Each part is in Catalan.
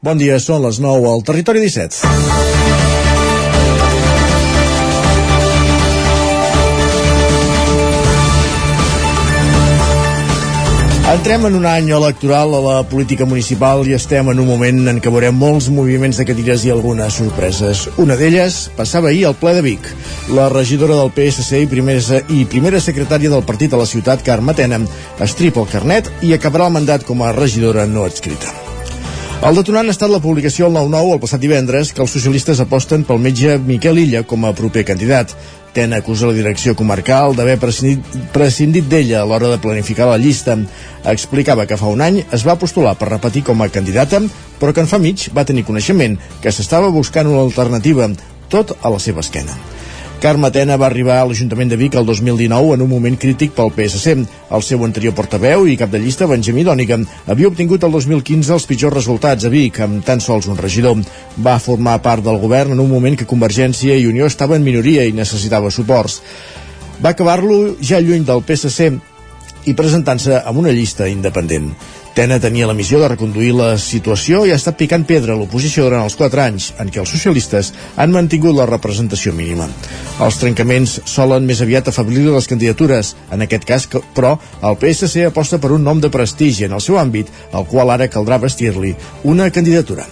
Bon dia, són les 9 al Territori 17. Entrem en un any electoral a la política municipal i estem en un moment en què veurem molts moviments de cadires i algunes sorpreses. Una d'elles passava ahir al ple de Vic. La regidora del PSC i primera, i primera secretària del partit a la ciutat, Carme Tena, estripa el carnet i acabarà el mandat com a regidora no adscrita. El detonant ha estat la publicació al 9-9 el passat divendres que els socialistes aposten pel metge Miquel Illa com a proper candidat. Ten acusa la direcció comarcal d'haver prescindit, d'ella a l'hora de planificar la llista. Explicava que fa un any es va postular per repetir com a candidata, però que en fa mig va tenir coneixement que s'estava buscant una alternativa, tot a la seva esquena. Carme Tena va arribar a l'Ajuntament de Vic el 2019 en un moment crític pel PSC. El seu anterior portaveu i cap de llista, Benjamí Dònica, havia obtingut el 2015 els pitjors resultats a Vic, amb tan sols un regidor. Va formar part del govern en un moment que Convergència i Unió estava en minoria i necessitava suports. Va acabar-lo ja lluny del PSC i presentant-se amb una llista independent. Tena tenia la missió de reconduir la situació i ha estat picant pedra a l'oposició durant els 4 anys en què els socialistes han mantingut la representació mínima. Els trencaments solen més aviat afablir les candidatures. En aquest cas, però, el PSC aposta per un nom de prestigi en el seu àmbit, al qual ara caldrà vestir-li una candidatura.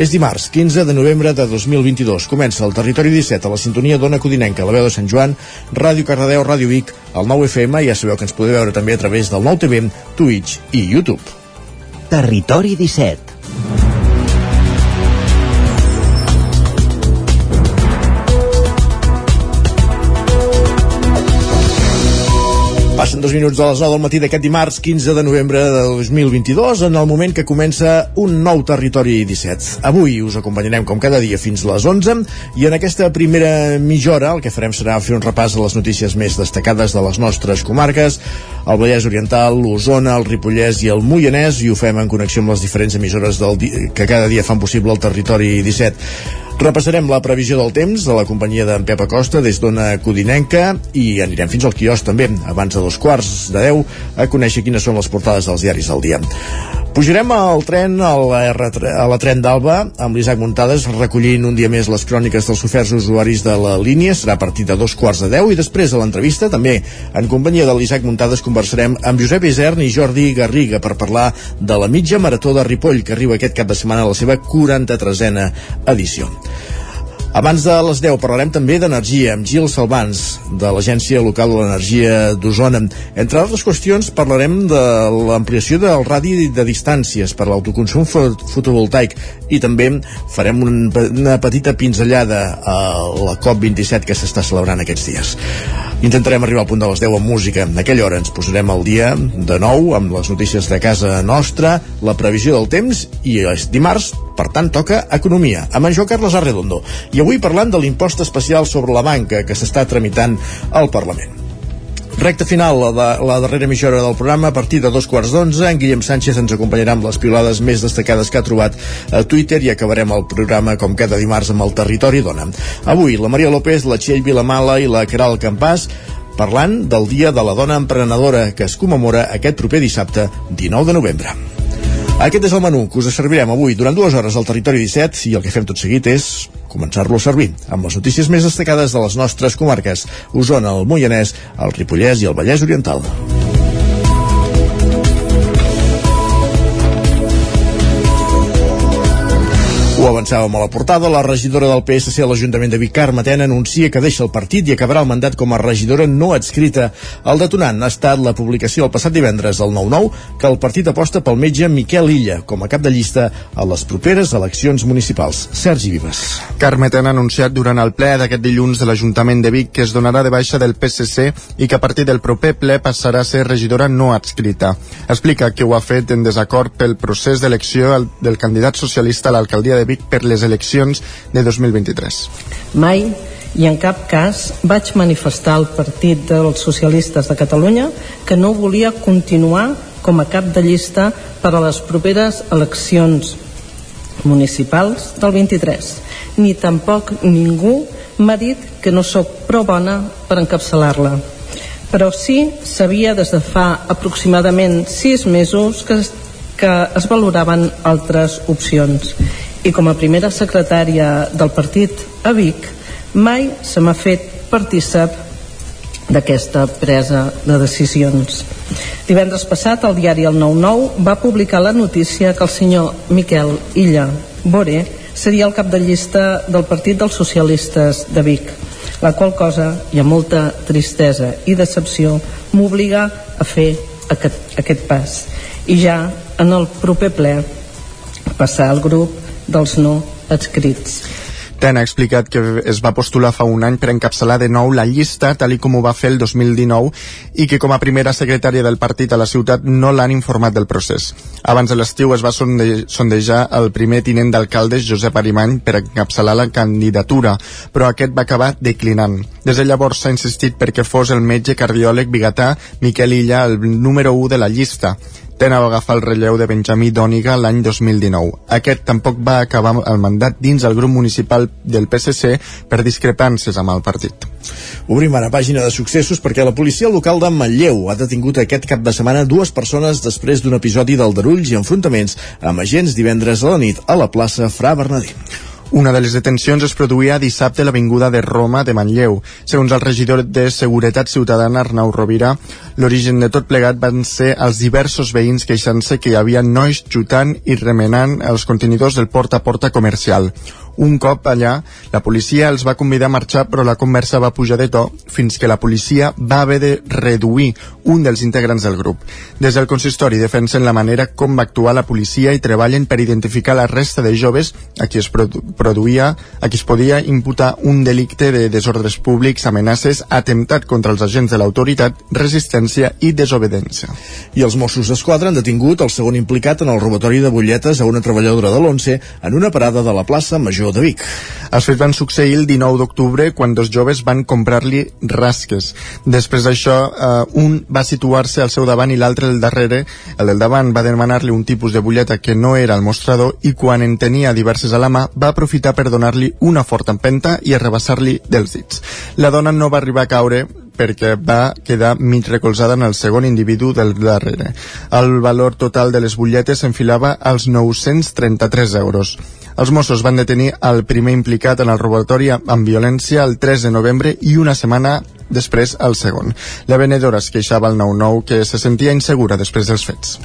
És dimarts, 15 de novembre de 2022. Comença el Territori 17 a la sintonia d'Ona Codinenca, la veu de Sant Joan, Ràdio Cardedeu, Ràdio Vic, el 9 FM, ja sabeu que ens podeu veure també a través del 9 TV, Twitch i YouTube. Territori 17 Passen dos minuts de les 9 del matí d'aquest dimarts 15 de novembre de 2022 en el moment que comença un nou Territori 17. Avui us acompanyarem com cada dia fins a les 11 i en aquesta primera mitja hora el que farem serà fer un repàs de les notícies més destacades de les nostres comarques, el Vallès Oriental, l'Osona, el Ripollès i el Moianès i ho fem en connexió amb les diferents emissores del que cada dia fan possible el Territori 17. Repassarem la previsió del temps de la companyia d'en Pep Acosta des d'Ona Codinenca i anirem fins al quiosc també, abans de dos quarts de deu, a conèixer quines són les portades dels diaris del dia. Pujarem al tren, a la, R, a la tren d'Alba, amb l'Isaac Muntades, recollint un dia més les cròniques dels oferts usuaris de la línia. Serà a partir de dos quarts de deu i després de l'entrevista, també en companyia de l'Isaac Muntades, conversarem amb Josep Isern i Jordi Garriga per parlar de la mitja marató de Ripoll, que arriba aquest cap de setmana a la seva 43a edició. Abans de les 10 parlarem també d'energia amb Gil Salvans, de l'Agència Local de l'Energia d'Osona. Entre altres qüestions parlarem de l'ampliació del radi de distàncies per l'autoconsum fotovoltaic i també farem un, una petita pinzellada a la COP27 que s'està celebrant aquests dies. Intentarem arribar al punt de les 10 amb música. En aquella hora ens posarem al dia de nou amb les notícies de casa nostra, la previsió del temps i és dimarts, per tant, toca Economia, amb en Joan Carles Arredondo. I avui parlant de l'impost especial sobre la banca que s'està tramitant al Parlament. Recte final, la, de, la darrera mitja hora del programa, a partir de dos quarts d'onze, en Guillem Sánchez ens acompanyarà amb les pilades més destacades que ha trobat a Twitter i acabarem el programa, com cada dimarts, amb el Territori Dona. Avui, la Maria López, la Txell Vilamala i la Caral Campàs parlant del Dia de la Dona Emprenedora que es commemora aquest proper dissabte 19 de novembre. Aquest és el menú que us servirem avui durant dues hores al Territori 17 i el que fem tot seguit és començar-lo a servir amb les notícies més destacades de les nostres comarques Osona, el Moianès, el Ripollès i el Vallès Oriental. Ho avançàvem a la portada, la regidora del PSC a l'Ajuntament de Vic, Carme Tena, anuncia que deixa el partit i acabarà el mandat com a regidora no adscrita. El detonant ha estat la publicació el passat divendres al 9-9 que el partit aposta pel metge Miquel Illa com a cap de llista a les properes eleccions municipals. Sergi Vives. Carme Tena ha anunciat durant el ple d'aquest dilluns de l'Ajuntament de Vic que es donarà de baixa del PSC i que a partir del proper ple passarà a ser regidora no adscrita. Explica que ho ha fet en desacord pel procés d'elecció del candidat socialista a l'alcaldia de Vic per les eleccions de 2023. Mai i en cap cas vaig manifestar al Partit dels Socialistes de Catalunya que no volia continuar com a cap de llista per a les properes eleccions municipals del 23 ni tampoc ningú m'ha dit que no sóc prou bona per encapçalar-la. Però sí sabia des de fa aproximadament sis mesos que, que es valoraven altres opcions i com a primera secretària del partit a Vic mai se m'ha fet partícip d'aquesta presa de decisions. Divendres passat el diari El 9-9 va publicar la notícia que el senyor Miquel Illa Boré seria el cap de llista del Partit dels Socialistes de Vic, la qual cosa, i amb molta tristesa i decepció, m'obliga a fer aquest, aquest pas. I ja en el proper ple passar al grup dels no adscrits. TEN ha explicat que es va postular fa un any per encapçalar de nou la llista, tal i com ho va fer el 2019, i que com a primera secretària del partit a la ciutat no l'han informat del procés. Abans de l'estiu es va sonde sondejar el primer tinent d'alcalde, Josep Arimany, per encapçalar la candidatura, però aquest va acabar declinant. Des de llavors s'ha insistit perquè fos el metge cardiòleg bigatà Miquel Illa el número 1 de la llista. Tena va agafar el relleu de Benjamí Dòniga l'any 2019. Aquest tampoc va acabar el mandat dins el grup municipal del PSC per discrepàncies amb el partit. Obrim ara pàgina de successos perquè la policia local de Manlleu ha detingut aquest cap de setmana dues persones després d'un episodi d'aldarulls i enfrontaments amb agents divendres a la nit a la plaça Fra Bernadí. Una de les detencions es produïa dissabte a l'Avinguda de Roma de Manlleu. Segons el regidor de Seguretat Ciutadana, Arnau Rovira, l'origen de tot plegat van ser els diversos veïns queixant-se que hi havia nois xutant i remenant els contenidors del porta a porta comercial. Un cop allà, la policia els va convidar a marxar, però la conversa va pujar de to fins que la policia va haver de reduir un dels integrants del grup. Des del consistori defensen la manera com va actuar la policia i treballen per identificar la resta de joves a qui es produ produïa, a qui es podia imputar un delicte de desordres públics, amenaces, atemptat contra els agents de l'autoritat, resistència i desobedència. I els Mossos d'Esquadra han detingut el segon implicat en el robatori de butlletes a una treballadora de l'ONCE en una parada de la plaça Major de Vic. Els fets van succeir el 19 d'octubre quan dos joves van comprar-li rasques. Després d'això, eh, un va situar-se al seu davant i l'altre al darrere. El del davant va demanar-li un tipus de butlleta que no era el mostrador i quan en tenia diverses a la mà va aprofitar per donar-li una forta empenta i arrabassar-li dels dits. La dona no va arribar a caure perquè va quedar mig recolzada en el segon individu del darrere. El valor total de les butlletes s'enfilava als 933 euros. Els Mossos van detenir el primer implicat en el robatori amb violència el 3 de novembre i una setmana després el segon. La venedora es queixava al 9-9 que se sentia insegura després dels fets.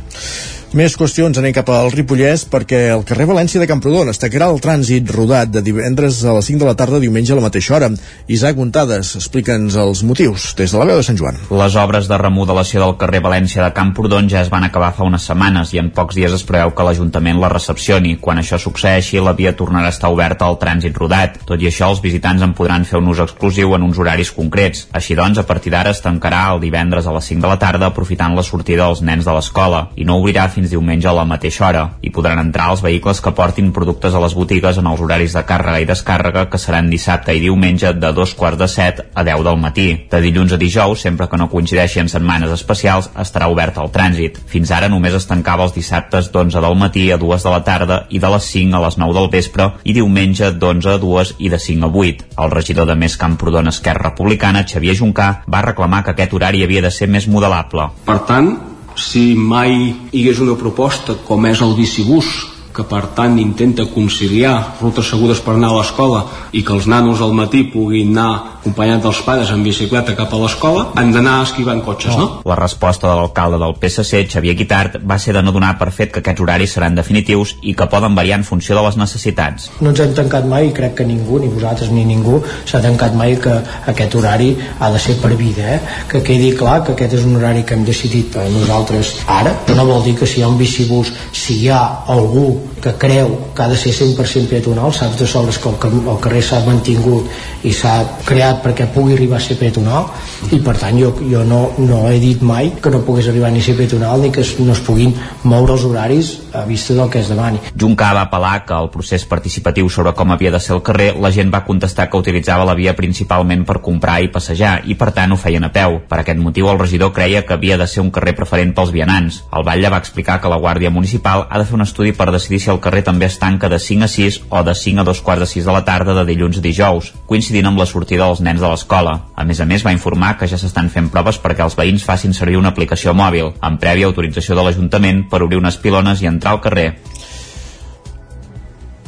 Més qüestions, anem cap al Ripollès perquè el carrer València de Camprodon es tancarà el trànsit rodat de divendres a les 5 de la tarda diumenge a la mateixa hora. Isaac Montades, explica'ns els motius des de la veu de Sant Joan. Les obres de remodelació del carrer València de Camprodon ja es van acabar fa unes setmanes i en pocs dies es preveu que l'Ajuntament la recepcioni. Quan això succeeixi, la via tornarà a estar oberta al trànsit rodat. Tot i això, els visitants en podran fer un ús exclusiu en uns horaris concrets. Així doncs, a partir d'ara es tancarà el divendres a les 5 de la tarda aprofitant la sortida dels nens de l'escola i no obrirà fins diumenge a la mateixa hora. Hi podran entrar els vehicles que portin productes a les botigues en els horaris de càrrega i descàrrega que seran dissabte i diumenge de dos quarts de set a 10 del matí. De dilluns a dijous, sempre que no coincideixi en setmanes especials, estarà obert el trànsit. Fins ara només es tancava els dissabtes d'11 del matí a 2 de la tarda i de les 5 a les 9 del vespre i diumenge d'11 a 2 i de 5 a 8. El regidor de Més Camprodon Esquerra Republicana, Xavier Juncà, va reclamar que aquest horari havia de ser més modelable. Per tant, si mai hi hagués una proposta com és el bicibús que per tant intenta conciliar rutes segures per anar a l'escola i que els nanos al matí puguin anar acompanyats dels pares en bicicleta cap a l'escola, han d'anar esquivant cotxes, no? La resposta de l'alcalde del PSC, Xavier Guitart, va ser de no donar per fet que aquests horaris seran definitius i que poden variar en funció de les necessitats. No ens hem tancat mai, crec que ningú, ni vosaltres ni ningú, s'ha tancat mai que aquest horari ha de ser per vida, eh? que quedi clar que aquest és un horari que hem decidit per nosaltres ara, però no vol dir que si hi ha un bicibús, si hi ha algú que creu que ha de ser 100% peatonal, saps de sobres que el, el carrer s'ha mantingut i s'ha creat perquè pugui arribar a ser peatonal i per tant jo, jo no, no he dit mai que no pogués arribar ni a ser peatonal ni que no es puguin moure els horaris a vista del que es demani. Juncà va apel·lar que el procés participatiu sobre com havia de ser el carrer, la gent va contestar que utilitzava la via principalment per comprar i passejar i per tant ho feien a peu. Per aquest motiu el regidor creia que havia de ser un carrer preferent pels vianants. El Batlle va explicar que la Guàrdia Municipal ha de fer un estudi per decidir si el carrer també es tanca de 5 a 6 o de 5 a dos quarts de 6 de la tarda de dilluns a dijous, coincidint amb la sortida dels nens de l'escola. A més a més, va informar que ja s'estan fent proves perquè els veïns facin servir una aplicació mòbil, amb prèvia autorització de l'Ajuntament per obrir unes pilones i entrar al carrer.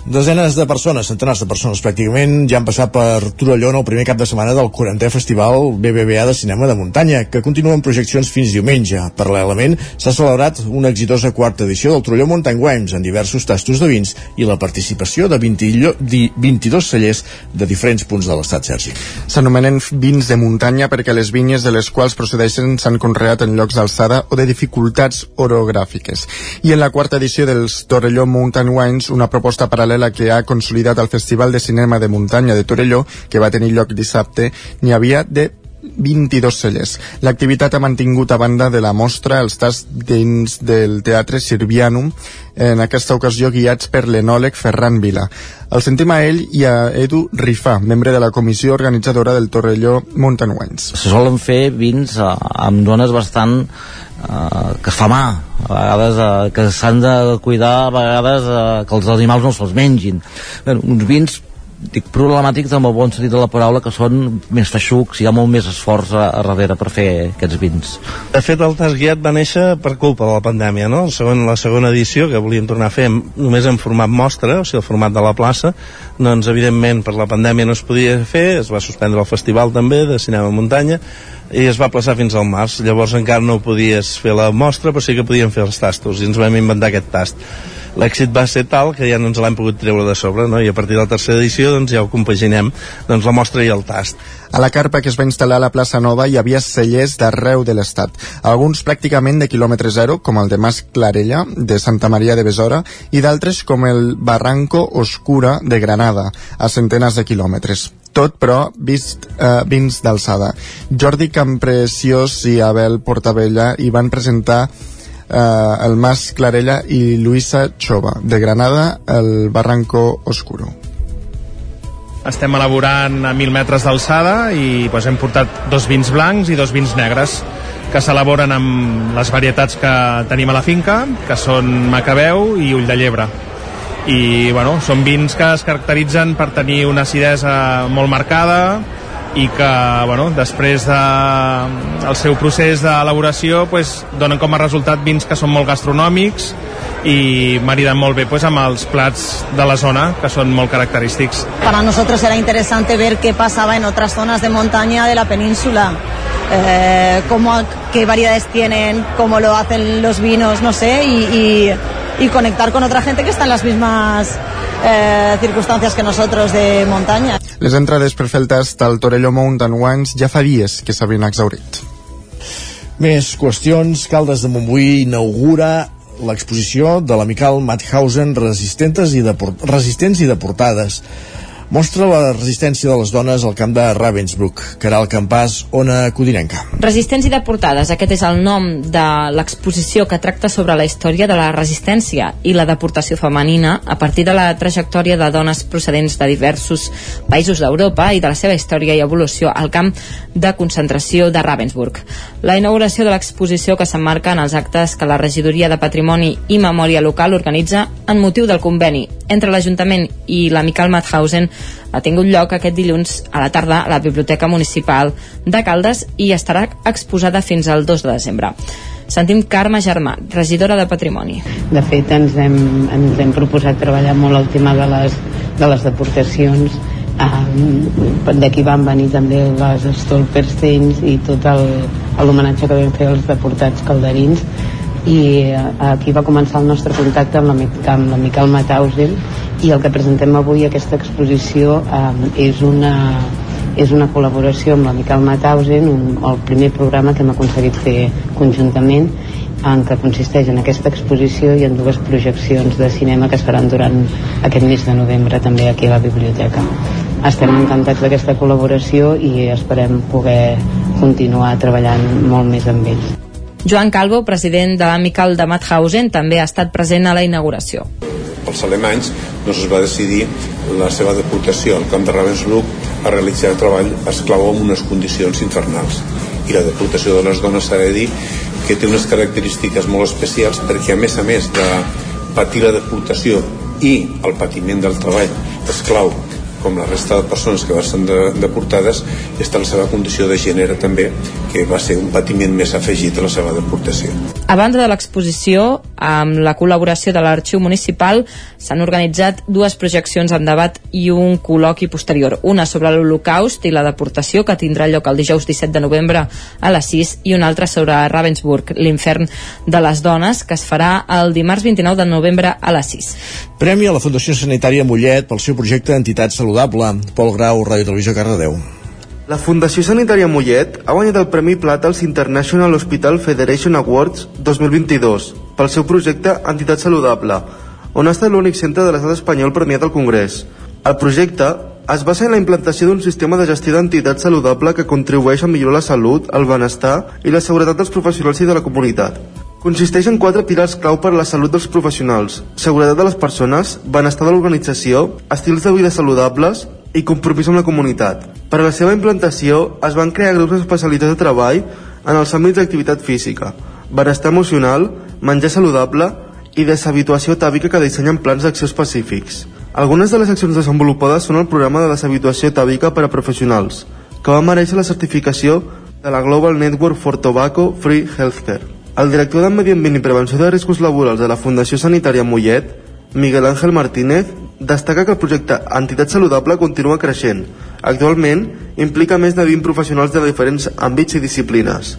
Desenes de persones, centenars de persones pràcticament, ja han passat per Torelló en el primer cap de setmana del 40è Festival BBVA de Cinema de Muntanya, que continua amb projeccions fins diumenge. Paral·lelament, s'ha celebrat una exitosa quarta edició del Torelló Mountain Wines en diversos tastos de vins i la participació de 20, 22 cellers de diferents punts de l'estat, Sergi. S'anomenen vins de muntanya perquè les vinyes de les quals procedeixen s'han conreat en llocs d'alçada o de dificultats orogràfiques. I en la quarta edició dels Torelló Mountain Wines, una proposta paral·lela la que ha consolidat el Festival de Cinema de Muntanya de Torelló, que va tenir lloc dissabte, n'hi havia de 22 cellers. L'activitat ha mantingut a banda de la mostra els tasts dins del Teatre Sirvianum, en aquesta ocasió guiats per l'enòleg Ferran Vila. El sentim a ell i a Edu Rifà, membre de la comissió organitzadora del Torrelló Mountain Wines. Se solen fer vins eh, amb dones bastant eh, que fa mà a vegades eh, que s'han de cuidar a vegades eh, que els animals no se'ls mengin bueno, uns vins dic problemàtics amb el bon sentit de la paraula que són més feixucs, hi ha molt més esforç a, a darrere per fer aquests vins. De fet, el tas guiat va néixer per culpa de la pandèmia, no? El segon, la segona edició, que volíem tornar a fer només en format mostra, o sigui, el format de la plaça, doncs, evidentment, per la pandèmia no es podia fer, es va suspendre el festival també de cinema muntanya, i es va plaçar fins al març. Llavors encara no podies fer la mostra, però sí que podíem fer els tastos, i ens vam inventar aquest tast l'èxit va ser tal que ja no ens l'hem pogut treure de sobre no? i a partir de la tercera edició doncs, ja ho compaginem doncs, la mostra i el tast a la carpa que es va instal·lar a la plaça Nova hi havia cellers d'arreu de l'estat, alguns pràcticament de quilòmetre zero, com el de Mas Clarella, de Santa Maria de Besora, i d'altres com el Barranco Oscura de Granada, a centenes de quilòmetres tot però vist eh, vins d'alçada. Jordi Campreciós i Abel Portabella hi van presentar eh, el Mas Clarella i Luisa Chova, de Granada, el Barranco Oscuro. Estem elaborant a 1.000 metres d'alçada i doncs, hem portat dos vins blancs i dos vins negres que s'elaboren amb les varietats que tenim a la finca, que són Macabeu i Ull de Llebre. I bueno, són vins que es caracteritzen per tenir una acidesa molt marcada, i que bueno, després de, el seu procés d'elaboració pues, donen com a resultat vins que són molt gastronòmics y maridan molt bé pues, amb els plats de la zona que són molt característics. Para nosotros era interesante ver qué pasaba en otras zonas de montaña de la península. Eh, cómo, qué variedades tienen, cómo lo hacen los vinos, no sé, y, y, y conectar con otra gente que está en las mismas eh, circunstancias que nosotros de montaña. Les entrades per fer el tast al Torelló Mountain Wines ja fa dies que s'havien exaurit. Més qüestions. Caldes de Montbui inaugura l'exposició de l'amical Mauthausen resistentes i, resistents i deportades mostra la resistència de les dones al camp de Ravensbrück. Caral Campàs, Ona Codinenca. Resistents i deportades, aquest és el nom de l'exposició que tracta sobre la història de la resistència i la deportació femenina a partir de la trajectòria de dones procedents de diversos països d'Europa i de la seva història i evolució al camp de concentració de Ravensbrück. La inauguració de l'exposició que s'emmarca en els actes que la Regidoria de Patrimoni i Memòria Local organitza en motiu del conveni entre l'Ajuntament i l'Amical Mauthausen ha tingut lloc aquest dilluns a la tarda a la Biblioteca Municipal de Caldes i estarà exposada fins al 2 de desembre. Sentim Carme Germà, regidora de Patrimoni. De fet, ens hem, ens hem proposat treballar molt el tema de les, de les deportacions um, d'aquí van venir també les Stolpersteins i tot l'homenatge que vam fer als deportats calderins i eh, aquí va començar el nostre contacte amb la, amb la Miquel Matausen i el que presentem avui aquesta exposició eh, és una és una col·laboració amb la Miquel Matausen un, el primer programa que hem aconseguit fer conjuntament en què consisteix en aquesta exposició i en dues projeccions de cinema que es faran durant aquest mes de novembre també aquí a la biblioteca. Estem encantats d'aquesta col·laboració i esperem poder continuar treballant molt més amb ells. Joan Calvo, president de l'Amical de Mauthausen, també ha estat present a la inauguració. Els alemanys doncs es va decidir la seva deportació al camp de Ravensbrück a realitzar el treball esclau en unes condicions infernals. I la deportació de les dones s'ha de dir que té unes característiques molt especials perquè a més a més de patir la deportació i el patiment del treball esclau com la resta de persones que van ser de, deportades i està la seva condició de gènere també que va ser un patiment més afegit a la seva deportació. A banda de l'exposició, amb la col·laboració de l'Arxiu Municipal, s'han organitzat dues projeccions en debat i un col·loqui posterior. Una sobre l'Holocaust i la deportació, que tindrà lloc el dijous 17 de novembre a les 6, i una altra sobre Ravensburg, l'infern de les dones, que es farà el dimarts 29 de novembre a les 6. Premi a la Fundació Sanitària Mollet pel seu projecte Entitat Saludable. Pol Grau, Ràdio Televisió, Cardedeu. La Fundació Sanitària Mollet ha guanyat el Premi Plata als International Hospital Federation Awards 2022 pel seu projecte Entitat Saludable, on ha estat l'únic centre de l'estat espanyol premiat al Congrés. El projecte es basa en la implantació d'un sistema de gestió d'entitat saludable que contribueix a millorar la salut, el benestar i la seguretat dels professionals i de la comunitat. Consisteix en quatre pilars clau per a la salut dels professionals, seguretat de les persones, benestar de l'organització, estils de vida saludables i compromís amb la comunitat. Per a la seva implantació es van crear grups especialitzats de treball en els àmbits d'activitat física, benestar emocional, menjar saludable i deshabituació tàbica que dissenyen plans d'acció específics. Algunes de les accions desenvolupades són el programa de deshabituació tàbica per a professionals, que va mereixer la certificació de la Global Network for Tobacco Free Healthcare. El director de Medi Ambient i Prevenció de Riscos Laborals de la Fundació Sanitària Mollet, Miguel Ángel Martínez, destaca que el projecte Entitat Saludable continua creixent. Actualment, implica més de 20 professionals de diferents àmbits i disciplines.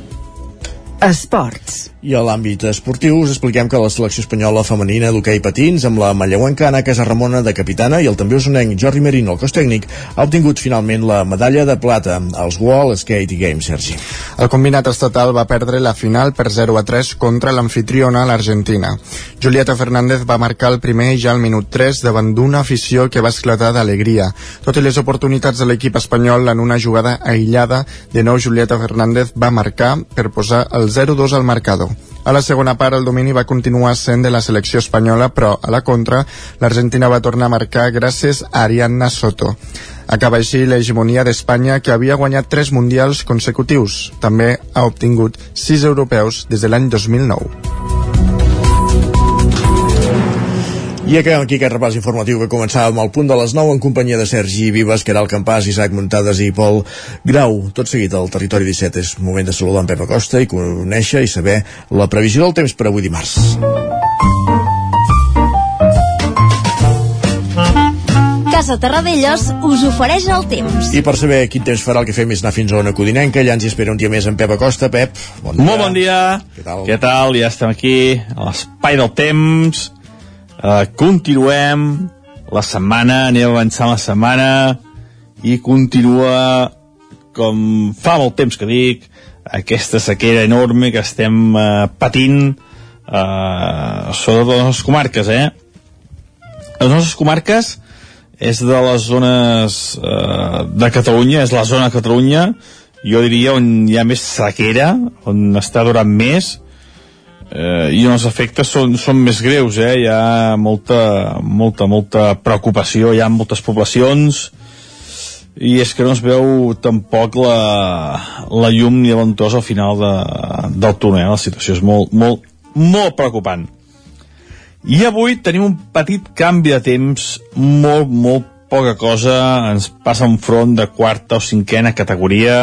Esports. I a l'àmbit esportiu us expliquem que la selecció espanyola femenina d'hoquei patins amb la manlleuenca Anna Casa Ramona de capitana i el també usonenc Jordi Merino, el cos tècnic, ha obtingut finalment la medalla de plata als World Skate Games, Sergi. El combinat estatal va perdre la final per 0 a 3 contra l'anfitriona, l'Argentina. Julieta Fernández va marcar el primer ja al minut 3 davant d'una afició que va esclatar d'alegria. Tot i les oportunitats de l'equip espanyol en una jugada aïllada, de nou Julieta Fernández va marcar per posar el 0-2 al marcador. A la segona part el domini va continuar sent de la selecció espanyola, però a la contra l'Argentina va tornar a marcar gràcies a Ariadna Soto. Acaba així l'hegemonia d'Espanya que havia guanyat tres mundials consecutius. També ha obtingut sis europeus des de l'any 2009. I acabem aquí aquest repàs informatiu que començàvem al punt de les 9 en companyia de Sergi Vives, que era el Campàs, Isaac Muntades i Pol Grau. Tot seguit al Territori 17 és moment de saludar en Pep Acosta i conèixer i saber la previsió del temps per avui dimarts. Casa Terradellos us ofereix el temps. I per saber quin temps farà el que fem és anar fins a una codinenca, allà ens hi espera un dia més en Pep Acosta. Pep, bon dia. Molt bon dia. Què tal? Què tal? Ja estem aquí, a l'espai del temps, Uh, continuem la setmana, anem avançant la setmana i continua com fa molt temps que dic aquesta sequera enorme que estem uh, patint uh, sobretot les nostres comarques eh? les nostres comarques és de les zones uh, de Catalunya és la zona de Catalunya jo diria on hi ha més sequera on està durant més eh, i els efectes són, són més greus, eh? hi ha molta, molta, molta preocupació, hi ha moltes poblacions i és que no es veu tampoc la, la llum ni ventós al final de, del túnel, la situació és molt, molt, molt preocupant. I avui tenim un petit canvi de temps, molt, molt poca cosa, ens passa un front de quarta o cinquena categoria,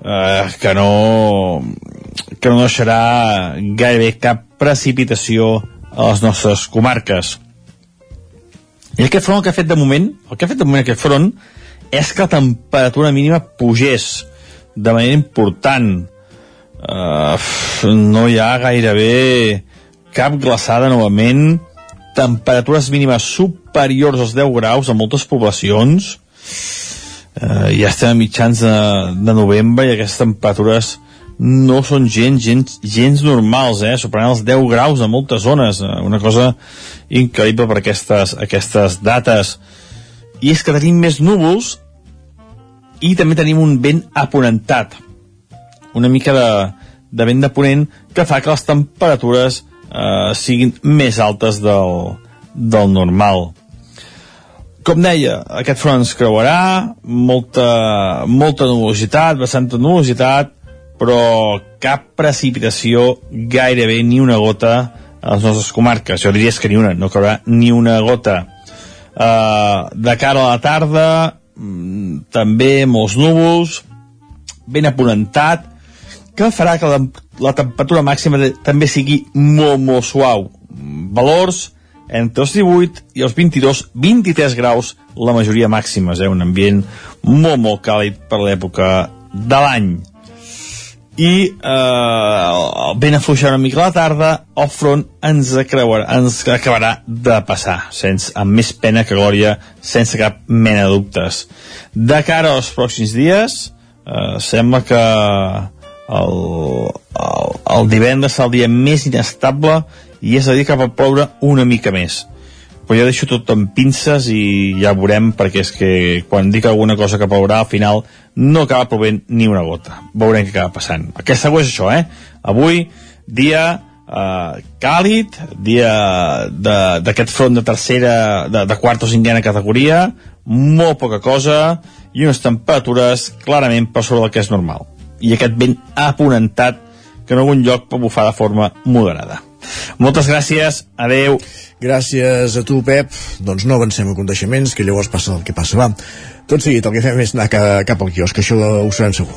eh, que no que no deixarà gairebé cap precipitació a les nostres comarques. I aquest front el que ha fet de moment, el que ha fet de moment aquest front, és que la temperatura mínima pugés de manera important. Uh, no hi ha gairebé cap glaçada novament, temperatures mínimes superiors als 10 graus a moltes poblacions, uh, ja estem a mitjans de, de novembre i aquestes temperatures no són gens, gens, gens normals, eh? superant els 10 graus a moltes zones, eh? una cosa increïble per aquestes, aquestes dates. I és que tenim més núvols i també tenim un vent aponentat, una mica de, de vent de ponent que fa que les temperatures eh, siguin més altes del, del normal. Com deia, aquest front ens creuarà, molta, molta nubositat, bastanta nubositat, però cap precipitació gairebé ni una gota a les nostres comarques. Jo diria que ni una, no caurà ni una gota. eh, de cara a la tarda mm, també molts núvols ben aponentat que farà que la, la temperatura màxima de, també sigui molt, molt suau valors entre els 18 i els 22, 23 graus la majoria màximes, eh? un ambient molt, molt càlid per l'època de l'any i eh, ben afluixar una mica la tarda el front ens, creuarà, ens acabarà de passar sense, amb més pena que glòria sense cap mena de dubtes. De cara als pròxims dies eh, sembla que el, el, el divendres serà el dia més inestable i és a dir que va ploure una mica més però jo deixo tot amb pinces i ja veurem perquè és que quan dic alguna cosa que plourà al final no acaba plovent ni una gota. Veurem què acaba passant. Aquesta és això, eh? avui dia eh, càlid dia d'aquest front de tercera de, de quarta o cinquena categoria molt poca cosa i unes temperatures clarament per sobre del que és normal. I aquest vent aponentat que en algun lloc bufar de forma moderada moltes gràcies, adeu. Gràcies a tu, Pep. Doncs no avancem a coneixements, que llavors passa el que passa. Va, tot seguit el que fem és anar cap al quiosc, que això ho sabem segur.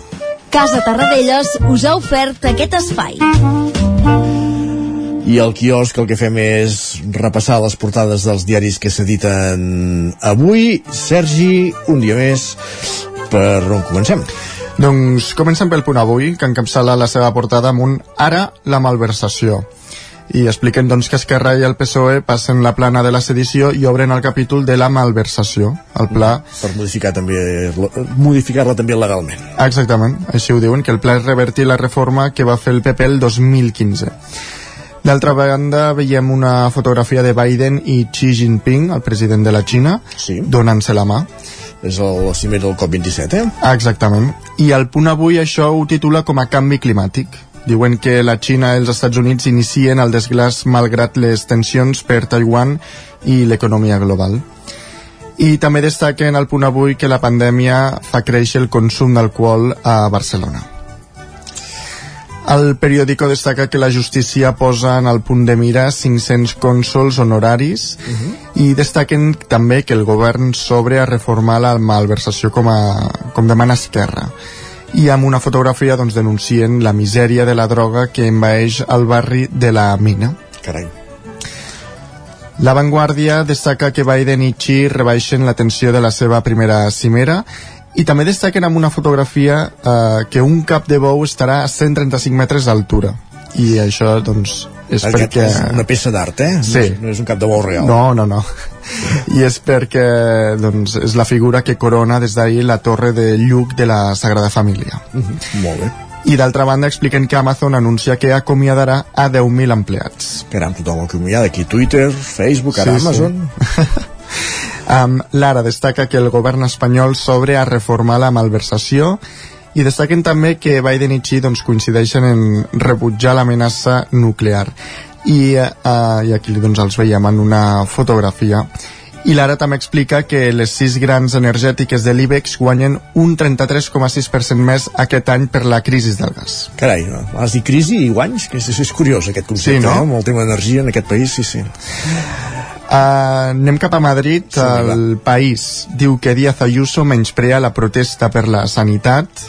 Casa Tarradellas us ha ofert aquest espai. I al quiosc el que fem és repassar les portades dels diaris que s'editen avui. Sergi, un dia més, per on comencem? Doncs comencem pel punt avui, que encapçala la seva portada amb un Ara la malversació i expliquen doncs, que Esquerra i el PSOE passen la plana de la sedició i obren el capítol de la malversació, el pla... Per modificar també modificar-la també legalment. Exactament, així ho diuen, que el pla és revertir la reforma que va fer el PP el 2015. D'altra banda, veiem una fotografia de Biden i Xi Jinping, el president de la Xina, sí. donant-se la mà. És el, la cimera del COP27, eh? Exactament. I el punt avui això ho titula com a canvi climàtic Diuen que la Xina i els Estats Units inicien el desglàs malgrat les tensions per Taiwan i l'economia global. I també destaquen al punt avui que la pandèmia fa créixer el consum d'alcohol a Barcelona. El periòdico destaca que la justícia posa en el punt de mira 500 cònsols honoraris uh -huh. i destaquen també que el govern s'obre a reformar la malversació com, a, com demana Esquerra i amb una fotografia doncs, denuncien la misèria de la droga que envaeix el barri de la Mina. Carai. La Vanguardia destaca que Biden i Xi rebaixen la tensió de la seva primera cimera i també destaquen amb una fotografia eh, que un cap de bou estarà a 135 metres d'altura i això doncs és Aquest perquè... és una peça d'art, eh? Sí. No és, no és un cap de bou real. No, no, no. I és perquè doncs, és la figura que corona des d'ahir la torre de Lluc de la Sagrada Família. Uh -huh. Molt bé. I d'altra banda expliquen que Amazon anuncia que acomiadarà a 10.000 empleats. Caram, tothom acomiada aquí, Twitter, Facebook, ara Sí, sí. Amazon... Um, Lara destaca que el govern espanyol s'obre a reformar la malversació i destaquen també que Biden i Xi doncs, coincideixen en rebutjar l'amenaça nuclear i, uh, i aquí doncs, els veiem en una fotografia i l'ara també explica que les sis grans energètiques de l'IBEX guanyen un 33,6% més aquest any per la crisi del gas. Carai, no? has dit crisi i guanys? Que és, és curiós aquest concepte, Sí, no? eh? Amb el tema d'energia en aquest país, sí, sí. Uh, anem cap a Madrid. Sí, el país diu que Díaz Ayuso menysprea la protesta per la sanitat.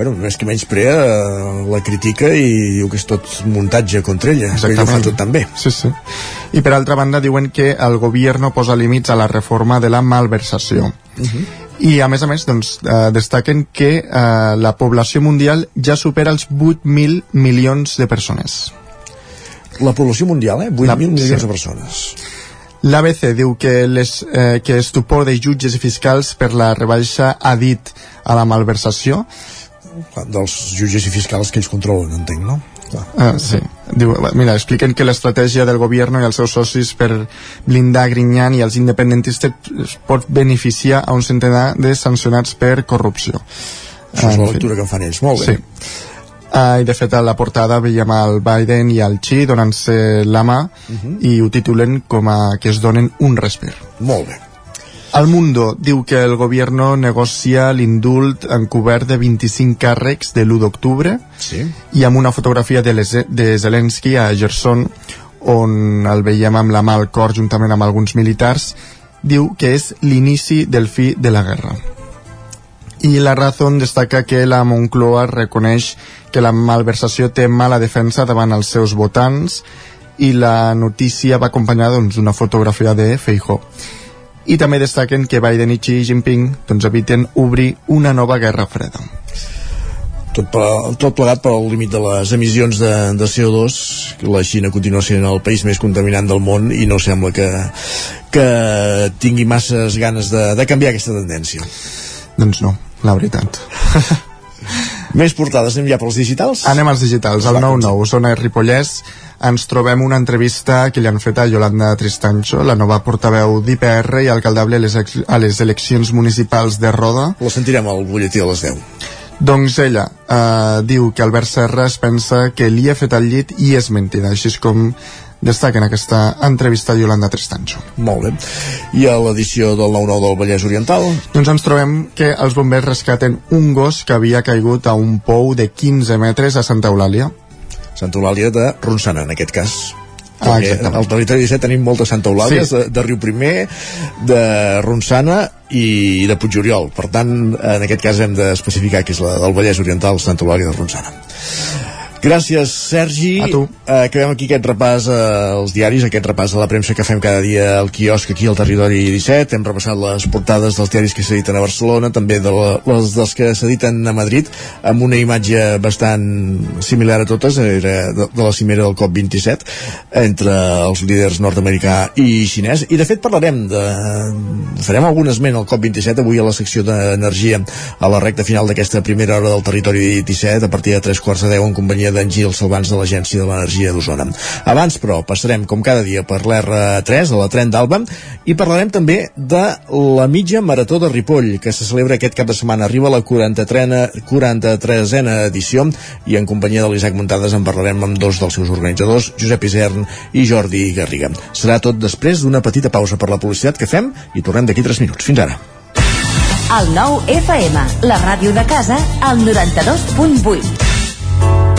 Bueno, no és que menysprea, eh, la critica i diu que és tot muntatge contra ella. Que ella ho fa tot tan bé. Sí, sí. I per altra banda diuen que el govern posa límits a la reforma de la malversació. Uh -huh. I a més a més doncs, eh, destaquen que eh, la població mundial ja supera els 8.000 milions de persones. La població mundial, eh? 8.000 La- milions sí. de persones. L'ABC diu que, les, eh, que estupor de jutges i fiscals per la rebaixa ha dit a la malversació. Dels jutges i fiscals que ells controlen, entenc, no? Clar. Ah, sí. Diu, mira, expliquen que l'estratègia del govern i els seus socis per blindar Grinyán i els independentistes es pot beneficiar a un centenar de sancionats per corrupció. Això és En la lectura que en fan ells. Molt bé. Sí. Uh, I de fet a la portada veiem el Biden i el Xi donant-se la mà Mhm. i ho titulen com a que es donen un respir. Molt bé. El Mundo diu que el govern negocia l'indult encobert de 25 càrrecs de l'1 d'octubre sí. i amb una fotografia de, les, de Zelensky a Gerson on el veiem amb la mà al cor juntament amb alguns militars diu que és l'inici del fi de la guerra. I la Razón destaca que la Moncloa reconeix que la malversació té mala defensa davant els seus votants i la notícia va acompanyada d'una doncs, fotografia de Feijó. I també destaquen que Biden i Xi Jinping doncs, eviten obrir una nova guerra freda. Tot, per, tot plegat pel límit de les emissions de, de CO2 la Xina continua sent el país més contaminant del món i no sembla que, que tingui masses ganes de, de canviar aquesta tendència. Doncs no, la veritat més portades, anem ja pels digitals? Anem als digitals, al 9-9, zona Ripollès ens trobem una entrevista que li han fet a Yolanda Tristancho, la nova portaveu d'IPR i alcaldable a les, a les eleccions municipals de Roda. La sentirem al butlletí a les 10. Doncs ella eh, diu que Albert Serra es pensa que li ha fet el llit i és mentida, així és com destaca en aquesta entrevista a Yolanda Tristancho. Molt bé. I a l'edició del 9-9 del Vallès Oriental? Doncs ens trobem que els bombers rescaten un gos que havia caigut a un pou de 15 metres a Santa Eulàlia. Santa Eulàlia de Ronçana, en aquest cas. Ah, al territori 17 tenim moltes Santa Eulàlia, sí. de, de Riu Primer, de Ronçana i de Puigoriol. Per tant, en aquest cas hem d'especificar que és la del Vallès Oriental, Santa Eulàlia de Ronçana. Gràcies, Sergi. A tu. Uh, acabem aquí aquest repàs als diaris, aquest repàs a la premsa que fem cada dia al quiosc aquí al Territori 17. Hem repassat les portades dels diaris que s'editen a Barcelona, també de la, les dels que s'editen a Madrid, amb una imatge bastant similar a totes, era de, de la cimera del COP27, entre els líders nord-americà i xinès. I, de fet, parlarem de... Farem algun esment al COP27 avui a la secció d'energia a la recta final d'aquesta primera hora del Territori 17, a partir de tres quarts de deu en companyia d'en Gil Salvans de l'Agència de l'Energia d'Osona. Abans, però, passarem, com cada dia, per l'R3, a la tren d'Alba, i parlarem també de la mitja marató de Ripoll, que se celebra aquest cap de setmana. Arriba la 43a, 43a edició, i en companyia de l'Isaac Muntades en parlarem amb dos dels seus organitzadors, Josep Isern i Jordi Garriga. Serà tot després d'una petita pausa per la publicitat que fem i tornem d'aquí 3 minuts. Fins ara. El nou FM, la ràdio de casa, al 92.8.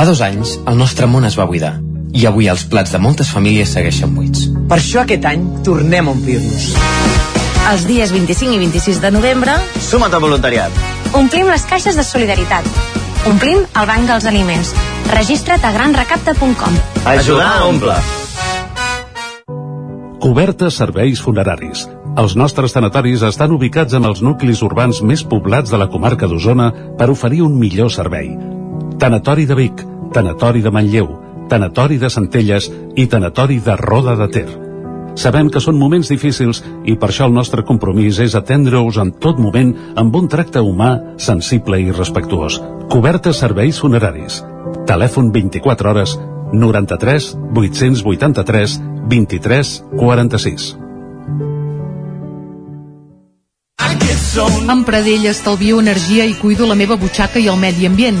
Fa dos anys, el nostre món es va buidar i avui els plats de moltes famílies segueixen buits. Per això aquest any tornem a omplir-nos. Els dies 25 i 26 de novembre... Suma't a voluntariat. Omplim les caixes de solidaritat. Omplim el banc dels aliments. Registra't a granrecapta.com. Ajudar a omple. Cobertes serveis funeraris. Els nostres tanatoris estan ubicats en els nuclis urbans més poblats de la comarca d'Osona per oferir un millor servei Tanatori de Vic, Tanatori de Manlleu, Tanatori de Centelles i Tanatori de Roda de Ter. Sabem que són moments difícils i per això el nostre compromís és atendre-us en tot moment amb un tracte humà, sensible i respectuós. Cobertes serveis funeraris. Telèfon 24 hores 93 883 23 46. Amb Pradell estalvio energia i cuido la meva butxaca i el medi ambient.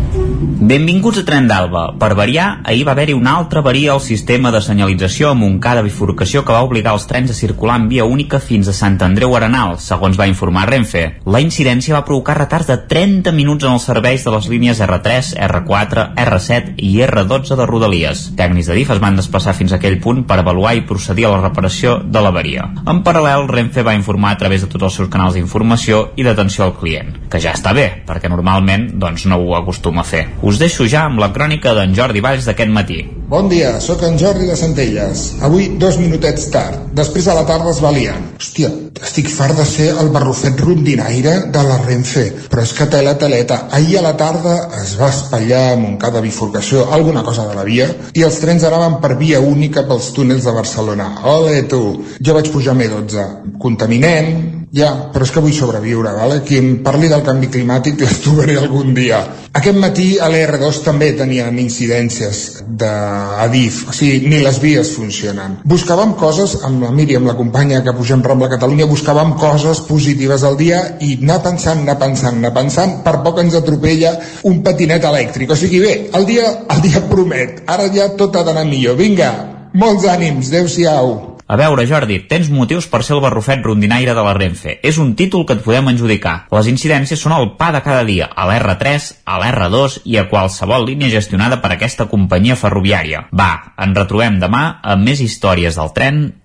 Benvinguts a Tren d'Alba. Per variar, ahir va haver-hi una altra avaria al sistema de senyalització a Montcada bifurcació que va obligar els trens a circular en via única fins a Sant Andreu Arenal, segons va informar Renfe. La incidència va provocar retards de 30 minuts en els serveis de les línies R3, R4, R7 i R12 de Rodalies. Tècnics de DIF es van desplaçar fins a aquell punt per avaluar i procedir a la reparació de l'avaria. En paral·lel, Renfe va informar a través de tots els seus canals d'informació i d'atenció al client, que ja està bé, perquè normalment doncs, no ho acostuma a fer. Us deixo ja amb la crònica d'en Jordi Valls d'aquest matí. Bon dia, sóc en Jordi de Centelles. Avui dos minutets tard. Després a la tarda es va liant. Hòstia, estic fart de ser el barrufet rondinaire de la Renfe. Però és que tela teleta. Ahir a la tarda es va espatllar a Montcada bifurcació alguna cosa de la via i els trens anaven per via única pels túnels de Barcelona. Ole tu! Jo vaig pujar a M12. Contaminent, ja, però és que vull sobreviure, vale? Qui em parli del canvi climàtic les trobaré algun dia. Aquest matí a l'R2 també tenien incidències d'Adif, o sigui, ni les vies funcionen. Buscàvem coses, amb la Míriam, la companya que pugem Rambla Catalunya, buscàvem coses positives al dia i anar pensant, anar pensant, anar pensant, per poc ens atropella un patinet elèctric. O sigui, bé, el dia, el dia promet, ara ja tot ha d'anar millor. Vinga, molts ànims, adeu-siau. A veure, Jordi, tens motius per ser el barrufet rondinaire de la Renfe. És un títol que et podem adjudicar. Les incidències són el pa de cada dia, a l'R3, a l'R2 i a qualsevol línia gestionada per aquesta companyia ferroviària. Va, ens retrobem demà amb més històries del tren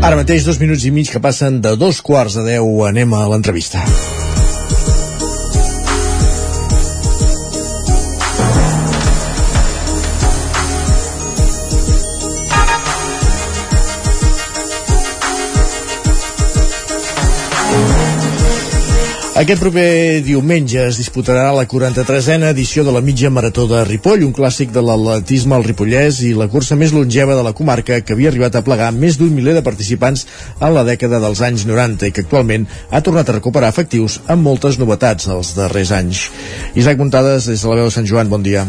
Ara mateix dos minuts i mig que passen de dos quarts de deu anem a l'entrevista. Aquest proper diumenge es disputarà la 43a edició de la mitja marató de Ripoll, un clàssic de l'atletisme al Ripollès i la cursa més longeva de la comarca que havia arribat a plegar més d'un miler de participants en la dècada dels anys 90 i que actualment ha tornat a recuperar efectius amb moltes novetats els darrers anys. Isaac Muntades, des de la veu de Sant Joan, bon dia.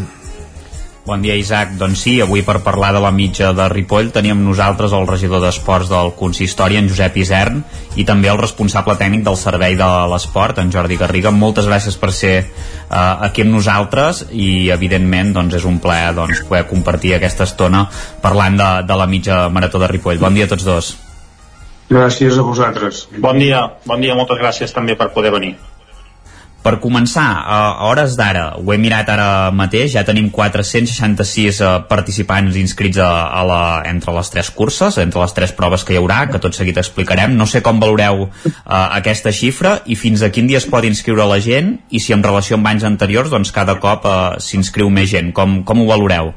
Bon dia, Isaac. Doncs sí, avui per parlar de la mitja de Ripoll teníem nosaltres el regidor d'Esports del Consistori, en Josep Isern, i també el responsable tècnic del Servei de l'Esport, en Jordi Garriga. Moltes gràcies per ser uh, aquí amb nosaltres i, evidentment, doncs, és un plaer doncs, poder compartir aquesta estona parlant de, de la mitja marató de Ripoll. Bon dia a tots dos. Gràcies a vosaltres. Bon dia, bon dia, moltes gràcies també per poder venir. Per començar, a hores d'ara, ho he mirat ara mateix, ja tenim 466 uh, participants inscrits a, a la, entre les tres curses, entre les tres proves que hi haurà, que tot seguit explicarem. No sé com valoreu uh, aquesta xifra i fins a quin dia es pot inscriure la gent i si en relació amb anys anteriors doncs cada cop uh, s'inscriu més gent. Com, com ho valoreu?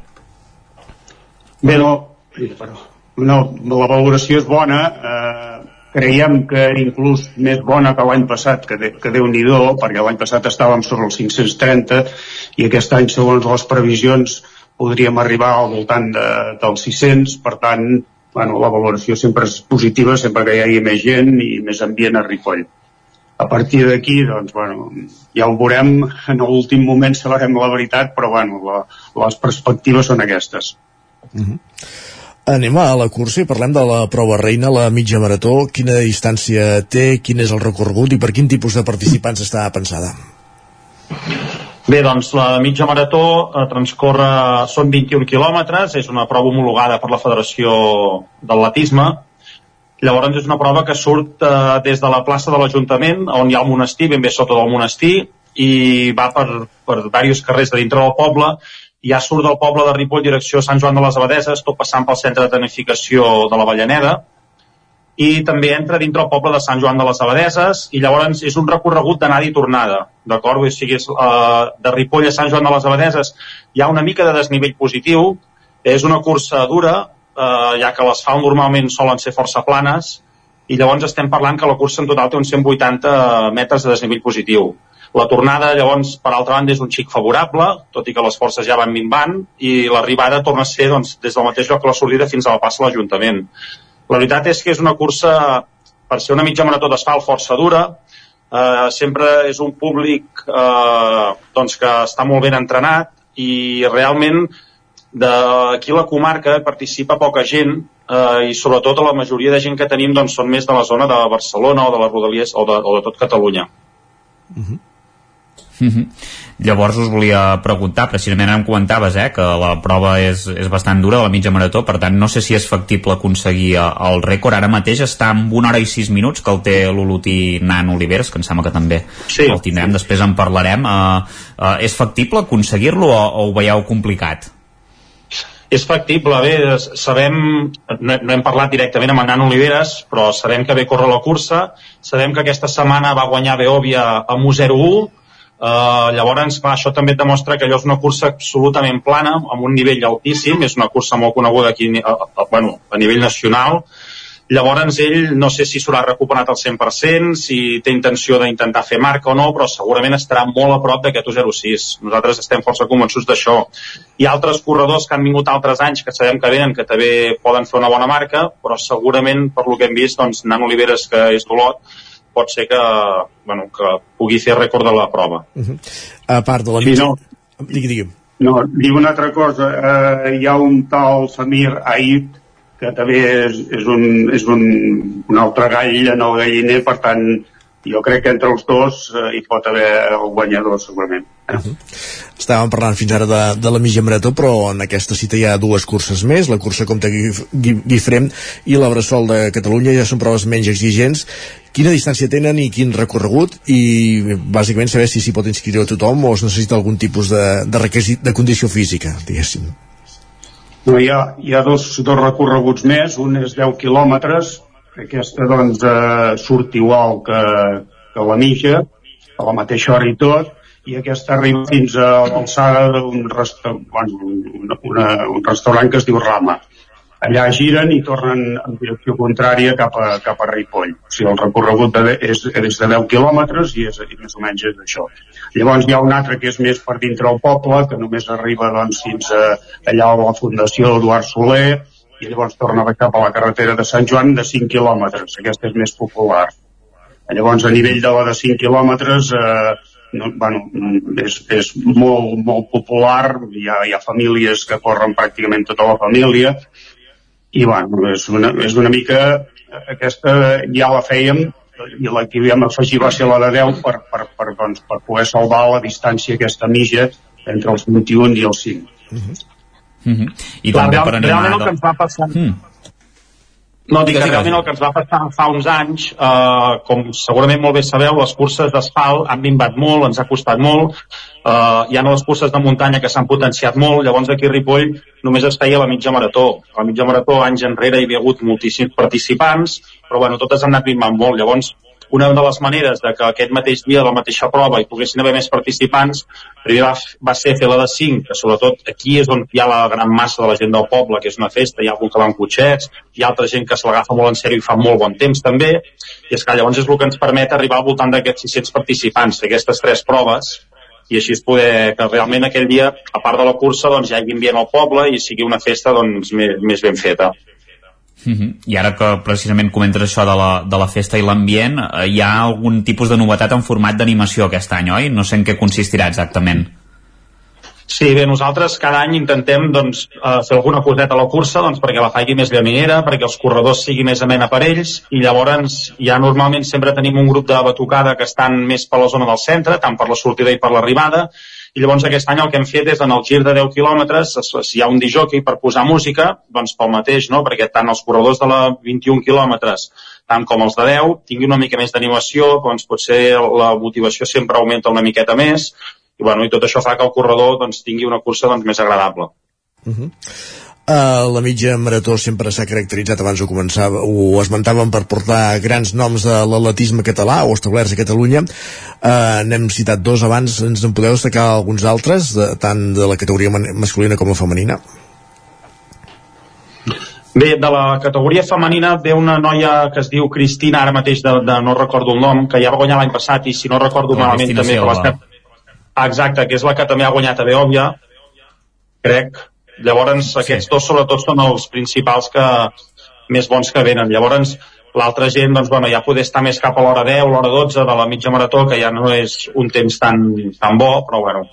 Bé, no, no, la valoració és bona. Eh, creiem que inclús més bona que l'any passat, que, de, que déu nhi perquè l'any passat estàvem sobre els 530 i aquest any, segons les previsions, podríem arribar al voltant de, dels 600, per tant, bueno, la valoració sempre és positiva, sempre que hi hagi més gent i més ambient a Ripoll. a partir d'aquí, doncs, bueno, ja ho veurem, en l'últim moment sabrem la veritat, però, bueno, la, les perspectives són aquestes. Uh -huh. Anem a la cursa i parlem de la prova reina, la mitja marató. Quina distància té, quin és el recorregut i per quin tipus de participants està pensada? Bé, doncs la mitja marató eh, transcorre, són 21 quilòmetres, és una prova homologada per la Federació d'Atletisme, Llavors és una prova que surt eh, des de la plaça de l'Ajuntament, on hi ha el monestir, ben bé sota del monestir, i va per, per diversos carrers de dintre del poble, i ja surt del poble de Ripoll direcció Sant Joan de les Abadeses, tot passant pel centre de tecnificació de la Vallaneda, i també entra dintre el poble de Sant Joan de les Abadeses, i llavors és un recorregut d'anada i tornada, d'acord? O sigui, és, uh, de Ripoll a Sant Joan de les Abadeses hi ha una mica de desnivell positiu, és una cursa dura, eh, ja que les FAO normalment solen ser força planes, i llavors estem parlant que la cursa en total té uns 180 metres de desnivell positiu. La tornada, llavors, per altra banda, és un xic favorable, tot i que les forces ja van minvant, i l'arribada torna a ser doncs, des del mateix lloc que la sortida fins a la plaça de l'Ajuntament. La veritat és que és una cursa, per ser una mitja marató d'asfalt força dura, eh, sempre és un públic eh, doncs, que està molt ben entrenat i realment d'aquí la comarca participa poca gent eh, i sobretot la majoria de gent que tenim doncs, són més de la zona de Barcelona o de les Rodalies o de, o de tot Catalunya. Uh -huh. Mm -hmm. Llavors us volia preguntar, precisament em comentaves eh, que la prova és, és bastant dura, de la mitja marató, per tant no sé si és factible aconseguir eh, el rècord. Ara mateix està en una hora i sis minuts, que el té l'Olotí Nan Oliveres, que em sembla que també sí. el tindrem, després en parlarem. Uh, uh, és factible aconseguir-lo o, o ho veieu complicat? És factible, bé, sabem, no, no hem parlat directament amb en Nan Oliveres, però sabem que ve córrer la cursa, sabem que aquesta setmana va guanyar Beòvia amb 1-0-1, Uh, llavors, clar, això també demostra que allò és una cursa absolutament plana, amb un nivell altíssim, és una cursa molt coneguda aquí a, a, bueno, a nivell nacional, Llavors ell no sé si s'haurà recuperat al 100%, si té intenció d'intentar fer marca o no, però segurament estarà molt a prop d'aquest 1.06. Nosaltres estem força convençuts d'això. Hi ha altres corredors que han vingut altres anys que sabem que venen, que també poden fer una bona marca, però segurament, per lo que hem vist, doncs, Nan Oliveres, que és d'Olot, pot ser que, bueno, que pugui fer rècord de la prova. Uh -huh. A part de la sí, no. Digui, digui. No, dic una altra cosa. Uh, hi ha un tal Samir Aib, que també és, és, un, és un, un altre gall el galliner, per tant, jo crec que entre els dos eh, hi pot haver el guanyador, segurament. Uh -huh. Estàvem parlant fins ara de, de la mitja marató, però en aquesta cita hi ha dues curses més, la cursa Comte Guifrem i la Bressol de Catalunya, ja són proves menys exigents. Quina distància tenen i quin recorregut? I bàsicament saber si s'hi pot inscriure a tothom o es necessita algun tipus de, de requisit de condició física, diguéssim. No, hi ha, hi ha dos, dos recorreguts més, un és 10 quilòmetres, aquesta doncs eh, surt igual que, que la mitja, a la mateixa hora i tot, i aquesta arriba fins a l'alçada d'un resta, bueno, un, una, un restaurant que es diu Rama allà giren i tornen en direcció contrària cap a, cap a Ripoll. O sigui, el recorregut de, és, és de 10 quilòmetres i, és, i més o menys és això. Llavors hi ha un altre que és més per dintre el poble, que només arriba doncs, fins a, allà a la Fundació Eduard Soler, i llavors torna cap a la carretera de Sant Joan de 5 quilòmetres. Aquesta és més popular. Llavors, a nivell de la de 5 quilòmetres, eh, no, bueno, és, és molt, molt popular, hi ha, hi ha famílies que corren pràcticament tota la família, i bueno, és una, és una mica aquesta ja la fèiem i la que vam afegir va ser la de 10 per, per, per, doncs, per poder salvar la distància aquesta mitja entre els 21 i els 5 uh -huh. -huh. i també per animar realment el que ens va passar mm. No, dic que realment el que ens va passar fa uns anys, eh, com segurament molt bé sabeu, les curses d'asfalt han minvat molt, ens ha costat molt, eh, hi ha les curses de muntanya que s'han potenciat molt, llavors aquí a Ripoll només es feia la mitja marató. A la mitja marató anys enrere hi havia hagut moltíssims participants, però bueno, totes han anat minvant molt, llavors una de les maneres de que aquest mateix dia de la mateixa prova hi poguessin haver més participants primer va, va ser fer la de 5 que sobretot aquí és on hi ha la gran massa de la gent del poble, que és una festa hi ha algun que va amb cotxets, hi ha altra gent que se l'agafa molt en sèrio i fa molt bon temps també i és que llavors és el que ens permet arribar al voltant d'aquests 600 participants fer aquestes tres proves i així es poder que realment aquell dia, a part de la cursa, doncs hi hagi ambient al poble i sigui una festa doncs, més, més ben feta. Uh -huh. I ara que precisament comentes això de la, de la festa i l'ambient, eh, hi ha algun tipus de novetat en format d'animació aquest any, oi? No sé en què consistirà exactament. Sí, bé, nosaltres cada any intentem doncs, eh, fer alguna coseta a la cursa doncs, perquè la faci més llaminera, perquè els corredors sigui més amena per ells, i llavors ja normalment sempre tenim un grup de batucada que estan més per la zona del centre, tant per la sortida i per l'arribada, i llavors aquest any el que hem fet és en el gir de 10 quilòmetres, si hi ha un disjockey per posar música, doncs pel mateix, no? perquè tant els corredors de la 21 quilòmetres tant com els de 10 tingui una mica més d'animació, doncs potser la motivació sempre augmenta una miqueta més, i, bueno, i tot això fa que el corredor doncs, tingui una cursa doncs, més agradable. Uh -huh. Uh, la mitja marató sempre s'ha caracteritzat, abans ho començava, ho esmentàvem per portar grans noms de l'atletisme català o establerts a Catalunya. Uh, n'hem citat dos abans, ens en podeu destacar alguns altres, de, tant de la categoria masculina com la femenina? Bé, de la categoria femenina ve una noia que es diu Cristina, ara mateix de, de no recordo el nom, que ja va guanyar l'any passat i si no recordo La malament Cristina també... Que va Exacte, que és la que també ha guanyat a Beòvia, crec. Llavors, aquests dos sobretot són els principals que més bons que venen. Llavors, l'altra gent, doncs, bueno, ja poder estar més cap a l'hora 10, l'hora 12 de la mitja marató, que ja no és un temps tan, tan bo, però bueno,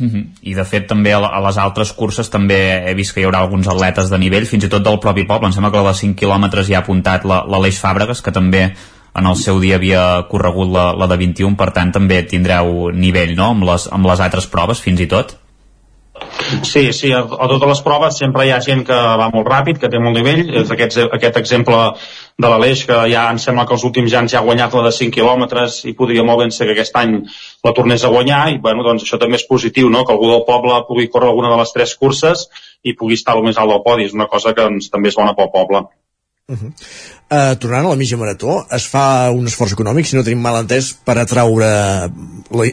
-huh. I de fet també a les altres curses també he vist que hi haurà alguns atletes de nivell, fins i tot del propi poble. Em sembla que la de 5 quilòmetres ja ha apuntat la- l'Aleix Fàbregas, que també en el seu dia havia corregut la, la de 21, per tant també tindreu nivell no? amb, les, amb les altres proves fins i tot. Sí, sí, a, a totes les proves sempre hi ha gent que va molt ràpid, que té molt nivell. És aquest, aquest exemple de l'Aleix, que ja em sembla que els últims anys ja ha guanyat la de 5 quilòmetres i podria molt ben ser que aquest any la tornés a guanyar i bueno, doncs això també és positiu, no? que algú del poble pugui córrer alguna de les tres curses i pugui estar el més alt del podi. És una cosa que doncs, també és bona pel poble. Uh -huh. Uh, tornant a la mitja marató, es fa un esforç econòmic, si no tenim mal entès, per atraure, uh,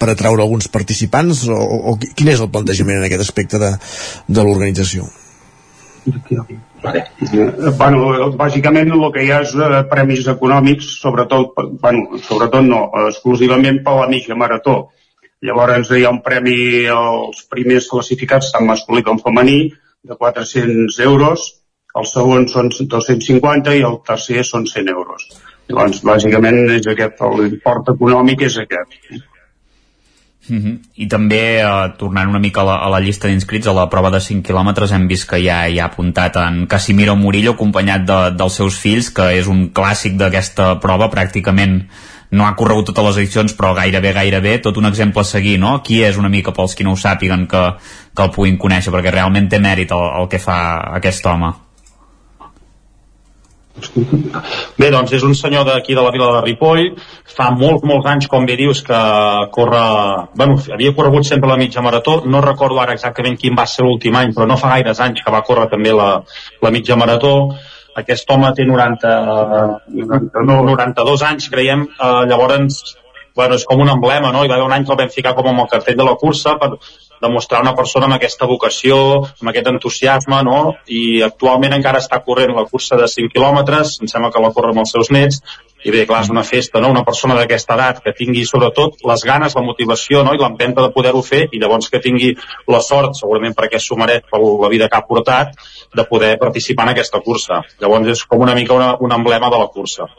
per atraure alguns participants, o, o, quin és el plantejament en aquest aspecte de, de l'organització? Eh, bueno, bàsicament el que hi ha és eh, premis econòmics, sobretot, bueno, sobretot no, exclusivament per la mitja marató. Llavors hi ha un premi als primers classificats, tant masculí com femení, de 400 euros, el segon són 250 i el tercer són 100 euros. Llavors, bàsicament, és aquest, l'import econòmic és aquest. Uh -huh. I també, eh, tornant una mica a la, a la llista d'inscrits, a la prova de 5 quilòmetres hem vist que ja hi ha apuntat en Casimiro Murillo, acompanyat de, dels seus fills, que és un clàssic d'aquesta prova, pràcticament no ha corregut totes les edicions, però gairebé, gairebé, tot un exemple a seguir, no? Qui és una mica pels qui no ho sàpiguen que, que el puguin conèixer, perquè realment té mèrit el, el que fa aquest home. Bé, doncs és un senyor d'aquí de la vila de Ripoll, fa molts, molts anys, com bé dius, que corre... Bueno, havia corregut sempre la mitja marató, no recordo ara exactament quin va ser l'últim any, però no fa gaires anys que va córrer també la, la mitja marató. Aquest home té 90, no, 92 anys, creiem, eh, llavors bueno, és com un emblema, no? Hi va haver un any que el vam ficar com amb el cartell de la cursa per demostrar una persona amb aquesta vocació, amb aquest entusiasme, no? I actualment encara està corrent la cursa de 5 quilòmetres, em sembla que la corre amb els seus nets, i bé, clar, és una festa, no? Una persona d'aquesta edat que tingui sobretot les ganes, la motivació, no? I l'empenta de poder-ho fer, i llavors que tingui la sort, segurament perquè s'ho mereix per la vida que ha portat, de poder participar en aquesta cursa. Llavors és com una mica una, un emblema de la cursa.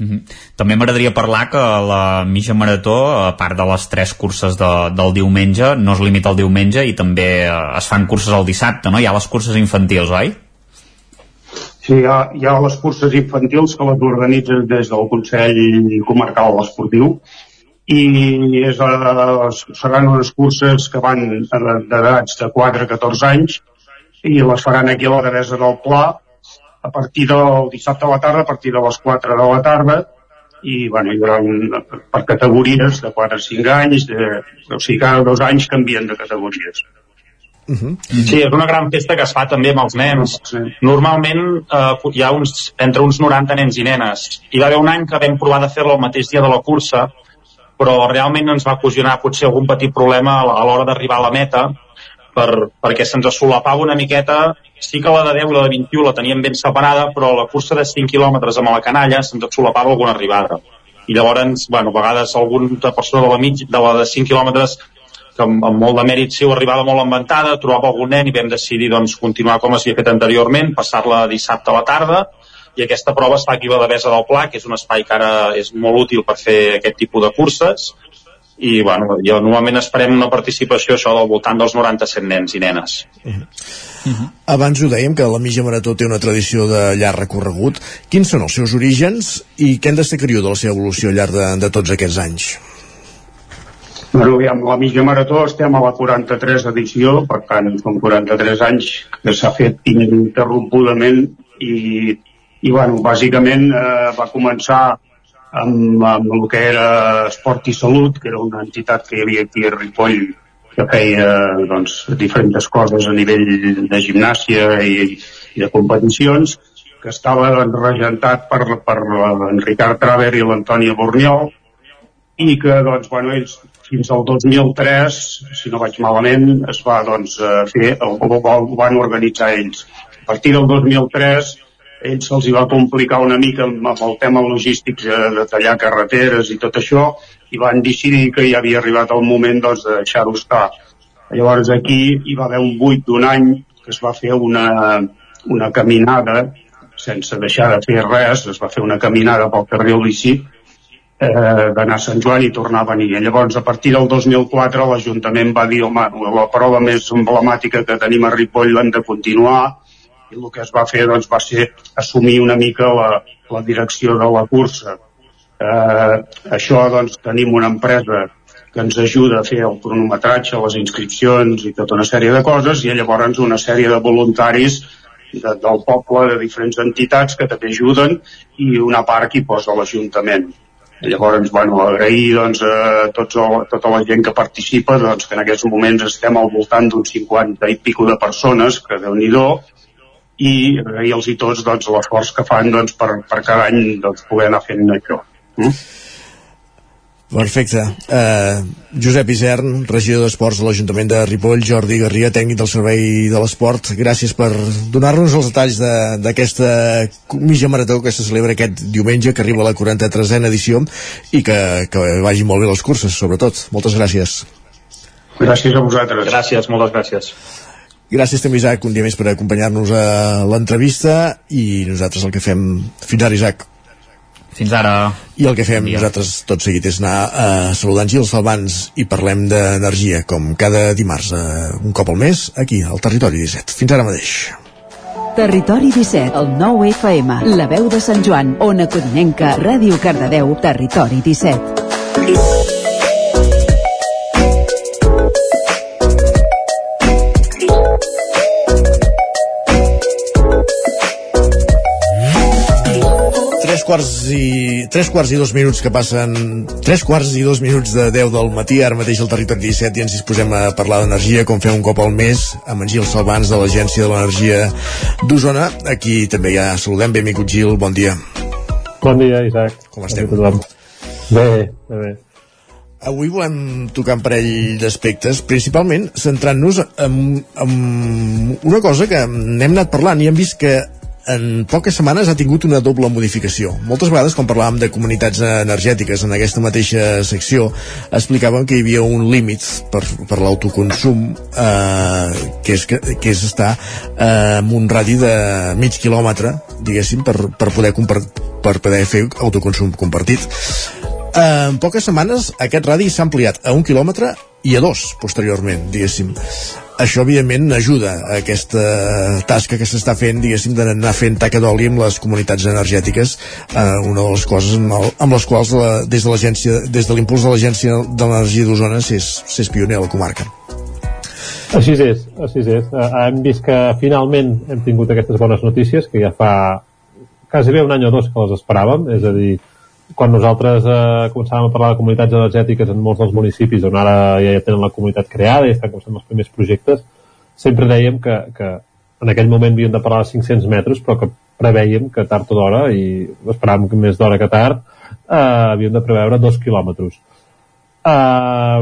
Uh -huh. També m'agradaria parlar que la mitja marató, a part de les tres curses de, del diumenge, no es limita al diumenge i també eh, es fan curses el dissabte, no? Hi ha les curses infantils, oi? Sí, hi ha, hi ha les curses infantils que les organitzen des del Consell Comarcal Esportiu i és, eh, seran unes curses que van d'edats de 4 a 14 anys i les faran aquí a la Devesa del Pla a partir del dissabte a la tarda, a partir de les 4 de la tarda i bueno, hi haurà un, per categories de 4 a 5 anys, de, o sigui, cada dos anys canvien de categories. Uh -huh. Sí, és una gran festa que es fa també amb els nens. Normalment eh, hi ha uns, entre uns 90 nens i nenes. Hi va haver un any que vam provar de fer-lo el mateix dia de la cursa, però realment ens va ocasionar potser algun petit problema a a l'hora d'arribar a la meta, per, perquè se'ns solapava una miqueta. Sí que la de 10 i la de 21 la teníem ben separada, però la cursa de 5 quilòmetres amb la canalla se'ns solapava alguna arribada. I llavors, bueno, a vegades alguna persona de la, mig, de la de 5 quilòmetres que amb, amb molt de mèrit seu arribava molt enventada, trobava algun nen i vam decidir doncs, continuar com s'havia fet anteriorment, passar-la dissabte a la tarda, i aquesta prova està aquí a la Devesa del Pla, que és un espai que ara és molt útil per fer aquest tipus de curses, i bueno, jo normalment esperem una participació això del voltant dels 97 nens i nenes. Uh -huh. Uh -huh. Abans ho dèiem, que la mitja marató té una tradició de llarg recorregut. Quins són els seus orígens i què en destacaria de la seva evolució al llarg de, de tots aquests anys? Bueno, aviam, la mitja marató estem a la 43 edició, per tant, són 43 anys que s'ha fet ininterrompudament i, i bueno, bàsicament eh, va començar amb, amb el que era Esport i Salut, que era una entitat que hi havia aquí a Ripoll que feia doncs, diferents coses a nivell de gimnàsia i, i de competicions, que estava regentat per, per en Ricard Traver i l'Antònia Borniol, i que doncs, bueno, ells fins al 2003, si no vaig malament, es va doncs, fer, o, o, o van organitzar ells. A partir del 2003 ells se'ls va complicar una mica amb, amb el tema logístic eh, de tallar carreteres i tot això i van decidir que ja havia arribat el moment doncs, de deixar-ho estar. Llavors aquí hi va haver un buit d'un any que es va fer una, una caminada sense deixar de fer res, es va fer una caminada pel carrer lícit eh, d'anar a Sant Joan i tornar a venir. Llavors, a partir del 2004, l'Ajuntament va dir, home, la prova més emblemàtica que tenim a Ripoll l'hem de continuar, i el que es va fer doncs, va ser assumir una mica la, la direcció de la cursa. Eh, això doncs, tenim una empresa que ens ajuda a fer el cronometratge, les inscripcions i tota una sèrie de coses i llavors una sèrie de voluntaris de, del poble, de diferents entitats que també ajuden i una part que hi posa l'Ajuntament. Llavors, bueno, agrair doncs, a tots el, tota la gent que participa, doncs, que en aquests moments estem al voltant d'uns 50 i pico de persones, que déu nhi i agrair-los i tots doncs, l'esforç que fan doncs, per, per cada any doncs, poder anar fent això. Mm? Perfecte. Uh, Josep Isern, regidor d'Esports de l'Ajuntament de Ripoll, Jordi Garria, tècnic del Servei de l'Esport, gràcies per donar-nos els detalls d'aquesta de, mitja marató que se celebra aquest diumenge, que arriba a la 43a edició, i que, que vagi molt bé les curses, sobretot. Moltes gràcies. Gràcies a vosaltres. Gràcies, moltes gràcies. Gràcies també, Isaac, un dia més per acompanyar-nos a l'entrevista i nosaltres el que fem... Fins ara, Isaac. Fins ara. I el que fem nosaltres tot seguit és anar a saludar Gil Salvans i parlem d'energia, com cada dimarts, eh, un cop al mes, aquí, al Territori 17. Fins ara mateix. Territori 17, el 9 FM, la veu de Sant Joan, Ona Codinenca, Ràdio Cardedeu, Territori 17. Quarts i... tres quarts i dos minuts que passen... Tres quarts i dos minuts de 10 del matí, ara mateix al territori 17 i ens disposem a parlar d'energia, com fem un cop al mes, amb en Gil Salvans de l'Agència de l'Energia d'Osona. Aquí també ja saludem. Benvingut, Gil, bon dia. Bon dia, Isaac. Com estem? Bé, bé, bé. Avui volem tocar un parell d'aspectes, principalment centrant-nos en, en una cosa que n'hem anat parlant i hem vist que en poques setmanes ha tingut una doble modificació. Moltes vegades, quan parlàvem de comunitats energètiques en aquesta mateixa secció, explicàvem que hi havia un límit per, per l'autoconsum eh, que, és, que, que és estar eh, en un radi de mig quilòmetre, diguéssim, per, per, poder, per poder fer autoconsum compartit. Eh, en poques setmanes aquest radi s'ha ampliat a un quilòmetre i a dos, posteriorment, diguéssim això evidentment ajuda a aquesta tasca que s'està fent diguéssim d'anar fent taca d'oli amb les comunitats energètiques eh, una de les coses amb, el, amb les quals la, des de l'agència des de l'impuls de l'agència de l'energia d'Osona s'és pioner a la comarca així és, així és. Uh, hem vist que finalment hem tingut aquestes bones notícies que ja fa quasi bé un any o dos que les esperàvem, és a dir, quan nosaltres eh, començàvem a parlar de comunitats energètiques en molts dels municipis on ara ja tenen la comunitat creada i estan començant els primers projectes, sempre dèiem que, que en aquell moment havíem de parlar de 500 metres, però que preveiem que tard o d'hora, i esperàvem que més d'hora que tard, eh, havíem de preveure dos quilòmetres. Eh,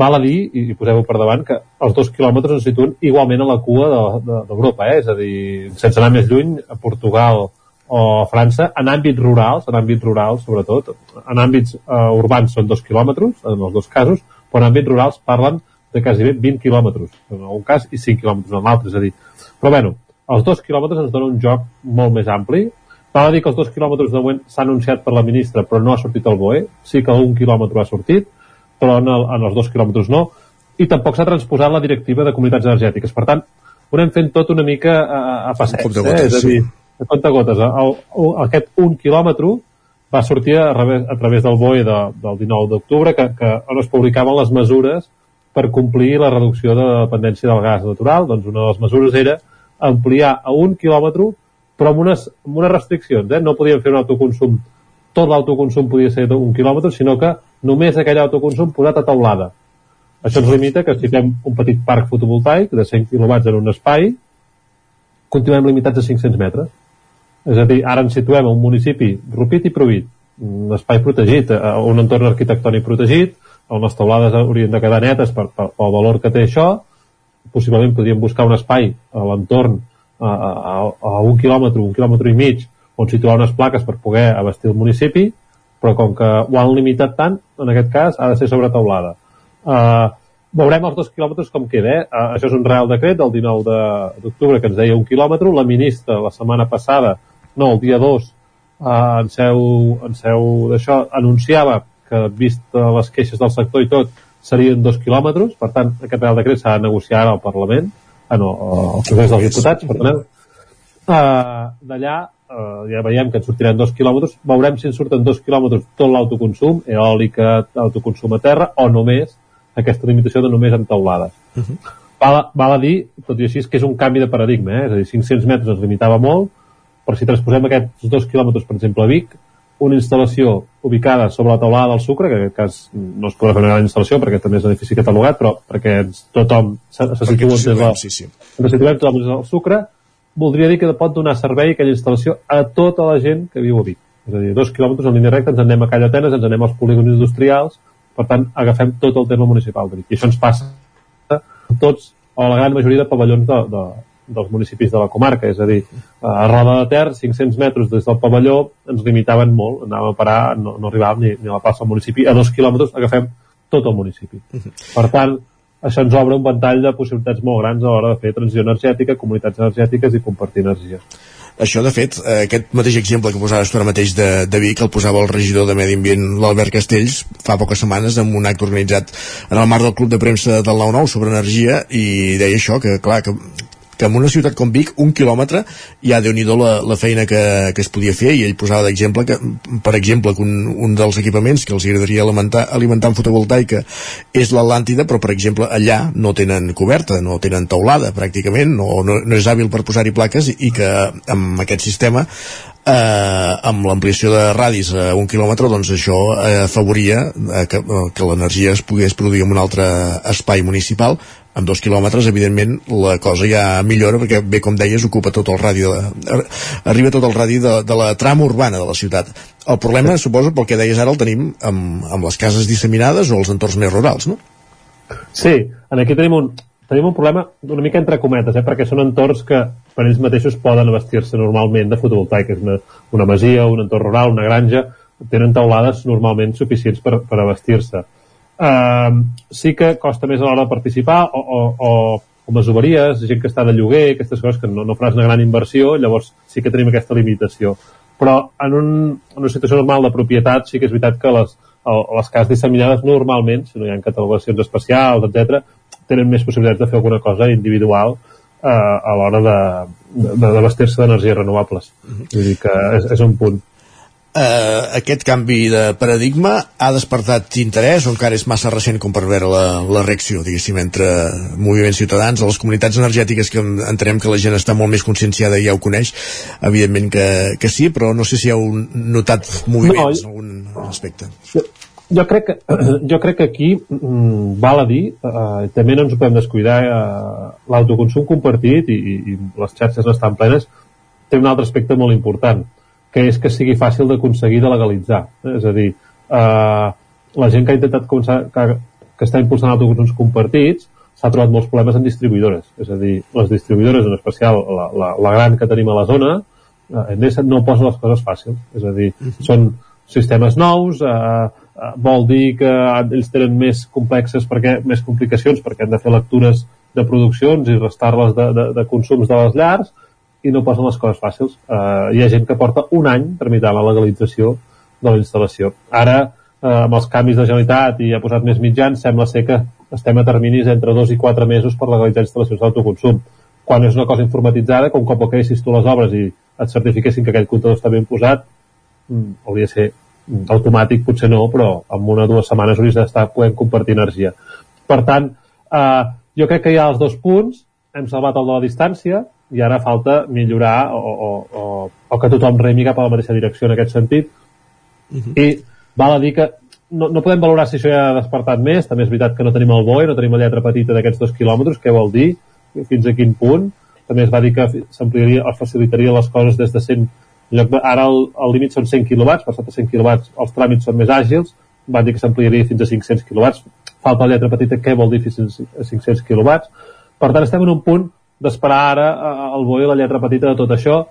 val a dir, i, i poseu-ho per davant, que els dos quilòmetres ens situen igualment a la cua d'Europa, de, de, eh? és a dir, sense anar més lluny, a Portugal, o a França, en àmbits rurals, en àmbits rurals sobretot, en àmbits uh, urbans són dos quilòmetres, en els dos casos, però en àmbits rurals parlen de quasi 20 quilòmetres, en algun cas, i 5 quilòmetres en l'altre, és a dir... Però bueno, els dos quilòmetres ens donen un joc molt més ampli. Val a dir que els dos quilòmetres de moment s'ha anunciat per la ministra, però no ha sortit el BOE. Sí que un quilòmetre ha sortit, però en, el, en els dos quilòmetres no. I tampoc s'ha transposat la directiva de comunitats energètiques. Per tant, ho anem fent tot una mica a, a passets, eh? és a dir, a compte gotes. El, el, aquest un quilòmetre va sortir a, través, a través del BOE de, del 19 d'octubre, que, que on es publicaven les mesures per complir la reducció de la dependència del gas natural. Doncs una de les mesures era ampliar a un quilòmetre, però amb unes, amb unes restriccions. Eh? No podien fer un autoconsum, tot l'autoconsum podia ser d'un quilòmetre, sinó que només aquell autoconsum posat a taulada. Això ens limita que si fem un petit parc fotovoltaic de 100 kW en un espai, continuem limitats a 500 metres. És a dir, ara ens situem a un municipi Rupit i Provit, un espai protegit, un entorn arquitectònic protegit, on les taulades haurien de quedar netes per, per, pel valor que té això, possiblement podríem buscar un espai a l'entorn a, a, a un quilòmetre, un quilòmetre i mig, on situar unes plaques per poder abastir el municipi, però com que ho han limitat tant, en aquest cas ha de ser sobre taulada. Uh, veurem els dos quilòmetres com queda. Eh? Uh, això és un real decret del 19 d'octubre que ens deia un quilòmetre. La ministra la setmana passada, no, el dia 2, uh, en seu, en seu d'això, anunciava que vist les queixes del sector i tot, serien dos quilòmetres, per tant, aquest Real Decret s'ha de negociar ara al Parlament, ah, no, al Congrés dels Diputats, perdoneu. Uh, D'allà uh, ja veiem que en sortiran dos quilòmetres, veurem si en surten dos quilòmetres tot l'autoconsum, eòlica, autoconsum a terra, o només aquesta limitació de només amb taulades. Uh -huh. val, val a dir, tot i així, que és un canvi de paradigma, eh? és a dir, 500 metres ens limitava molt, però si transposem aquests dos quilòmetres, per exemple, a Vic, una instal·lació ubicada sobre la taulada del sucre, que en aquest cas no es podrà fer una gran instal·lació perquè també és un edifici catalogat, però perquè tothom se, se situa des del, sí, sí. ens situem tothom des del sucre, voldria dir que pot donar servei aquella instal·lació a tota la gent que viu a Vic. És a dir, dos quilòmetres en línia recta, ens anem a Calla Atenes, ens anem als polígons industrials, per tant, agafem tot el terme municipal de Vic. I això ens passa a tots, o a la gran majoria de pavellons de, de, dels municipis de la comarca, és a dir, a Roda de Ter, 500 metres des del pavelló, ens limitaven molt, anàvem a parar, no, no arribàvem ni, ni a la plaça del municipi, a dos quilòmetres agafem tot el municipi. Per tant, això ens obre un ventall de possibilitats molt grans a l'hora de fer transició energètica, comunitats energètiques i compartir energia. Això, de fet, eh, aquest mateix exemple que posaves tu ara mateix de, de Vic, el posava el regidor de Medi Ambient, l'Albert Castells, fa poques setmanes amb un acte organitzat en el marc del Club de Premsa del 9-9 sobre energia i deia això, que clar, que que en una ciutat com Vic, un quilòmetre, ja déu nhi la, la feina que, que es podia fer, i ell posava d'exemple que, per exemple, que un, un dels equipaments que els agradaria alimentar, alimentar amb fotovoltaica és l'Atlàntida, però, per exemple, allà no tenen coberta, no tenen taulada, pràcticament, no, no, no és hàbil per posar-hi plaques, i que amb aquest sistema eh, amb l'ampliació de radis a un quilòmetre, doncs això eh, afavoria eh, que, que l'energia es pogués produir en un altre espai municipal amb dos quilòmetres, evidentment, la cosa ja millora, perquè, bé, com deies, ocupa tot el radi, de, arriba tot el radi de, de la trama urbana de la ciutat. El problema, suposo, pel que deies ara, el tenim amb, amb les cases disseminades o els entorns més rurals, no? Sí, en aquí tenim un, tenim un problema una mica entre cometes, eh? perquè són entorns que per ells mateixos poden abastir-se normalment de fotovoltaic, és una, una masia, un entorn rural, una granja, tenen taulades normalment suficients per, per abastir-se eh, sí que costa més a l'hora de participar o, o, o, o masoveries, gent que està de lloguer, aquestes coses que no, no faràs una gran inversió, llavors sí que tenim aquesta limitació. Però en, un, en una situació normal de propietat sí que és veritat que les, les cases disseminades normalment, si no hi ha catalogacions especials, etc, tenen més possibilitats de fer alguna cosa individual eh, a l'hora de, de, de vestir-se d'energies renovables. Mhm. Vull dir que és, és un punt eh, aquest canvi de paradigma ha despertat interès o encara és massa recent com per veure la, la reacció, diguéssim, entre moviments ciutadans, les comunitats energètiques que entenem que la gent està molt més conscienciada i ja ho coneix, evidentment que, que sí, però no sé si heu notat moviments no, en algun aspecte. Jo, jo crec que, jo crec que aquí mm, val a dir, eh, també no ens ho podem descuidar, eh, l'autoconsum compartit i, i, i les xarxes no estan plenes té un altre aspecte molt important que és que sigui fàcil d'aconseguir de legalitzar. És a dir, eh, la gent que ha intentat començar, que, que està impulsant autoconsums compartits s'ha trobat molts problemes en distribuïdores. És a dir, les distribuïdores, en especial la, la, la gran que tenim a la zona, eh, Endesa no posa les coses fàcils. És a dir, uh -huh. són sistemes nous, eh, eh, vol dir que ells tenen més complexes perquè més complicacions perquè han de fer lectures de produccions i restar-les de, de, de consums de les llars i no posen les coses fàcils. Eh, hi ha gent que porta un any tramitant la legalització de la instal·lació. Ara, eh, amb els canvis de Generalitat i ha posat més mitjans, sembla ser que estem a terminis entre dos i quatre mesos per legalitzar instal·lacions d'autoconsum. Quan és una cosa informatitzada, com cop creessis tu les obres i et certifiquessin que aquell comptador està ben posat, mm, hauria de ser mm, automàtic, potser no, però en una o dues setmanes hauries d'estar podent compartir energia. Per tant, eh, jo crec que hi ha els dos punts, hem salvat el de la distància, i ara falta millorar o, o, o, o que tothom remi cap a la mateixa direcció en aquest sentit. Uh -huh. i val a dir que no, no podem valorar si això ja ha despertat més. També és veritat que no tenim el BOE, no tenim la lletra petita d'aquests dos quilòmetres, què vol dir? Fins a quin punt? També es va dir que s'ampliaria o facilitaria les coses des de 100 lloc de, ara el, el límit són 100 kW passat a 100 kW els tràmits són més àgils. Van dir que s'ampliaria fins a 500 kW falta la lletra petita, què vol dir fins a 500 kW per tant estem en un punt d'esperar ara el BOE la lletra petita de tot això,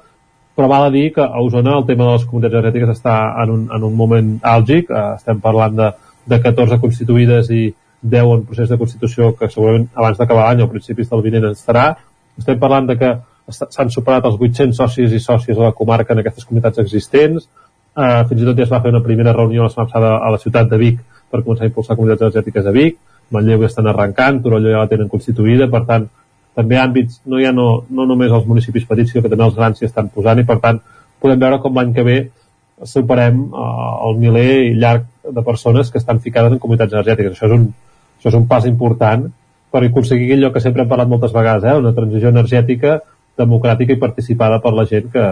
però val a dir que a Osona el tema de les comunitats energètiques està en un, en un moment àlgic, eh, estem parlant de, de 14 constituïdes i 10 en procés de constitució que segurament abans d'acabar l'any o principis del vinent estarà. Estem parlant de que s'han superat els 800 socis i sòcies de la comarca en aquestes comunitats existents. Eh, fins i tot ja es va fer una primera reunió la setmana passada a la ciutat de Vic per començar a impulsar comunitats energètiques a Vic. Manlleu ja estan arrencant, Torelló ja la tenen constituïda, per tant, també àmbits, no ha no, no només els municipis petits, sinó que també els grans s'hi estan posant i per tant podem veure com l'any que ve superem uh, el miler i llarg de persones que estan ficades en comunitats energètiques. Això és un, això és un pas important per aconseguir allò que sempre hem parlat moltes vegades, eh? una transició energètica democràtica i participada per la gent que,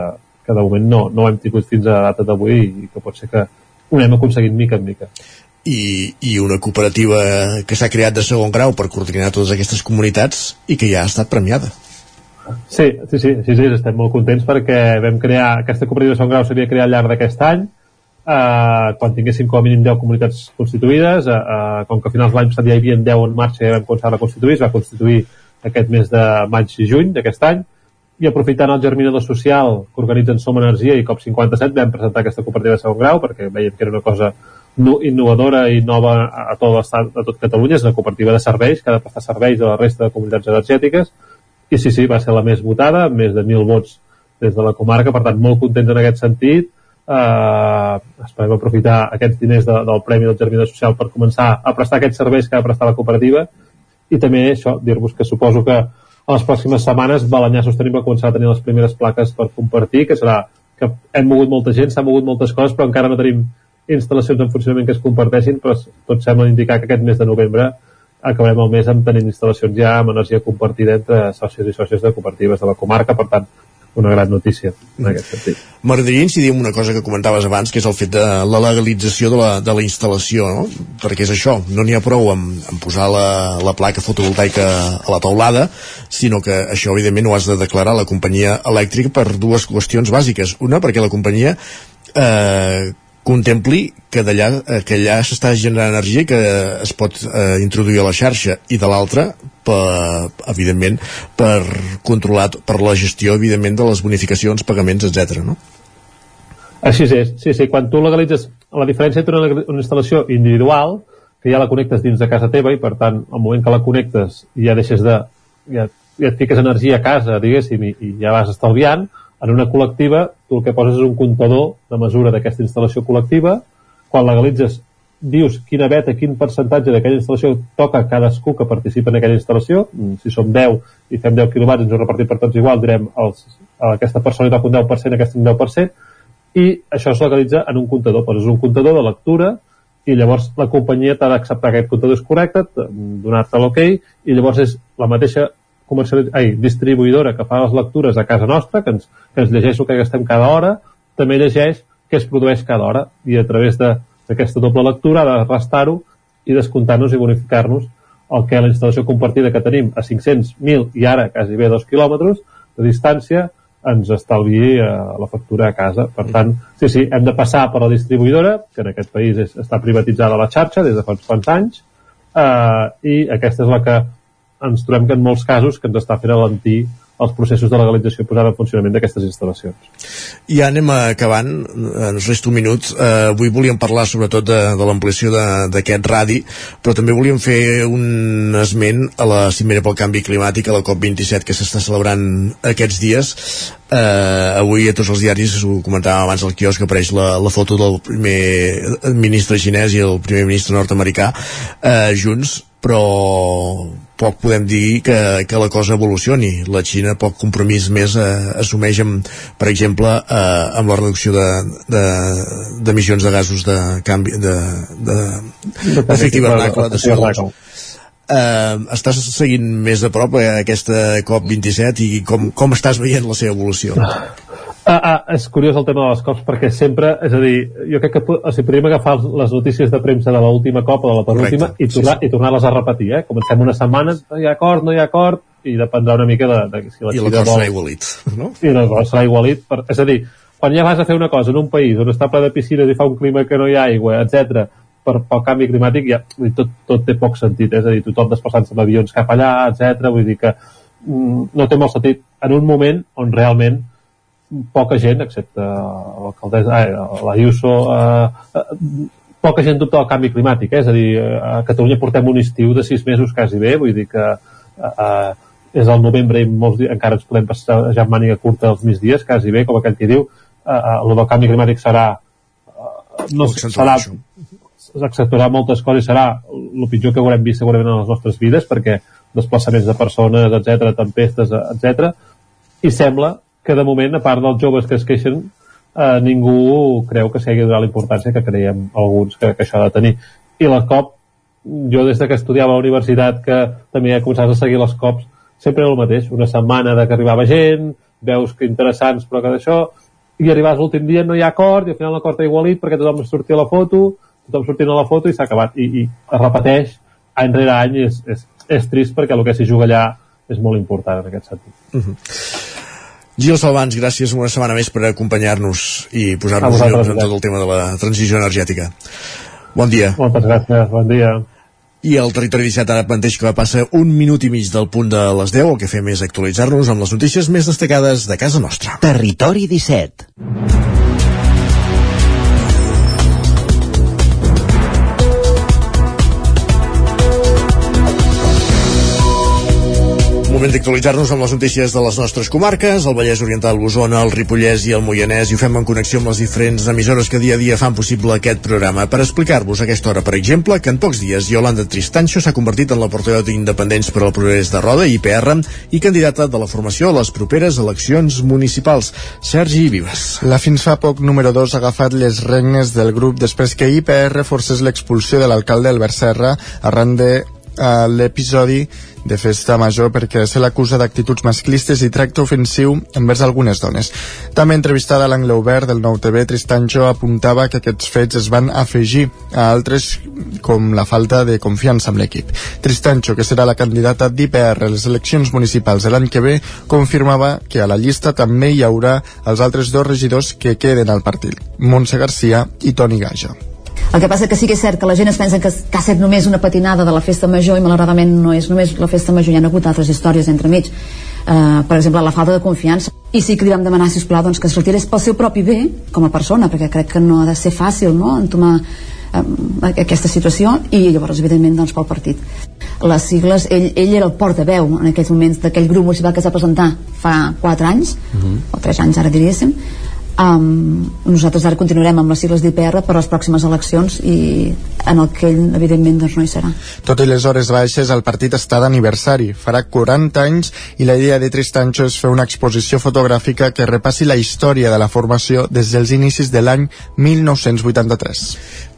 que de moment no, no hem tingut fins a data d'avui i que pot ser que ho anem aconseguint mica en mica i, i una cooperativa que s'ha creat de segon grau per coordinar totes aquestes comunitats i que ja ha estat premiada. Sí, sí, sí, sí, sí estem molt contents perquè vam crear, aquesta cooperativa de segon grau s'havia creat al llarg d'aquest any, eh, quan tinguéssim com a mínim 10 comunitats constituïdes, eh, eh, com que a finals de l'any passat ja hi havia 10 en marxa i ja vam començar a constituir, es va constituir aquest mes de maig i juny d'aquest any, i aprofitant el germinador social que organitzen Som Energia i COP57 vam presentar aquesta cooperativa de segon grau perquè veiem que era una cosa innovadora i nova a tot l'estat, a tot Catalunya, és una cooperativa de serveis que ha de prestar serveis a la resta de comunitats energètiques i sí, sí, va ser la més votada, més de 1.000 vots des de la comarca, per tant, molt contents en aquest sentit. Eh, esperem aprofitar aquests diners de, del Premi del Germinador Social per començar a prestar aquests serveis que ha de prestar la cooperativa i també això, dir-vos que suposo que a les pròximes setmanes Balanyà Sostenible començarà a tenir les primeres plaques per compartir, que serà que hem mogut molta gent, s'ha mogut moltes coses, però encara no tenim instal·lacions en funcionament que es comparteixin, però tot sembla indicar que aquest mes de novembre acabarem el mes amb tenint instal·lacions ja amb energia compartida entre socis i sòcies de cooperatives de la comarca, per tant, una gran notícia en aquest sentit. M'agradaria incidir en una cosa que comentaves abans, que és el fet de la legalització de la, de la instal·lació, no? perquè és això, no n'hi ha prou amb, amb posar la, la placa fotovoltaica a la taulada, sinó que això evidentment ho has de declarar a la companyia elèctrica per dues qüestions bàsiques. Una, perquè la companyia eh, contempli que d'allà eh, que allà s'està generant energia que es pot eh, introduir a la xarxa i de l'altra per, evidentment per controlar per la gestió evidentment de les bonificacions, pagaments, etc. no? Així és, sí, sí, quan tu legalitzes la diferència entre una, una instal·lació individual que ja la connectes dins de casa teva i per tant al moment que la connectes ja deixes de ja, ja et fiques energia a casa diguéssim i, i ja vas estalviant en una col·lectiva, tu el que poses és un comptador de mesura d'aquesta instal·lació col·lectiva. Quan legalitzes, dius quina beta, quin percentatge d'aquella instal·lació toca cadascú que participa en aquella instal·lació. Mm, si som 10 i fem 10 quilowatts, ens ho repartim per tots igual, direm els, a aquesta persona toca un 10%, aquesta un 10%, i això es legalitza en un comptador. Poses un comptador de lectura i llavors la companyia t'ha d'acceptar que aquest comptador és correcte, donar-te l'ok, i llavors és la mateixa ai, distribuïdora que fa les lectures a casa nostra, que ens, que ens llegeix el que gastem cada hora, també llegeix què es produeix cada hora i a través d'aquesta doble lectura ha de restar-ho i descomptar-nos i bonificar-nos el que la instal·lació compartida que tenim a 500, 1.000 i ara quasi bé 2 quilòmetres de distància ens estalviï eh, la factura a casa. Per tant, sí, sí, hem de passar per la distribuïdora, que en aquest país és, està privatitzada la xarxa des de fa uns quants anys, eh, i aquesta és la que ens trobem que en molts casos que ens està fent alentir els processos de legalització posada en funcionament d'aquestes instal·lacions. I ja anem acabant, ens resta un minut. Uh, avui volíem parlar sobretot de, de l'ampliació d'aquest radi, però també volíem fer un esment a la cimera pel canvi climàtic, a la COP27 que s'està celebrant aquests dies. Uh, avui a tots els diaris, ho comentàvem abans al quiosc, apareix la, la foto del primer ministre xinès i el primer ministre nord-americà uh, junts, però poc podem dir que, que la cosa evolucioni. La Xina poc compromís més eh, assumeix, amb, per exemple, eh, amb la reducció d'emissions de, de, de gasos de canvi de, de, d'efecte hivernacle, de CO2. Eh, estàs seguint més de prop eh, aquesta COP27 i com, com estàs veient la seva evolució? Ah, ah, és curiós el tema de les COPs perquè sempre, és a dir, jo crec que o sigui, podríem agafar les notícies de premsa de l'última COP o de la penúltima i, tornar, sí, sí. i tornar-les a repetir, eh? Comencem una setmana, no hi ha acord, no hi ha acord, i dependrà una mica de, de si la I l'acord serà igualit, no? I l'acord serà igualit, per, és a dir, quan ja vas a fer una cosa en un país on està ple de piscines i fa un clima que no hi ha aigua, etc per, pel canvi climàtic ja, tot, tot té poc sentit, eh? és a dir, tothom desplaçant-se amb avions cap allà, etc. vull dir que mm, no té molt sentit en un moment on realment poca gent, excepte l'alcaldessa, eh, l'Ayuso, eh, eh, poca gent dubta del canvi climàtic, eh? és a dir, a Catalunya portem un estiu de sis mesos quasi bé, vull dir que eh, eh, és el novembre i molts dies, encara ens podem passar ja amb màniga curta els migdies, quasi bé, com aquell que diu, eh, eh, el del canvi climàtic serà eh, no serà s'acceptarà moltes coses serà el pitjor que haurem vist segurament en les nostres vides perquè desplaçaments de persones, etc tempestes, etc i sembla que de moment, a part dels joves que es queixen, eh, ningú creu que s'hagi de donar la importància que creiem alguns que, que això ha de tenir. I la COP, jo des de que estudiava a la universitat, que també he començat a seguir les COPs, sempre era el mateix, una setmana de que arribava gent, veus que interessants, però que d'això, i arribes l'últim dia no hi ha acord, i al final l'acord ha igualit perquè tothom sortia a la foto, tothom sortint a la foto i s'ha acabat. I, I es repeteix any rere any, és, és, és trist perquè el que s'hi juga allà és molt important en aquest sentit. Uh mhm. Gil Salvans, gràcies una setmana més per acompanyar-nos i posar-nos en tot el tema de la transició energètica. Bon dia. Moltes gràcies, bon dia. I el Territori 17 ara planteix que passa un minut i mig del punt de les 10, el que fem és actualitzar-nos amb les notícies més destacades de casa nostra. Territori 17. Moment d'actualitzar-nos amb les notícies de les nostres comarques, el Vallès Oriental, l'Osona, el Ripollès i el Moianès, i ho fem en connexió amb les diferents emissores que dia a dia fan possible aquest programa. Per explicar-vos aquesta hora, per exemple, que en pocs dies Yolanda Tristancho s'ha convertit en la portaveu d'Independents per al Progrés de Roda, IPR, i candidata de la formació a les properes eleccions municipals. Sergi Vives. La fins fa poc número 2 ha agafat les regnes del grup després que IPR forcés l'expulsió de l'alcalde Albert Serra arran de uh, l'episodi de festa major perquè se l'acusa d'actituds masclistes i tracte ofensiu envers algunes dones. També entrevistada a l'angle obert del nou TV, Tristancho apuntava que aquests fets es van afegir a altres com la falta de confiança amb l'equip. Tristancho, que serà la candidata d'IPR a les eleccions municipals de l'any que ve, confirmava que a la llista també hi haurà els altres dos regidors que queden al partit, Montse Garcia i Toni Gaja. El que passa que sí que és cert que la gent es pensa que, que ha estat només una patinada de la festa major i malauradament no és només la festa major, hi ha hagut altres històries entre mig. Uh, per exemple, la falta de confiança. I sí que li vam demanar, si plau, doncs, que es retirés pel seu propi bé, com a persona, perquè crec que no ha de ser fàcil no? entomar um, aquesta situació i llavors evidentment doncs, pel partit les sigles, ell, ell era el portaveu en aquells moments d'aquell grup municipal que es va presentar fa 4 anys uh mhm. -huh. o 3 anys ara diríssim Um, nosaltres ara continuarem amb les sigles d'IPR per les pròximes eleccions i en el que ell evidentment doncs, no hi serà. Tot i les hores baixes, el partit està d'aniversari. Farà 40 anys i la idea de Tristancho és fer una exposició fotogràfica que repassi la història de la formació des dels inicis de l'any 1983.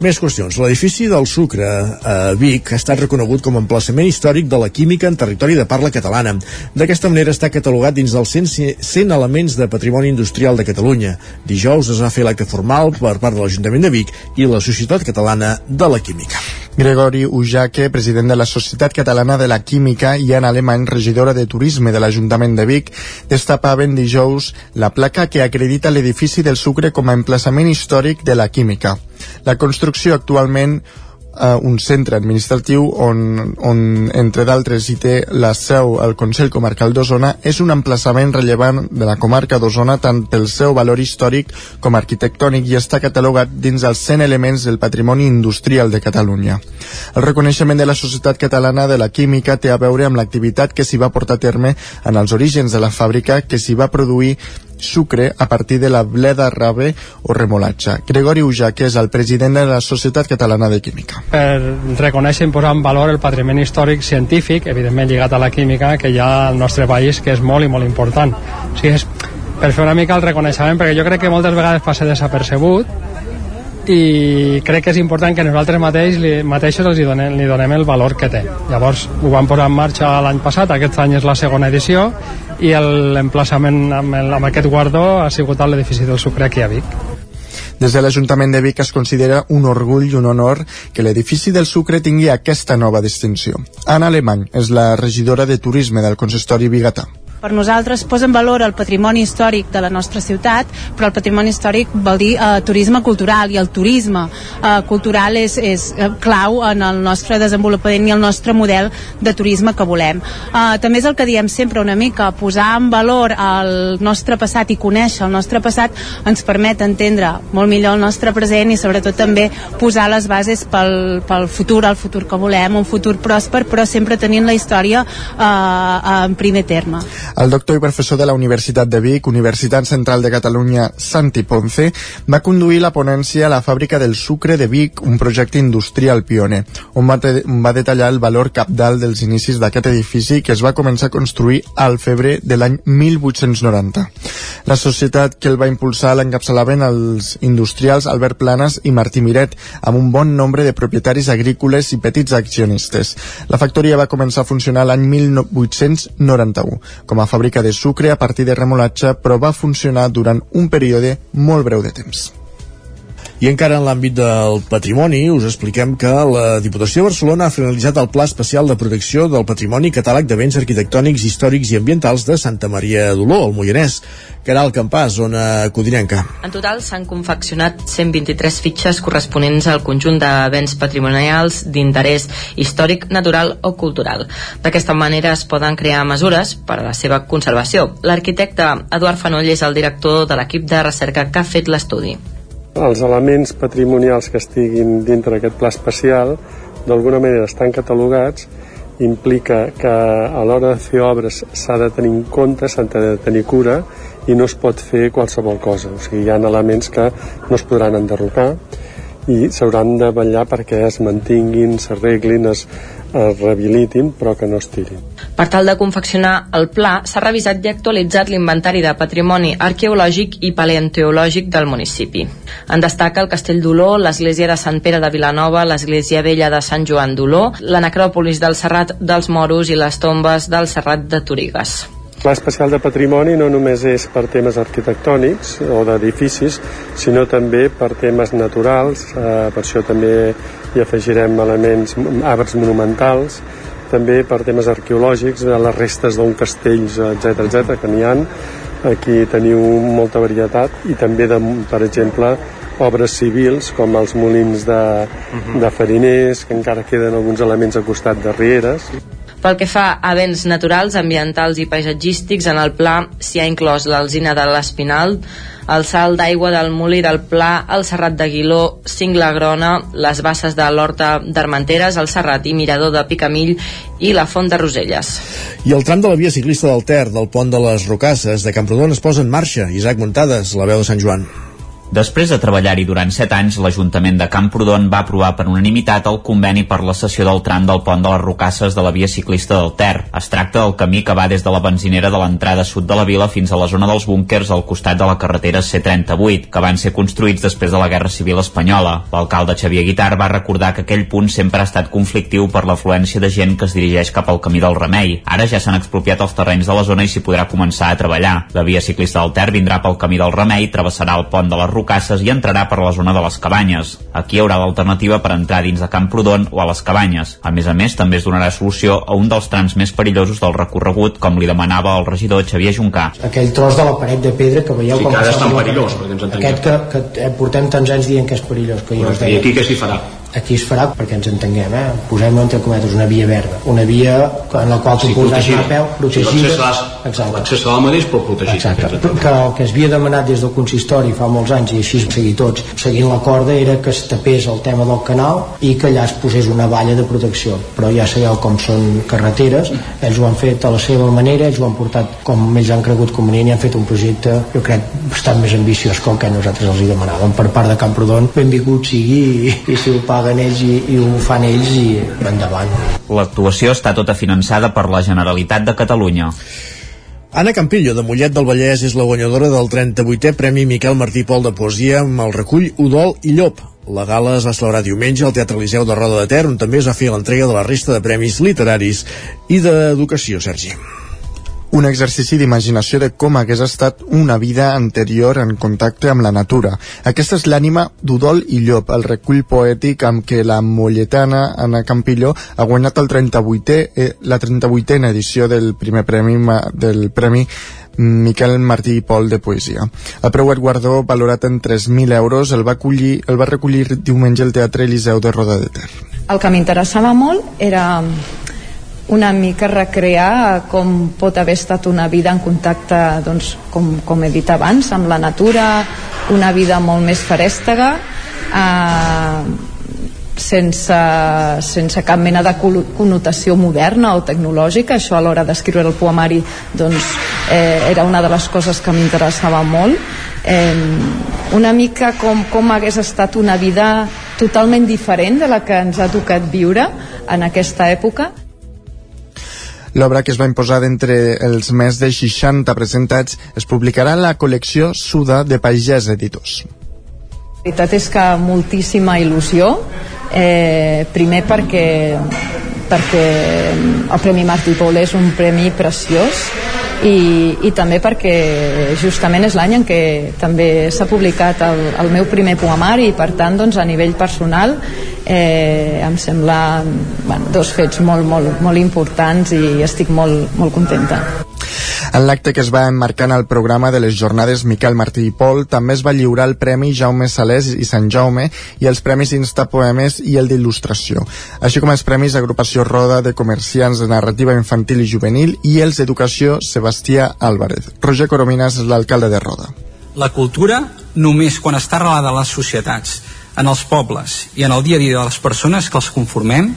Més qüestions. L'edifici del Sucre a Vic ha estat reconegut com a emplaçament històric de la química en territori de parla catalana. D'aquesta manera està catalogat dins dels 100, 100 elements de patrimoni industrial de Catalunya. Dijous es va fer l'acte formal per part de l'Ajuntament de Vic i la Societat Catalana de la Química. Gregori Ujaque, president de la Societat Catalana de la Química i en alemany regidora de Turisme de l'Ajuntament de Vic, destapaven dijous la placa que acredita l'edifici del Sucre com a emplaçament històric de la química. La construcció actualment uh, un centre administratiu on, on entre d'altres hi té la seu el Consell Comarcal d'Osona, és un emplaçament rellevant de la comarca d'Osona tant pel seu valor històric com arquitectònic i està catalogat dins els 100 elements del patrimoni industrial de Catalunya. El reconeixement de la Societat Catalana de la Química té a veure amb l'activitat que s'hi va portar a terme en els orígens de la fàbrica que s'hi va produir sucre a partir de la bleda rave o remolatge. Gregori Uja, que és el president de la Societat Catalana de Química. Per reconèixer i posar en valor el patrimoni històric científic, evidentment lligat a la química, que hi ha al nostre país, que és molt i molt important. O sigui, és per fer una mica el reconeixement, perquè jo crec que moltes vegades passa desapercebut, i crec que és important que nosaltres mateix, li, mateixos els hi donem, li donem el valor que té. Llavors ho vam posar en marxa l'any passat, aquest any és la segona edició i l'emplaçament amb, el, amb aquest guardó ha sigut a l'edifici del Sucre aquí a Vic. Des de l'Ajuntament de Vic es considera un orgull i un honor que l'edifici del Sucre tingui aquesta nova distinció. Anna Alemany és la regidora de Turisme del consistori Bigatà. Per nosaltres posa en valor el patrimoni històric de la nostra ciutat, però el patrimoni històric vol dir eh, turisme cultural i el turisme eh, cultural és, és eh, clau en el nostre desenvolupament i el nostre model de turisme que volem. Eh, també és el que diem sempre una mica, posar en valor el nostre passat i conèixer el nostre passat ens permet entendre molt millor el nostre present i sobretot també posar les bases pel, pel futur, el futur que volem, un futur pròsper, però sempre tenint la història eh, en primer terme. El doctor i professor de la Universitat de Vic, Universitat Central de Catalunya, Santi Ponce, va conduir la ponència a la fàbrica del sucre de Vic, un projecte industrial pioner, on va, va detallar el valor capdalt dels inicis d'aquest edifici que es va començar a construir al febrer de l'any 1890. La societat que el va impulsar l'encapçalaven els industrials Albert Planes i Martí Miret, amb un bon nombre de propietaris agrícoles i petits accionistes. La factoria va començar a funcionar l'any 1891 com a fàbrica de sucre a partir de remolatge, però va funcionar durant un període molt breu de temps. I encara en l'àmbit del patrimoni, us expliquem que la Diputació de Barcelona ha finalitzat el Pla Especial de Protecció del Patrimoni Catàleg de Béns Arquitectònics, Històrics i Ambientals de Santa Maria d'Oló, al Moianès. Caral Campàs, zona codinenca. En total s'han confeccionat 123 fitxes corresponents al conjunt de béns patrimonials d'interès històric, natural o cultural. D'aquesta manera es poden crear mesures per a la seva conservació. L'arquitecte Eduard Fanoll és el director de l'equip de recerca que ha fet l'estudi els elements patrimonials que estiguin dintre d'aquest pla especial d'alguna manera estan catalogats implica que a l'hora de fer obres s'ha de tenir en compte, s'ha de tenir cura i no es pot fer qualsevol cosa. O sigui, hi ha elements que no es podran enderrocar i s'hauran de vetllar perquè es mantinguin, s'arreglin, es, es rehabilitin però que no es tirin. Per tal de confeccionar el pla, s'ha revisat i actualitzat l'inventari de patrimoni arqueològic i paleontològic del municipi. En destaca el Castell d'Oló, l'església de Sant Pere de Vilanova, l'església vella de Sant Joan d'Oló, la necròpolis del Serrat dels Moros i les tombes del Serrat de Torigues. Pla especial de patrimoni no només és per temes arquitectònics o d'edificis, sinó també per temes naturals, eh, per això també hi afegirem elements, arbres monumentals, també per temes arqueològics, de les restes d'un castell, etc etc que n'hi han. Aquí teniu molta varietat i també, de, per exemple, obres civils com els molins de, de fariners, que encara queden alguns elements al costat de rieres. Pel que fa a béns naturals, ambientals i paisatgístics, en el pla s'hi ha inclòs l'alzina de l'Espinal, el salt d'aigua del Molí del Pla, el Serrat de Guiló, Cingla Grona, les basses de l'Horta d'Armenteres, el Serrat i Mirador de Picamill i la Font de Roselles. I el tram de la via ciclista del Ter, del pont de les Rocasses, de Camprodon, es posa en marxa. Isaac Muntades, la veu de Sant Joan. Després de treballar-hi durant 7 anys, l'Ajuntament de Camprodon va aprovar per unanimitat el conveni per la cessió del tram del pont de les Rocasses de la via ciclista del Ter. Es tracta del camí que va des de la benzinera de l'entrada sud de la vila fins a la zona dels búnkers al costat de la carretera C38, que van ser construïts després de la Guerra Civil Espanyola. L'alcalde Xavier Guitar va recordar que aquell punt sempre ha estat conflictiu per l'afluència de gent que es dirigeix cap al camí del Remei. Ara ja s'han expropiat els terrenys de la zona i s'hi podrà començar a treballar. La via ciclista del Ter vindrà pel camí del Remei, travessarà el pont de Rocasses i entrarà per la zona de les Cabanyes. Aquí hi haurà l'alternativa per entrar dins de Camprodon o a les Cabanyes. A més a més, també es donarà solució a un dels trams més perillosos del recorregut, com li demanava el regidor Xavier Juncà. Aquell tros de la paret de pedra que veieu sí, com que ara és tan perillós, perquè ens Aquest que, que portem tants anys dient que és perillós. Que jo I aquí què s'hi farà? Aquí es farà perquè ens entenguem eh? posem entre cometes una via verda una via en la qual tu Sí, podràs protegida. anar a peu protegida Sí, l'accés a la mateix però protegit Exacte. que el que es havia demanat des del consistori fa molts anys i així seguir tots seguint la corda era que es tapés el tema del canal i que allà es posés una valla de protecció però ja sabeu com són carreteres ells ho han fet a la seva manera ells ho han portat com ells han cregut convenient i han fet un projecte jo crec bastant més ambiciós que el que nosaltres els hi demanàvem per part de Camprodon benvingut sigui i, i si ho paguen ells i, i ho fan ells i endavant L'actuació està tota finançada per la Generalitat de Catalunya. Anna Campillo, de Mollet del Vallès, és la guanyadora del 38è Premi Miquel Martí Pol de Poesia amb el recull Udol i Llop. La gala es va celebrar diumenge al Teatre Liceu de Roda de Ter, on també es va fer l'entrega de la resta de premis literaris i d'educació, Sergi. Un exercici d'imaginació de com hagués estat una vida anterior en contacte amb la natura. Aquesta és l'ànima d'Udol i Llop, el recull poètic amb què la molletana Anna Campillo ha guanyat el 38è, eh, la 38a edició del primer premi del premi Miquel Martí i Pol de Poesia. El preuet guardó, valorat en 3.000 euros, el va, acollir, el va recollir diumenge al Teatre Eliseu de Roda de Ter. El que m'interessava molt era una mica recrear com pot haver estat una vida en contacte, doncs, com, com he dit abans, amb la natura, una vida molt més ferèstega, eh, sense, sense cap mena de connotació moderna o tecnològica. Això a l'hora d'escriure el poemari doncs, eh, era una de les coses que m'interessava molt. Eh, una mica com, com hagués estat una vida totalment diferent de la que ens ha tocat viure en aquesta època. L'obra que es va imposar d'entre els més de 60 presentats es publicarà a la col·lecció Suda de Pagès Editors. La veritat és que moltíssima il·lusió, eh, primer perquè, perquè el Premi Martí Pol és un premi preciós i, i també perquè justament és l'any en què també s'ha publicat el, el meu primer poemari i per tant doncs, a nivell personal eh, em sembla bueno, dos fets molt, molt, molt importants i estic molt, molt contenta. En l'acte que es va emmarcar en el programa de les jornades Miquel Martí i Pol també es va lliurar el Premi Jaume Salès i Sant Jaume i els Premis Instapoemes i el d'Il·lustració, així com els Premis Agrupació Roda de Comerciants de Narrativa Infantil i Juvenil i els d'Educació Sebastià Álvarez. Roger Corominas és l'alcalde de Roda. La cultura, només quan està arrelada a les societats, en els pobles i en el dia a dia de les persones que els conformem,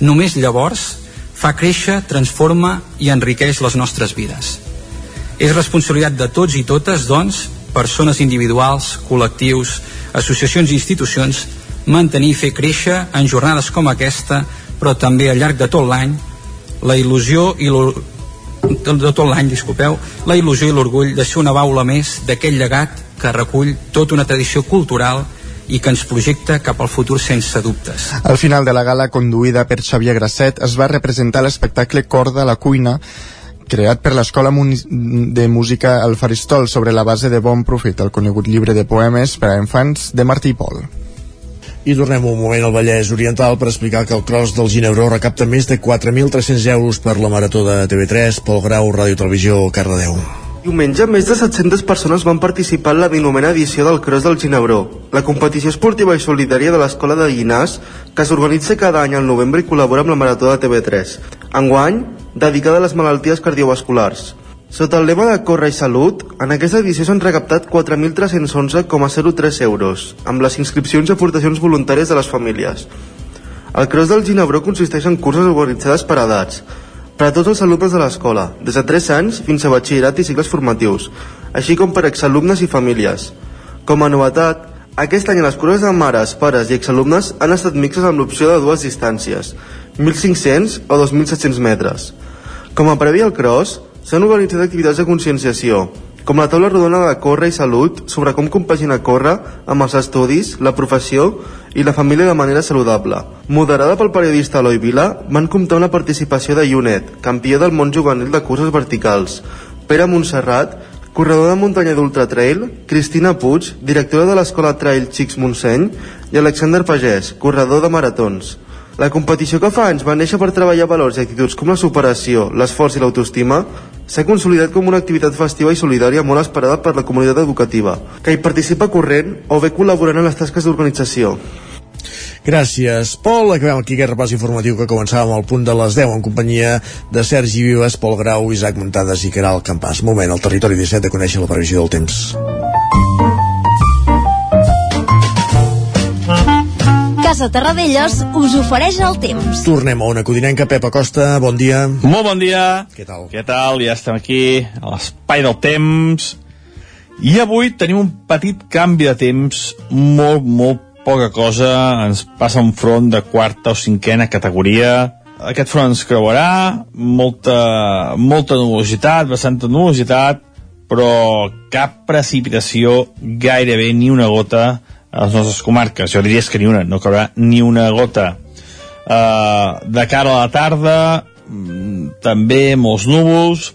només llavors fa créixer, transforma i enriqueix les nostres vides. És responsabilitat de tots i totes, doncs, persones individuals, col·lectius, associacions i institucions, mantenir i fer créixer en jornades com aquesta, però també al llarg de tot l'any, la il·lusió i de tot l'any, disculpeu, la il·lusió i l'orgull de ser una baula més d'aquest llegat que recull tota una tradició cultural i que ens projecta cap al futur sense dubtes. Al final de la gala, conduïda per Xavier Grasset, es va representar l'espectacle Cor de la Cuina, creat per l'Escola de Música El Faristol sobre la base de Bon Profit, el conegut llibre de poemes per a infants de Martí i Pol. I tornem un moment al Vallès Oriental per explicar que el cross del Ginebró recapta més de 4.300 euros per la marató de TV3, Pol Grau, Ràdio Televisió, Cardedeu. Diumenge, més de 700 persones van participar en la 19a edició del Cross del Ginebró, la competició esportiva i solidària de l'Escola de Llinars, que s'organitza cada any al novembre i col·labora amb la Marató de TV3. Enguany, dedicada a les malalties cardiovasculars. Sota el lema de Corre i Salut, en aquesta edició s'han recaptat 4.311,03 euros, amb les inscripcions i aportacions voluntàries de les famílies. El Cross del Ginebró consisteix en curses organitzades per edats, per a tots els alumnes de l'escola, des de 3 anys fins a batxillerat i cicles formatius, així com per exalumnes i famílies. Com a novetat, aquest any les curses de mares, pares i exalumnes han estat mixes amb l'opció de dues distàncies, 1.500 o 2.700 metres. Com a previ al cross, s'han organitzat activitats de conscienciació, com la taula rodona de Corre i Salut sobre com compaginar córrer amb els estudis, la professió i la família de manera saludable. Moderada pel periodista Eloi Vila, van comptar una participació de Ionet, campió del món juvenil de curses verticals, Pere Montserrat, corredor de muntanya d'Ultra Trail, Cristina Puig, directora de l'escola Trail Xics Montseny, i Alexander Pagès, corredor de maratons. La competició que fa anys va néixer per treballar valors i actituds com la superació, l'esforç i l'autoestima, s'ha consolidat com una activitat festiva i solidària molt esperada per la comunitat educativa, que hi participa corrent o bé col·laborant en les tasques d'organització. Gràcies, Pol. Acabem aquí aquest repàs informatiu que començàvem al punt de les 10 en companyia de Sergi Vives, Pol Grau, Isaac Montades i Caral Campàs. Moment, al territori 17 de conèixer la previsió del temps. Casa Terradellos us ofereix el temps. Tornem a una codinenca. Pep Acosta, bon dia. Molt bon dia. Què tal? Què tal? Ja estem aquí, a l'espai del temps. I avui tenim un petit canvi de temps, molt, molt poca cosa. Ens passa un front de quarta o cinquena categoria. Aquest front ens creuarà, molta, molta nubositat, bastanta nubositat, però cap precipitació, gairebé ni una gota a les nostres comarques. Jo diria que ni una, no caurà ni una gota. Uh, de cara a la tarda, mm, també molts núvols,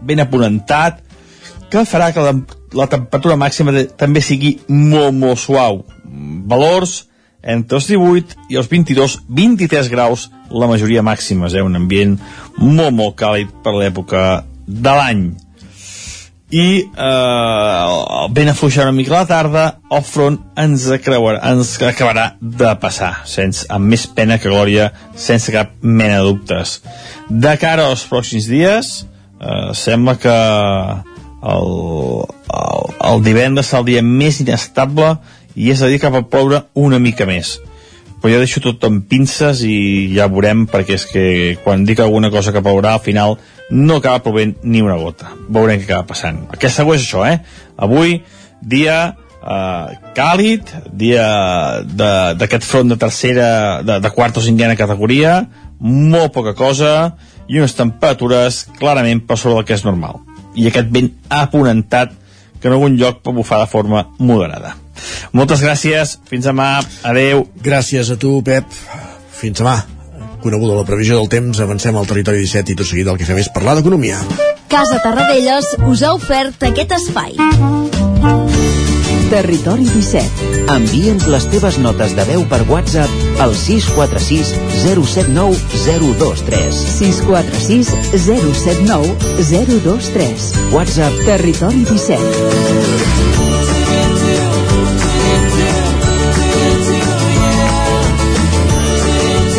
ben aponentat, que farà que la, la temperatura màxima de, també sigui molt, molt suau. Valors entre els 18 i els 22, 23 graus, la majoria màximes, eh? un ambient molt, molt càlid per l'època de l'any i eh, ben afluixar una mica la tarda el front ens, creuarà, ens acabarà de passar sense, amb més pena que glòria sense cap mena de dubtes. De cara als pròxims dies eh, sembla que el, el, el divendres serà el dia més inestable i és a dir que va ploure una mica més. Però jo deixo tot amb pinces i ja veurem perquè és que quan dic alguna cosa que plourà al final no acaba plovent ni una gota veurem què acaba passant el següent és això, eh? avui dia eh, càlid dia d'aquest front de tercera de, de quarta o cinquena categoria molt poca cosa i unes temperatures clarament per sobre del que és normal i aquest vent aponentat que en algun lloc pot bufar de forma moderada moltes gràcies, fins demà, adeu. Gràcies a tu, Pep. Fins demà. Coneguda la previsió del temps, avancem al territori 17 i tot seguit el que fem és parlar d'economia. Casa Tarradellas us ha ofert aquest espai. Territori 17. Envia'ns les teves notes de veu per WhatsApp al 646 079 023. 646 079 023. WhatsApp Territori 17.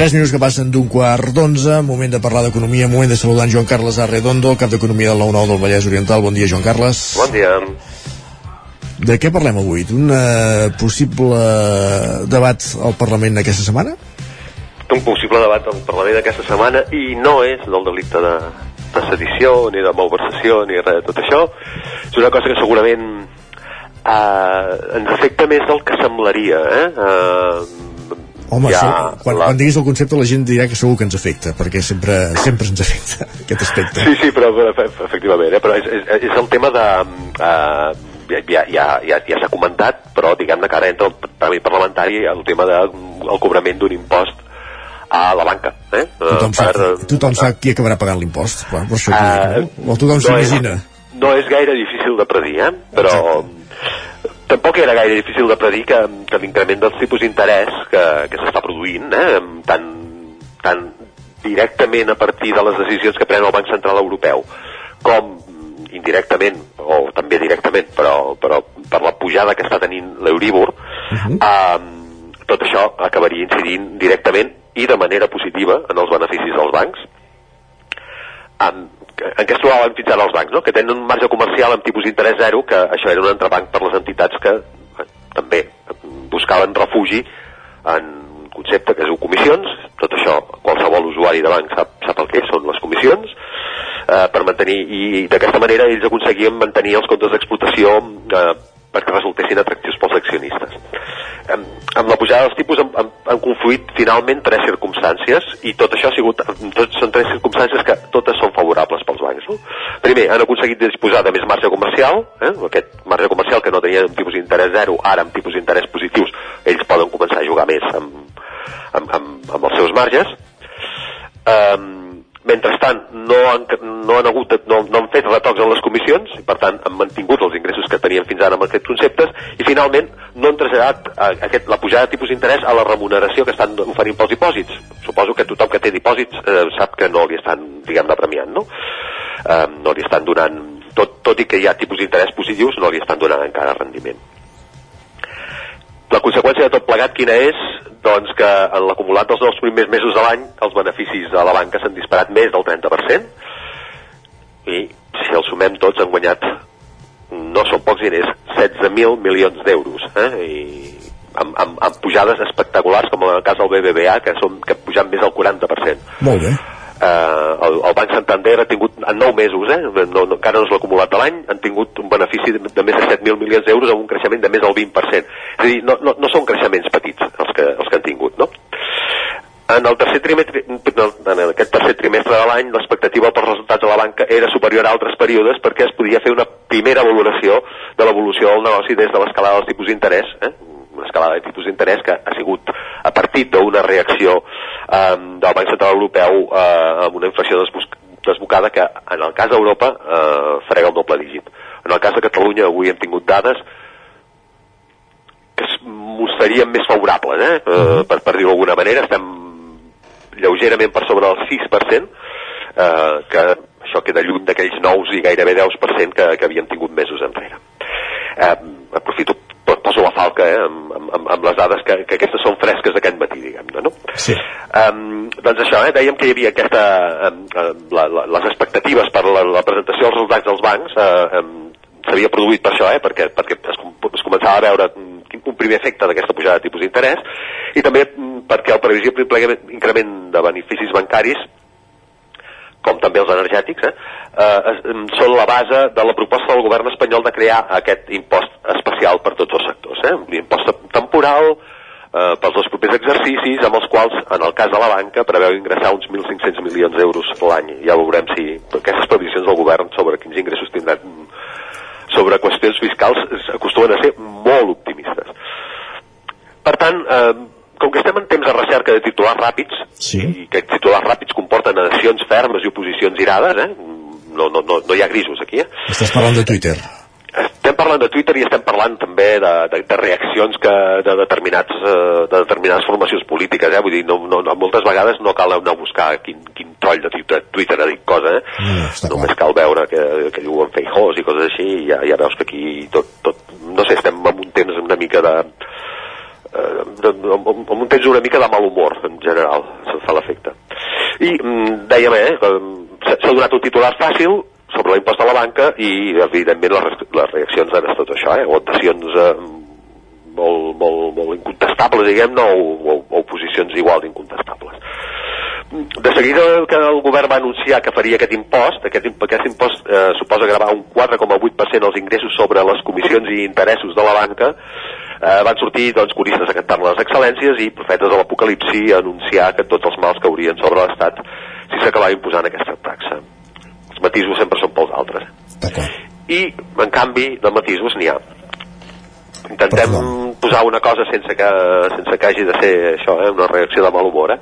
Tres minuts que passen d'un quart d'onze, moment de parlar d'economia, moment de saludar en Joan Carles Arredondo, cap d'Economia del 9-9 del Vallès Oriental. Bon dia, Joan Carles. Bon dia. De què parlem avui? D'un uh, possible debat al Parlament aquesta setmana? Un possible debat al Parlament aquesta setmana i no és del delicte de, de sedició, ni de malversació, ni res de tot això. És una cosa que segurament eh, ens afecta més del que semblaria, eh? eh Home, ja, segur, quan, la... quan diguis el concepte la gent dirà que segur que ens afecta, perquè sempre, sempre ens afecta aquest aspecte. Sí, sí, però, però efectivament, eh? però és, és, és el tema de... Uh, ja, ja, ja, ja s'ha comentat, però diguem-ne que ara entra el tràmit parlamentari el tema del de, cobrament d'un impost a la banca. Eh? Tothom, per, sap, tothom sap qui acabarà pagant l'impost, per això uh, no? o tothom no s'imagina. No és gaire difícil de predir, eh? però... Exacte tampoc era gaire difícil de predir que, que l'increment dels tipus d'interès que, que s'està produint, eh, tan, tan directament a partir de les decisions que pren el Banc Central Europeu, com indirectament, o també directament, però, però per la pujada que està tenint l'Euríbor, uh -huh. eh, tot això acabaria incidint directament i de manera positiva en els beneficis dels bancs. En, en què es trobaven fins ara els bancs, no? que tenen un marge comercial amb tipus d'interès zero, que això era un entrebanc per les entitats que eh, també buscaven refugi en un concepte que diu comissions, tot això qualsevol usuari de banc sap, sap el que són les comissions, eh, per mantenir, i d'aquesta manera ells aconseguien mantenir els comptes d'explotació eh, perquè resultessin atractius pels accionistes. Amb, amb la pujada dels tipus han, han, han confluït finalment tres circumstàncies i tot això ha sigut, tot, són tres circumstàncies que totes són favorables pels bancs. No? Primer, han aconseguit disposar de més marge comercial, eh? aquest marge comercial que no tenien amb tipus d'interès zero, ara amb tipus d'interès positius, ells poden començar a jugar més amb, amb, amb, amb els seus marges. Um, mentrestant no han, no han hagut no, no han fet retocs en les comissions i per tant han mantingut els ingressos que tenien fins ara amb aquests conceptes i finalment no han traslladat a, aquest, la pujada de tipus d'interès a la remuneració que estan oferint pels dipòsits suposo que tothom que té dipòsits eh, sap que no li estan diguem-ne premiant no? Eh, no li estan donant tot, tot i que hi ha tipus d'interès positius no li estan donant encara rendiment la conseqüència de tot plegat quina és? Doncs que en l'acumulat dels dos primers mesos de l'any els beneficis de la banca s'han disparat més del 30% i si els sumem tots han guanyat no són pocs diners 16.000 milions d'euros eh? i amb, amb, amb pujades espectaculars com en el cas del BBVA que, són, que pujan més del 40% Molt bé eh, el, el Banc Santander ha tingut en 9 mesos, eh, no, no, encara no és l'acumulat de l'any, han tingut un benefici de, de més de 7.000 milions d'euros amb un creixement de més del 20%. És a dir, no, no, no són creixements petits els que, els que han tingut, no? En el tercer trimestre, en aquest tercer trimestre de l'any, l'expectativa pels resultats de la banca era superior a altres períodes perquè es podia fer una primera valoració de l'evolució del negoci des de l'escalada dels tipus d'interès, eh? Una escalada de tipus d'interès que ha sigut a partir d'una reacció eh, del Banc Central Europeu eh, amb una inflació desbocada que en el cas d'Europa eh, frega el doble dígit. En el cas de Catalunya avui hem tingut dades que es mostrarien més favorables, eh? eh per, per dir-ho d'alguna manera, estem lleugerament per sobre del 6%, eh, que això queda lluny d'aquells nous i gairebé 10% que, que havíem tingut mesos enrere. Eh, aprofito poso la falca eh, amb, amb, amb les dades que, que aquestes són fresques d'aquest matí, diguem-ne, no? Sí. Um, doncs això, eh, dèiem que hi havia aquesta, um, la, la, les expectatives per la, la presentació dels resultats dels bancs uh, um, s'havia produït per això, eh, perquè, perquè es, es començava a veure un primer efecte d'aquesta pujada de tipus d'interès i també perquè el previsible increment de beneficis bancaris com també els energètics, eh, eh, són la base de la proposta del govern espanyol de crear aquest impost especial per tots els sectors. Eh? L'impost temporal eh, pels dos propers exercicis, amb els quals, en el cas de la banca, preveu ingressar uns 1.500 milions d'euros l'any. Ja veurem si aquestes previsions del govern sobre quins ingressos tindran sobre qüestions fiscals acostumen a ser molt optimistes. Per tant, eh, com que estem en temps de recerca de titulars ràpids, sí. i que titulars ràpids comporten adhesions fermes i oposicions irades, eh? no, no, no, no hi ha grisos aquí. Eh? Estàs parlant de Twitter. Estem parlant de Twitter i estem parlant també de, de, de reaccions que, de, determinats, eh, de determinades formacions polítiques. Eh? Vull dir, no, no, moltes vegades no cal anar a buscar quin, quin troll de Twitter, Twitter ha dit cosa. Eh? Mm, Només cal veure que, que diuen feijós i coses així i ja, ja veus que aquí tot, tot... No sé, estem en un temps una mica de eh, de, amb, amb un temps una mica de mal humor en general, se'n fa l'efecte i mm, dèiem eh, s'ha donat un titular fàcil sobre l'impost de la banca i evidentment les, les reaccions han estat això, eh, adhesions eh, molt, molt, molt incontestables diguem-ne o, o, o posicions igual d'incontestables. De seguida que el govern va anunciar que faria aquest impost, aquest, aquest impost eh, suposa gravar un 4,8% els ingressos sobre les comissions i interessos de la banca, eh, van sortir doncs, coristes a cantar les excel·lències i profetes de l'apocalipsi a anunciar que tots els mals caurien sobre l'Estat si s'acabava imposant aquesta taxa. Els matisos sempre són pels altres. I, en canvi, de matisos n'hi ha. Intentem posar una cosa sense que, sense que hagi de ser això, eh, una reacció de mal humor. Eh?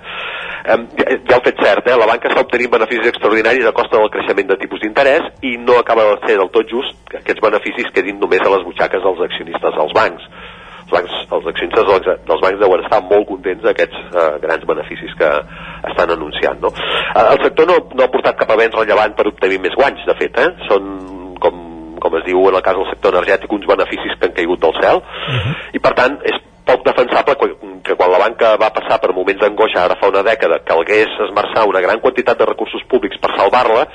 Eh, ja el fet cert, eh? la banca està obtenint beneficis extraordinaris a costa del creixement de tipus d'interès i no acaba de ser del tot just que aquests beneficis quedin només a les butxaques dels accionistes dels bancs. Els, bancs, els accionistes dels, dels bancs deuen estar molt contents d'aquests eh, grans beneficis que estan anunciant. No? Eh, el sector no, no ha portat cap avenç rellevant per obtenir més guanys, de fet. Eh? Són, com, com es diu en el cas del sector energètic, uns beneficis que han caigut del cel, uh -huh. i per tant és poc defensable que quan la banca va passar per moments d'angoixa ara fa una dècada, calgués esmerçar una gran quantitat de recursos públics per salvar-la,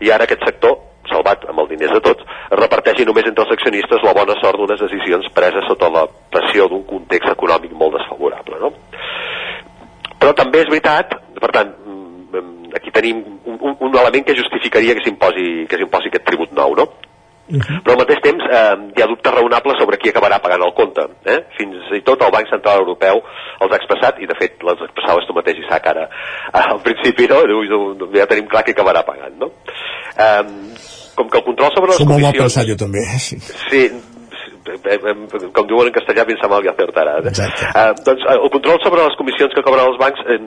i ara aquest sector salvat amb els diners de tots, es reparteixi només entre els accionistes la bona sort d'unes decisions preses sota la pressió d'un context econòmic molt desfavorable. No? Però també és veritat, per tant, mm, aquí tenim un, un, un element que justificaria que s'imposi que s'imposi aquest tribut nou, no? Uh -huh. Però al mateix temps eh, hi ha dubtes raonables sobre qui acabarà pagant el compte. Eh? Fins i tot el Banc Central Europeu els ha expressat, i de fet les expressaves tu mateix, Isaac, ara al principi, no? ja tenim clar qui acabarà pagant. No? Eh, com que el control sobre les Som comissions... molt pensat jo també. Sí. Sí, com diuen en castellà, pensa mal i acertarà. Exacte. Uh, doncs el control sobre les comissions que cobren els bancs eh,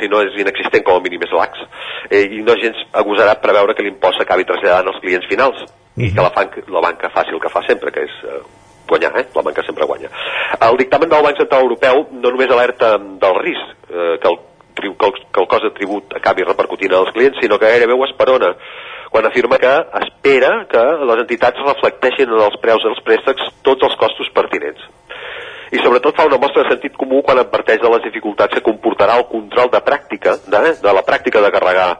si no és inexistent com a mínim és lax eh, i no gens agosarat preveure que l'impost s'acabi traslladant als clients finals mm -hmm. i que la, banca, la banca faci el que fa sempre que és eh, guanyar, eh? la banca sempre guanya el dictamen del Banc Central Europeu no només alerta del risc eh, que, el, que, el, que el cost de tribut acabi repercutint als clients sinó que gairebé ho esperona quan afirma que espera que les entitats reflecteixin en els preus dels préstecs tots els costos pertinents i sobretot fa una mostra de sentit comú quan adverteix de les dificultats que comportarà el control de pràctica, de, de la pràctica de carregar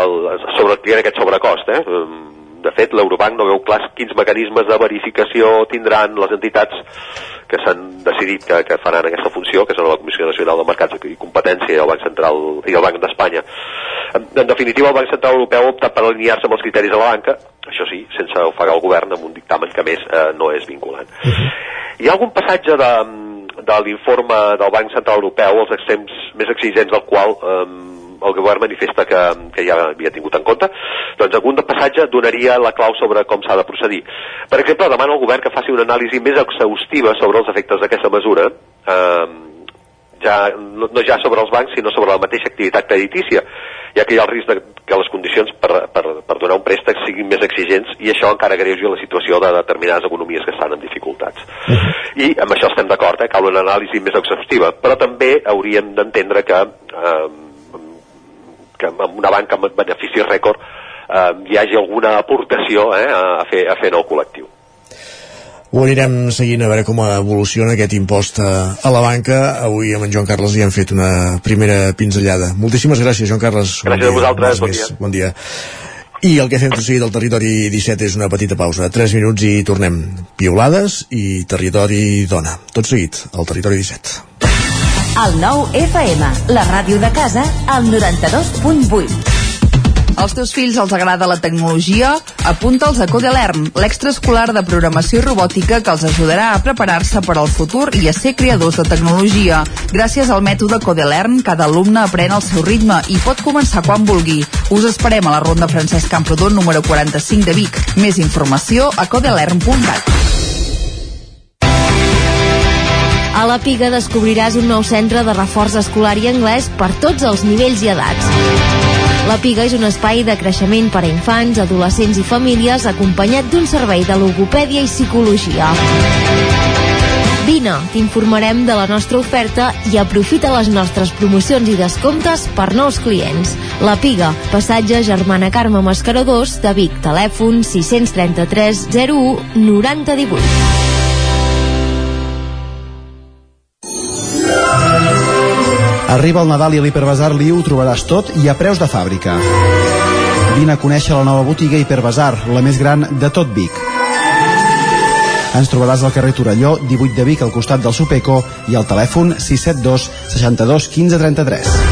el, sobre aquest sobrecost. Eh? De fet, l'Eurobanc no veu clars quins mecanismes de verificació tindran les entitats que s'han decidit que, que faran aquesta funció, que són la Comissió Nacional de Mercats i Competència i el Banc Central i el Banc d'Espanya. En, en definitiva, el Banc Central Europeu ha optat per alinear-se amb els criteris de la banca, això sí, sense ofegar el govern amb un dictamen que més eh, no és vinculant. Uh -huh. Hi ha algun passatge de, de l'informe del Banc Central Europeu, els extrems més exigents del qual eh, el govern manifesta que, que ja havia tingut en compte, doncs algun passatge donaria la clau sobre com s'ha de procedir. Per exemple, demana al govern que faci una anàlisi més exhaustiva sobre els efectes d'aquesta mesura, eh, ja, no, no ja sobre els bancs, sinó sobre la mateixa activitat creditícia, ja que hi ha el risc de que les condicions per, per, per donar un préstec siguin més exigents i això encara greuja la situació de determinades economies que estan en dificultats. I amb això estem d'acord, eh? cal una anàlisi més exhaustiva, però també hauríem d'entendre que, eh, que amb una banca amb beneficis rècord eh, hi hagi alguna aportació eh, a, fer, a fer en el col·lectiu. Ho anirem seguint a veure com evoluciona aquest impost a, a la banca. Avui amb en Joan Carles hi hem fet una primera pinzellada. Moltíssimes gràcies, Joan Carles. Gràcies bon a vosaltres, bon dia. Bon dia. I el que fem tot seguit del territori 17 és una petita pausa. 3 minuts i tornem. Piolades i territori dona. Tot seguit, al territori 17. El nou FM, la ràdio de casa, al 92.8. Als teus fills els agrada la tecnologia? Apunta'ls a Codelern, l'extraescolar de programació i robòtica que els ajudarà a preparar-se per al futur i a ser creadors de tecnologia. Gràcies al mètode Codelern, cada alumne aprèn al seu ritme i pot començar quan vulgui. Us esperem a la Ronda Francesc Camprodon número 45 de Vic. Més informació a codelern.cat. La Piga descobriràs un nou centre de reforç escolar i anglès per tots els nivells i edats. La Piga és un espai de creixement per a infants, adolescents i famílies acompanyat d'un servei de logopèdia i psicologia. Vine, t'informarem de la nostra oferta i aprofita les nostres promocions i descomptes per nous clients. La Piga, passatge Germana Carme Mascaradors de Vic, telèfon 633 01 90 Arriba el Nadal i a l'Hiperbasar Liu ho trobaràs tot i a preus de fàbrica. Vine a conèixer la nova botiga Hiperbasar, la més gran de tot Vic. Ens trobaràs al carrer Torelló, 18 de Vic, al costat del Supeco, i al telèfon 672 62 15 33.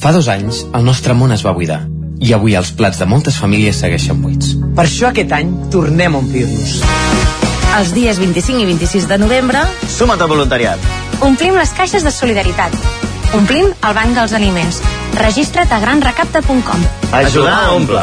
Fa dos anys, el nostre món es va buidar. I avui els plats de moltes famílies segueixen buits. Per això aquest any tornem a omplir-nos. Els dies 25 i 26 de novembre Suma't al voluntariat. omplim les caixes de solidaritat. Omplim el banc dels aliments. Registra't a granrecapta.com. Ajudar a omple.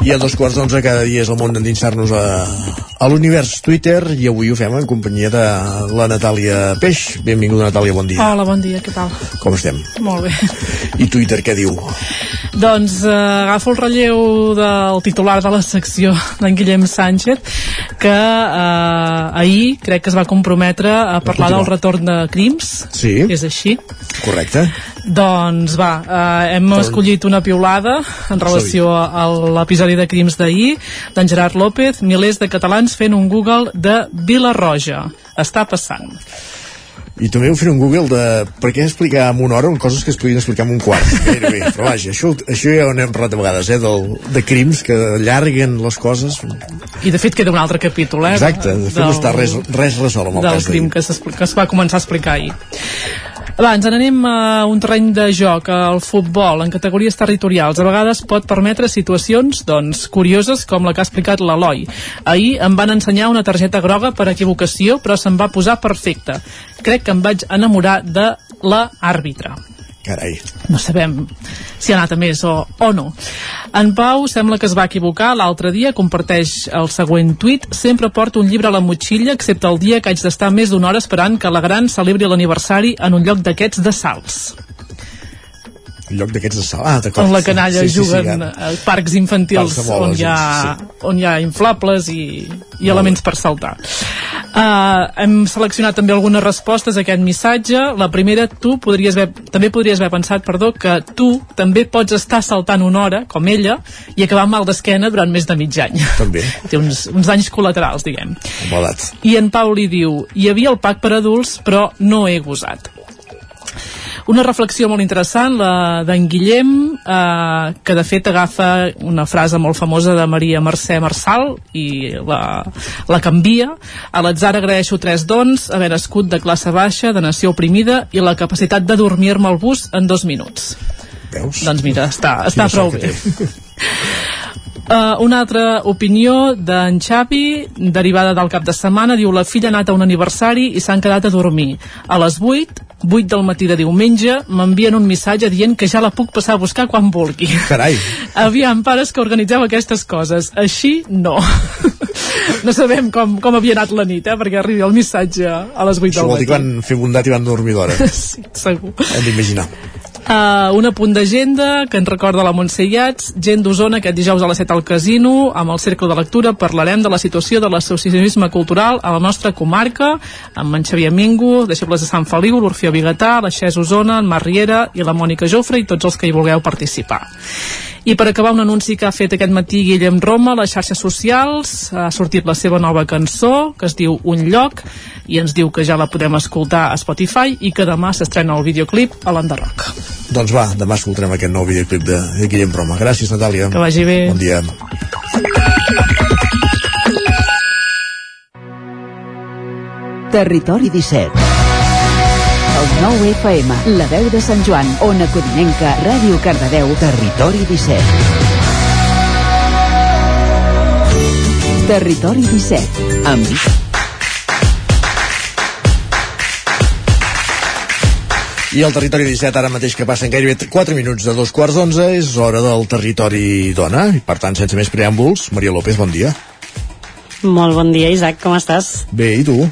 I a dos quarts d'onze cada dia és el món d'endinsar-nos a, a l'univers Twitter i avui ho fem en companyia de la Natàlia Peix. Benvinguda, Natàlia, bon dia. Hola, bon dia, què tal? Com estem? Molt bé. I Twitter què diu? Doncs eh, agafo el relleu del titular de la secció d'en Guillem Sánchez, que eh, ahir crec que es va comprometre a parlar del retorn de crims. Sí. És així? Correcte. Doncs va, eh, hem escollit una piulada en relació a, l'episodi de crims d'ahir d'en Gerard López, milers de catalans fent un Google de Vila Roja. Està passant. I també heu fet un Google de per què explicar en una hora coses que es podien explicar en un quart, gairebé. Però vaja, això, això ja ho n'hem parlat a vegades, eh, del, de crims que allarguen les coses. I de fet queda un altre capítol, eh? Exacte, de fet no està res, res resolt amb el del cas crim d'ahir. que, que es va començar a explicar ahir. Abans, en anem a un terreny de joc, al futbol, en categories territorials. A vegades pot permetre situacions, doncs, curioses, com la que ha explicat l'Eloi. Ahir em van ensenyar una targeta groga per equivocació, però se'm va posar perfecta. Crec que em vaig enamorar de la àrbitre. Carai. No sabem si ha anat a més o, o no. En Pau sembla que es va equivocar. L'altre dia comparteix el següent tuit. Sempre porto un llibre a la motxilla, excepte el dia que haig d'estar més d'una hora esperant que la gran celebri l'aniversari en un lloc d'aquests de salts. Lloc d'aquests de sal. Ah, d'acord. On la canalla Sí, sí, sí, juguen ja. a parcs infantils Parcs on, hi ha, on hi ha inflables i, i elements per saltar. Uh, hem seleccionat també algunes respostes a aquest missatge. La primera, tu podries haver, també podries haver pensat, perdó, que tu també pots estar saltant una hora, com ella, i acabar mal d'esquena durant més de mig any. També. Té uns, uns danys col·laterals, diguem. Embalat. I en Pau li diu, hi havia el pack per adults, però no he gosat. Una reflexió molt interessant, la d'en Guillem, eh, que de fet agafa una frase molt famosa de Maria Mercè Marçal i la, la canvia. A l'atzar agraeixo tres dons, haver nascut de classe baixa, de nació oprimida i la capacitat de dormir-me al bus en dos minuts. Veus? Doncs mira, està, està Quina prou bé. Uh, una altra opinió d'en Xavi, derivada del cap de setmana, diu la filla ha anat a un aniversari i s'han quedat a dormir. A les 8, 8 del matí de diumenge, m'envien un missatge dient que ja la puc passar a buscar quan vulgui. Carai. Aviam, pares que organitzeu aquestes coses. Així, no. no sabem com, com havia anat la nit, eh, perquè arribi el missatge a les 8 Això del vol dir que matí. van fer bondat i van dormir d'hora. Sí, segur. Hem d'imaginar. Uh, un apunt d'agenda que ens recorda la Montse Iats, gent d'Osona aquest dijous a les 7 al casino amb el Cercle de Lectura parlarem de la situació de l'associacionisme cultural a la nostra comarca amb en Xavier Mingo, deixebles de Sant Feliu l'Orfeo Bigatà, la Xes Osona en Mar Riera i la Mònica Jofre i tots els que hi vulgueu participar i per acabar un anunci que ha fet aquest matí Guillem Roma a les xarxes socials ha sortit la seva nova cançó que es diu Un lloc i ens diu que ja la podem escoltar a Spotify i que demà s'estrena el videoclip a l'Enderroc Doncs va, demà escoltarem aquest nou videoclip de, de Guillem Roma. Gràcies, Natàlia. Que vagi bé. Bon dia. Territori 17 El 9 FM, la veu de Sant Joan, Ona Codinenca, Ràdio Cardedeu, Territori 17 Territori 17 amb I el territori 17, ara mateix que passen gairebé 4 minuts de dos quarts d'onze, és hora del territori dona. I per tant, sense més preàmbuls, Maria López, bon dia. Molt bon dia, Isaac, com estàs? Bé, i tu?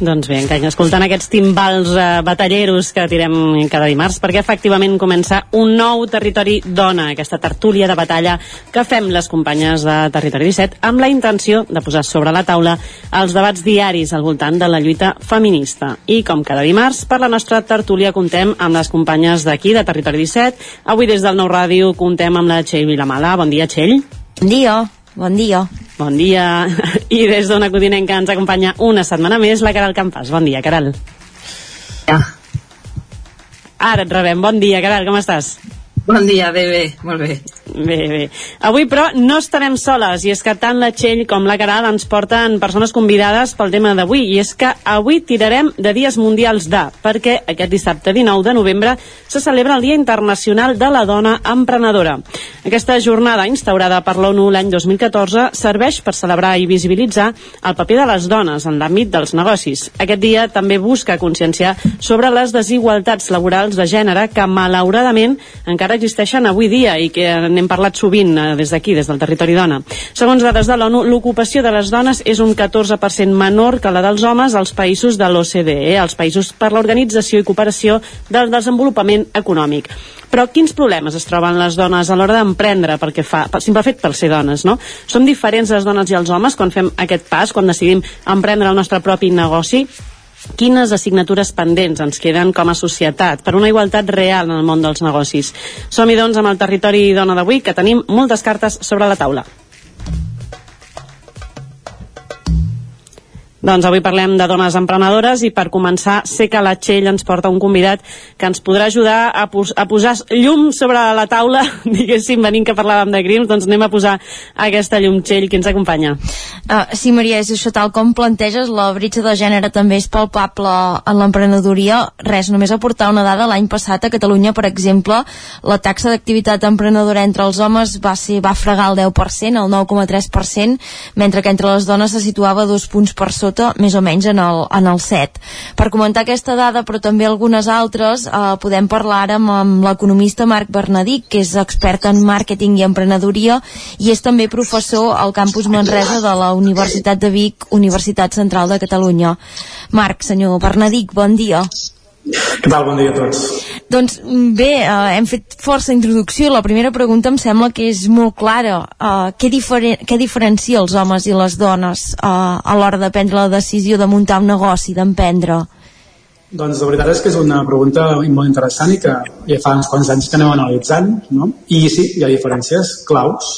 Doncs bé, encara escoltant aquests timbals eh, batalleros que tirem cada dimarts, perquè efectivament comença un nou Territori Dona, aquesta tertúlia de batalla que fem les companyes de Territori 17 amb la intenció de posar sobre la taula els debats diaris al voltant de la lluita feminista. I com cada dimarts, per la nostra tertúlia contem amb les companyes d'aquí, de Territori 17. Avui des del Nou Ràdio contem amb la Txell Vilamala. Bon dia, Txell. Bon dia. Bon dia. Bon dia. I des d'una codinenca ens acompanya una setmana més la Caral Campàs. Bon dia, Caral. Ja. Ara et rebem. Bon dia, Caral, com estàs? Bon dia, bé, bé, molt bé. Bé, bé. Avui, però, no estarem soles, i és que tant la Txell com la Caral ens porten persones convidades pel tema d'avui, i és que avui tirarem de dies mundials de, perquè aquest dissabte 19 de novembre se celebra el Dia Internacional de la Dona Emprenedora. Aquesta jornada, instaurada per l'ONU l'any 2014, serveix per celebrar i visibilitzar el paper de les dones en l'àmbit dels negocis. Aquest dia també busca conscienciar sobre les desigualtats laborals de gènere que, malauradament, encara existeixen avui dia i que n'hem parlat sovint eh, des d'aquí, des del territori dona. Segons dades de l'ONU, l'ocupació de les dones és un 14% menor que la dels homes als països de l'OCDE, als països per l'Organització i Cooperació del Desenvolupament Econòmic. Però quins problemes es troben les dones a l'hora d'emprendre pel que fa, pel simple fet per ser dones, no? Som diferents les dones i els homes quan fem aquest pas, quan decidim emprendre el nostre propi negoci? Quines assignatures pendents ens queden com a societat per una igualtat real en el món dels negocis. Som-hi doncs amb el territori dona d'avui que tenim moltes cartes sobre la taula. Doncs avui parlem de dones emprenedores i per començar sé que la Txell ens porta un convidat que ens podrà ajudar a, pos a posar llum sobre la taula, diguéssim, venint que parlàvem de crims, doncs anem a posar aquesta llum Txell, qui ens acompanya. Uh, sí, Maria, és això tal com planteges, la bretxa de gènere també és palpable en l'emprenedoria. Res, només aportar una dada, l'any passat a Catalunya, per exemple, la taxa d'activitat emprenedora entre els homes va ser va fregar el 10%, el 9,3%, mentre que entre les dones se situava dos punts per sota sota més o menys en el, en el 7. Per comentar aquesta dada, però també algunes altres, eh, podem parlar ara amb, amb l'economista Marc Bernadic, que és expert en màrqueting i emprenedoria i és també professor al campus Manresa de la Universitat de Vic, Universitat Central de Catalunya. Marc, senyor Bernadic, bon dia. Què tal? Bon dia a tots. Doncs bé, eh, hem fet força introducció. La primera pregunta em sembla que és molt clara. Eh, què, diferen què diferencia els homes i les dones eh, a l'hora de prendre la decisió de muntar un negoci, d'emprendre? Doncs la veritat és que és una pregunta molt interessant i que ja fa uns quants anys que anem analitzant, no? I sí, hi ha diferències claus.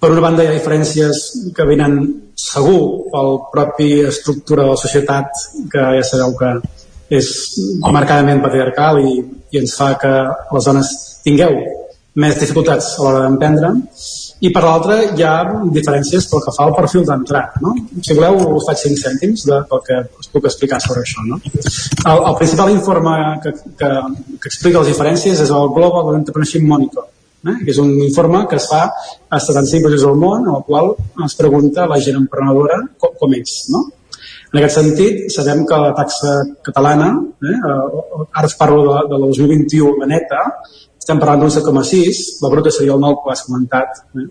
Per una banda hi ha diferències que venen segur pel propi estructura de la societat, que ja sabeu que és marcadament patriarcal i, i ens fa que les dones tingueu més dificultats a l'hora d'emprendre i per l'altra hi ha diferències pel que fa al perfil d'entrada no? si voleu us faig 5 cèntims de, pel que us puc explicar sobre això no? el, el principal informe que, que, que explica les diferències és el Global Entrepreneurship Monitor eh? que és un informe que es fa a 75 països del món en el qual es pregunta la gent emprenedora com, com és no? En aquest sentit, sabem que la taxa catalana, eh, ara es parlo de, de la 2021, la neta, estem parlant d'un 7,6, la bruta seria el 9 que has comentat, eh?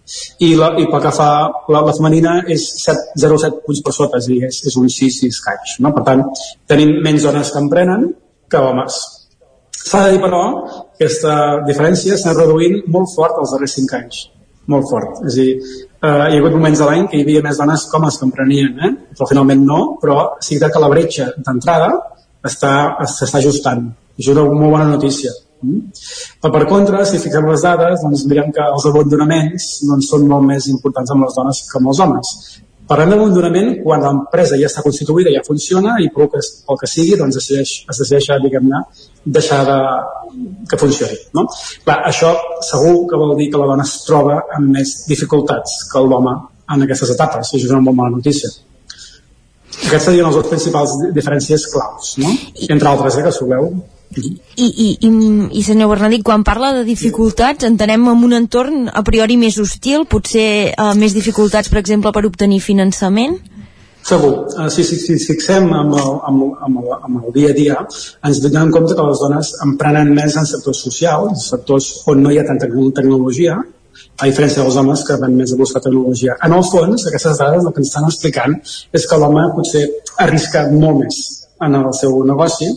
I, la, i pel que fa la, la femenina és 0,7 punts per sota, és és, és un 6, 6 caix. No? Per tant, tenim menys dones que emprenen que homes. S'ha de dir, però, que aquesta diferència s'ha reduint molt fort els darrers 5 anys molt fort. És a dir, eh, hi ha hagut moments de l'any que hi havia més dones com els que emprenien, eh? però finalment no, però sí que la bretxa d'entrada s'està ajustant. És una molt bona notícia. Mm? Però per contra, si fixem les dades, doncs direm que els abandonaments doncs, són molt més importants amb les dones que amb els homes. Parlem d'abandonament quan l'empresa ja està constituïda, ja funciona i pel que, pel que sigui doncs decideix, es decideix, diguem-ne, deixar de, que funcioni. No? Clar, això segur que vol dir que la dona es troba amb més dificultats que l'home en aquestes etapes, i això és una molt mala notícia. Aquestes serien les dues principals diferències claus, no? entre altres, eh, que soleu i, i, i, i senyor Bernadic, quan parla de dificultats, entenem en un entorn a priori més hostil, potser eh, més dificultats, per exemple, per obtenir finançament? Segur. Uh, si, si, si fixem amb el, amb, amb, el, amb el dia a dia, ens donem compte que les dones emprenen més en sectors socials, sectors on no hi ha tanta tecnologia, a diferència dels homes que van més a buscar tecnologia. En el fons, aquestes dades el que ens estan explicant és que l'home potser arrisca molt més en el seu negoci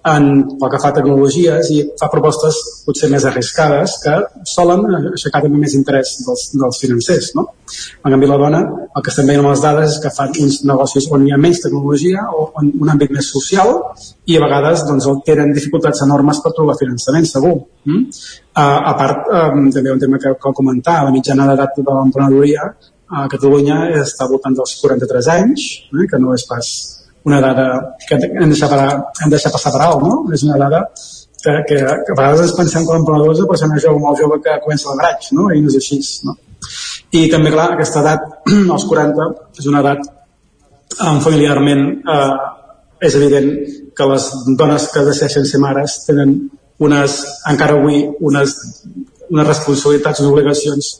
en pel que fa a tecnologies i fa propostes potser més arriscades que solen aixecar també més interès dels, dels financers. No? En canvi, la dona, el que estem veient amb les dades és que fan uns negocis on hi ha menys tecnologia o en un àmbit més social i a vegades doncs, tenen dificultats enormes per trobar finançament, segur. Mm? Uh, a part, um, també un tema que cal comentar, la mitjana d'edat de l'emprenedoria a Catalunya està al voltant dels 43 anys, eh, que no és pas una dada que hem de deixar, hem de passar per alt, no? És una dada que, que, que a vegades ens pensem que l'emprenedor és una persona jove, molt jove que comença el graig, no? I no és així, no? I també, clar, aquesta edat, als 40, és una edat um, familiarment eh, és evident que les dones que decideixen ser mares tenen unes, encara avui, unes, unes responsabilitats, unes obligacions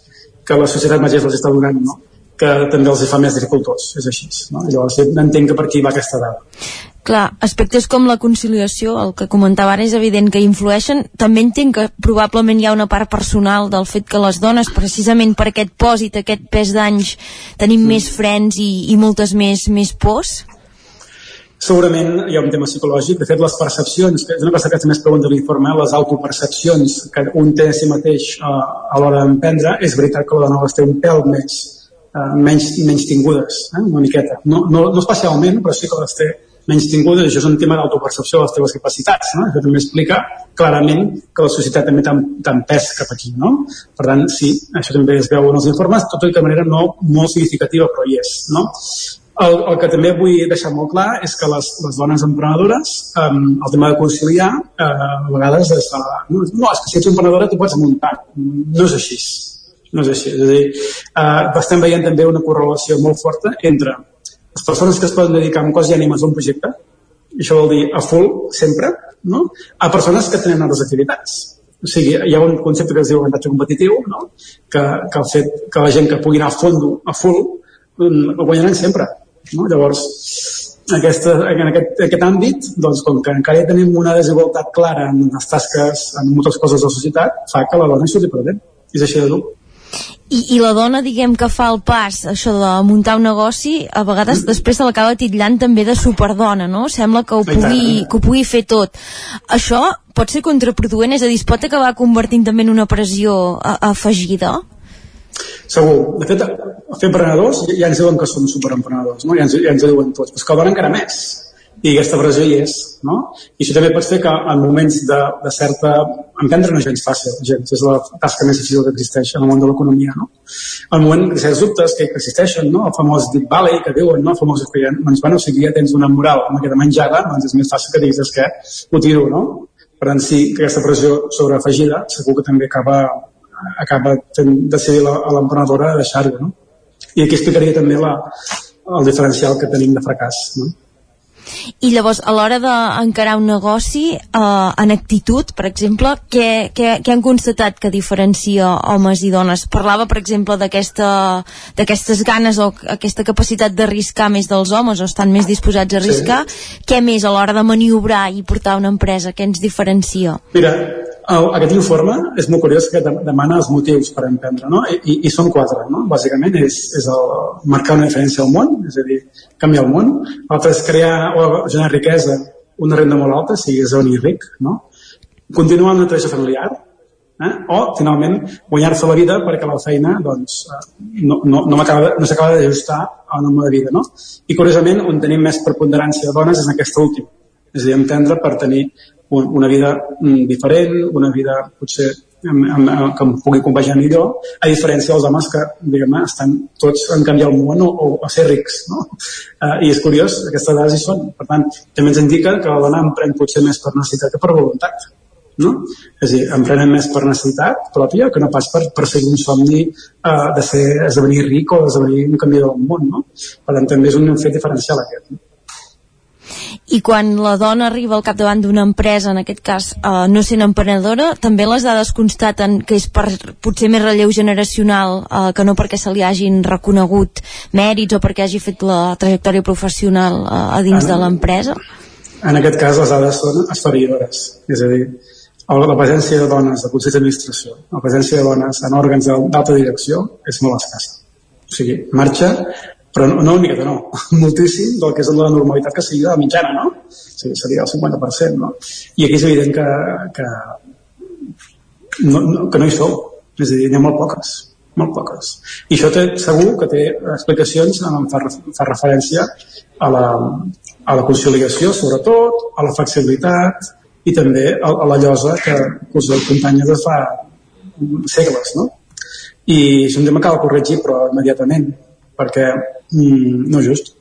que la societat mateix els està donant, no? Que també els fa més dificultós, és així. No? Llavors entenc que per aquí va aquesta dada. Clar, aspectes com la conciliació, el que comentava ara és evident que influeixen, també entenc que probablement hi ha una part personal del fet que les dones, precisament per aquest pòsit, aquest pes d'anys, tenim mm. més frens i, i moltes més, més pors? Segurament hi ha un tema psicològic, de fet les percepcions, que és una cosa que també es pregunta l'informe, les autopercepcions que un té a si mateix uh, a l'hora d'emprendre, és veritat que la dona les té un pèl més, eh, menys, menys tingudes, eh, una miqueta. No, no, no especialment, però sí que les té menys tingudes, això és un tema d'autopercepció de les teves capacitats, no? Això també explica clarament que la societat també tan pes cap aquí, no? Per tant, sí, això també es veu en els informes, tot i que de manera no molt significativa, però hi és, no? El, el que també vull deixar molt clar és que les, les dones emprenedores, um, el tema de conciliar, uh, a vegades és, no, no, és que si ets emprenedora tu pots muntar. No és així no és així. És a dir, eh, estem veient també una correlació molt forta entre les persones que es poden dedicar amb cos i ànimes a un projecte, i això vol dir a full, sempre, no? a persones que tenen altres activitats. O sigui, hi ha un concepte que es diu avantatge competitiu, no? que, que el fet que la gent que pugui anar a fondo, a full, mm, guanyaran sempre. No? Llavors, aquesta, en aquest, aquest àmbit, doncs, com que encara tenim una desigualtat clara en les tasques, en moltes coses de la societat, fa que la dona hi surti perdent. És així de dur. I, I la dona, diguem, que fa el pas, això de muntar un negoci, a vegades després se l'acaba titllant també de superdona, no? Sembla que ho, pugui, que ho pugui fer tot. Això pot ser contraproduent, és a dir, es pot acabar convertint també en una pressió a, afegida? Segur. De fet, fer emprenedors ja ens diuen que som superemprenedors, no? Ja ens, ja ens diuen tots. Però és que dona encara més i aquesta pressió hi és, no? I això també pot fer que en moments de, de certa... Emprendre no és gens fàcil, gens, és la tasca més difícil que existeix en el món de l'economia, no? En moment de certs dubtes que existeixen, no? El famós Deep Valley, que diuen, no? El famós que doncs, bueno, si ja tens una moral una mica menjada, doncs és més fàcil que diguis que ho tiro, no? Per tant, sí que aquesta pressió sobreafegida segur que també acaba, acaba decidir l'emprenedora a deixar-ho, no? I aquí explicaria també la, el diferencial que tenim de fracàs, no? I llavors, a l'hora d'encarar un negoci, eh, en actitud, per exemple, què, què, què han constatat que diferencia homes i dones? Parlava, per exemple, d'aquestes ganes o aquesta capacitat d'arriscar més dels homes o estan més disposats a arriscar. Sí. Què més a l'hora de maniobrar i portar una empresa? Què ens diferencia? Mira, aquest informe és molt curiós que demana els motius per emprendre, no? I, i, són quatre, no? Bàsicament és, és el, marcar una diferència al món, és a dir, canviar el món. L'altre és crear o generar riquesa, una renda molt alta, si és esdevenir ric, no? Continuar una tradició familiar, eh? o, finalment, guanyar-se la vida perquè la feina doncs, eh, no, no, no, no s'acaba d'ajustar a la meva vida. No? I, curiosament, on tenim més preponderància de dones és en aquesta última. És a dir, entendre per tenir una vida mm, diferent, una vida potser amb, amb, amb, que em pugui compaginar millor, a diferència dels homes que, diguem estan tots en canviar el món o, o a ser rics, no? Uh, I és curiós, aquestes dades hi són. Per tant, també ens indica que la dona emprèn potser més per necessitat que per voluntat. No? És a dir, emprenen més per necessitat pròpia que no pas per perseguir un somni uh, de ser, esdevenir ric o esdevenir un canvi del món. No? Per tant, també és un fet diferencial aquest. No? I quan la dona arriba al capdavant d'una empresa, en aquest cas eh, no sent emprenedora, també les dades constaten que és per potser més relleu generacional eh, que no perquè se li hagin reconegut mèrits o perquè hagi fet la trajectòria professional eh, a dins en, de l'empresa? En aquest cas les dades són esferidores, és a dir, la presència de dones a consells d'administració, la presència de dones en òrgans d'alta direcció és molt escassa. O sigui, marxa, però no, no una miqueta no, moltíssim del que és la normalitat que de la mitjana, no? Sigui, seria el 50%, no? I aquí és evident que, que, no, no, que no hi sou, és a dir, n'hi ha molt poques, molt poques. I això té, segur que té explicacions, en fa, fa referència a la, a la conciliació, sobretot, a la flexibilitat, i també a, a la llosa que us acompanya de fa segles, no? I és un tema que cal corregir, però immediatament, perquè mm, no és just.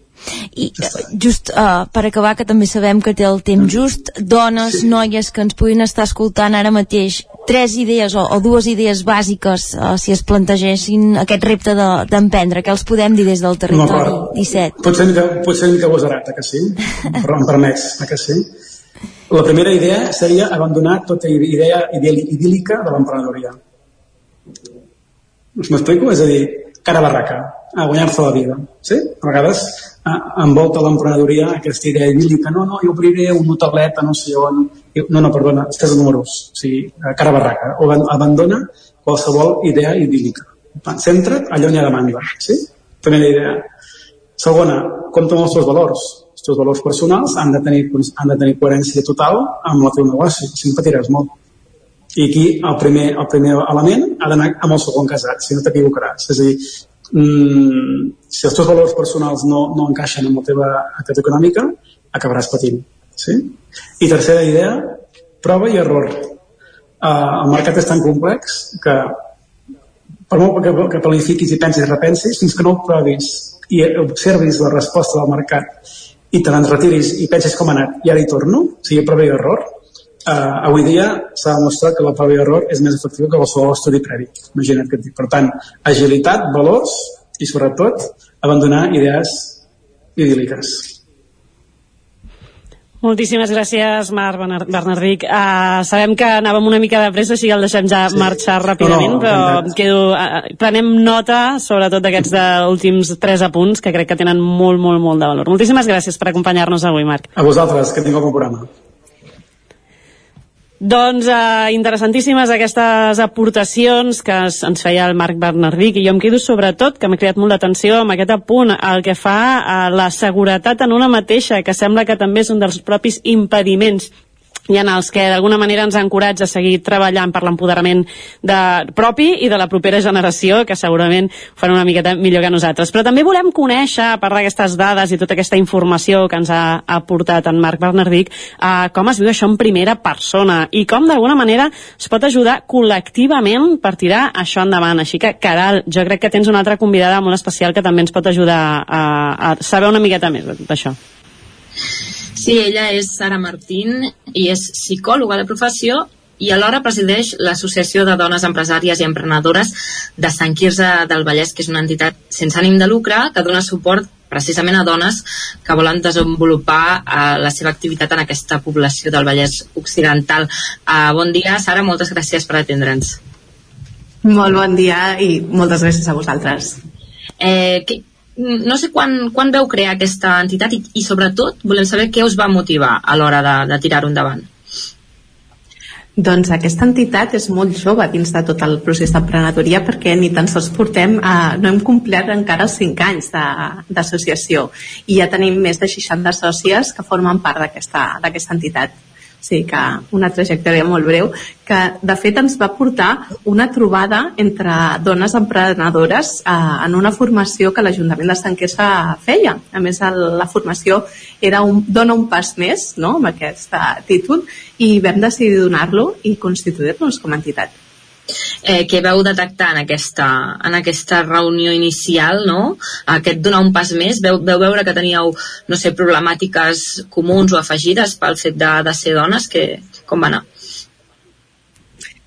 I just uh, per acabar, que també sabem que té el temps just, dones, sí. noies que ens puguin estar escoltant ara mateix, tres idees o, o dues idees bàsiques uh, si es plantegessin aquest repte d'emprendre, de, què els podem dir des del territori no, 17? Potser que, potser que gosarat, que sí? Però em permets, que sí? La primera idea seria abandonar tota idea idíl·lica de l'emprenedoria. Us m'explico? És a dir, cara barraca, a guanyar-se la vida. Sí? A vegades a, envolta l'emprenedoria aquesta idea idíl·lica. No, no, jo obriré un hotelet a no sé on. No, no, perdona, estàs números. O sigui, cara barraca. O abandona qualsevol idea idíl·lica. Centra't allà on hi ha demanda. Sí? Primera idea. Segona, compta amb els teus valors els teus valors personals han de tenir, han de tenir coherència total amb el teu negoci, si no patiràs molt. I aquí el primer, el primer element ha d'anar amb el segon casat, si no t'equivocaràs. És a dir, mm, si els teus valors personals no, no encaixen amb la teva activitat econòmica, acabaràs patint. Sí? I tercera idea, prova i error. Uh, el mercat és tan complex que per molt que, que planifiquis i pensis i repensis, fins que no ho provis i observis la resposta del mercat i te n'enretiris i penses com ha anat i ara hi torno, o sigui, prova i error, uh, avui dia s'ha demostrat que la prova i error és més efectiva que qualsevol estudi previ. Imagina't que et dic. Per tant, agilitat, valors i sobretot abandonar idees idíl·liques. Moltíssimes gràcies, Marc Bernardic. Uh, sabem que anàvem una mica de pressa, així que el deixem ja sí. marxar ràpidament, no, no, però quedo, uh, prenem nota, sobretot d'aquests últims tres apunts, que crec que tenen molt, molt, molt de valor. Moltíssimes gràcies per acompanyar-nos avui, Marc. A vosaltres, que tingueu bon programa. Doncs eh, interessantíssimes aquestes aportacions que es, ens feia el Marc Bernardic i jo em quedo sobretot, que m'ha creat molt d'atenció amb aquest apunt, el que fa a la seguretat en una mateixa, que sembla que també és un dels propis impediments i en els que d'alguna manera ens encoratja a seguir treballant per l'empoderament de propi i de la propera generació, que segurament fan una miqueta millor que nosaltres. Però també volem conèixer, a part d'aquestes dades i tota aquesta informació que ens ha aportat en Marc Bernardic, eh, com es viu això en primera persona i com d'alguna manera es pot ajudar col·lectivament per tirar això endavant. Així que, Caral, jo crec que tens una altra convidada molt especial que també ens pot ajudar a, a saber una miqueta més d'això. Sí, ella és Sara Martín i és psicòloga de professió i alhora presideix l'Associació de Dones Empresàries i Emprenedores de Sant Quirze del Vallès, que és una entitat sense ànim de lucre que dona suport precisament a dones que volen desenvolupar eh, la seva activitat en aquesta població del Vallès Occidental. Eh, bon dia, Sara, moltes gràcies per atendre'ns. Molt bon dia i moltes gràcies a vosaltres. Eh, no sé quan, quan veu crear aquesta entitat i, i sobretot volem saber què us va motivar a l'hora de, de tirar-ho endavant. Doncs aquesta entitat és molt jove dins de tot el procés d'emprenedoria perquè ni tan sols portem, eh, no hem complert encara els 5 anys d'associació i ja tenim més de 60 sòcies que formen part d'aquesta entitat sí, que una trajectòria molt breu, que de fet ens va portar una trobada entre dones emprenedores eh, en una formació que l'Ajuntament de Sant Quirze feia. A més, el, la formació era un, dona un pas més no?, amb aquest títol i vam decidir donar-lo i constituir-nos com a entitat eh, què veu detectar en aquesta, en aquesta reunió inicial, no? Aquest donar un pas més, veu, veu veure que teníeu, no sé, problemàtiques comuns o afegides pel fet de, de ser dones, que, com va anar?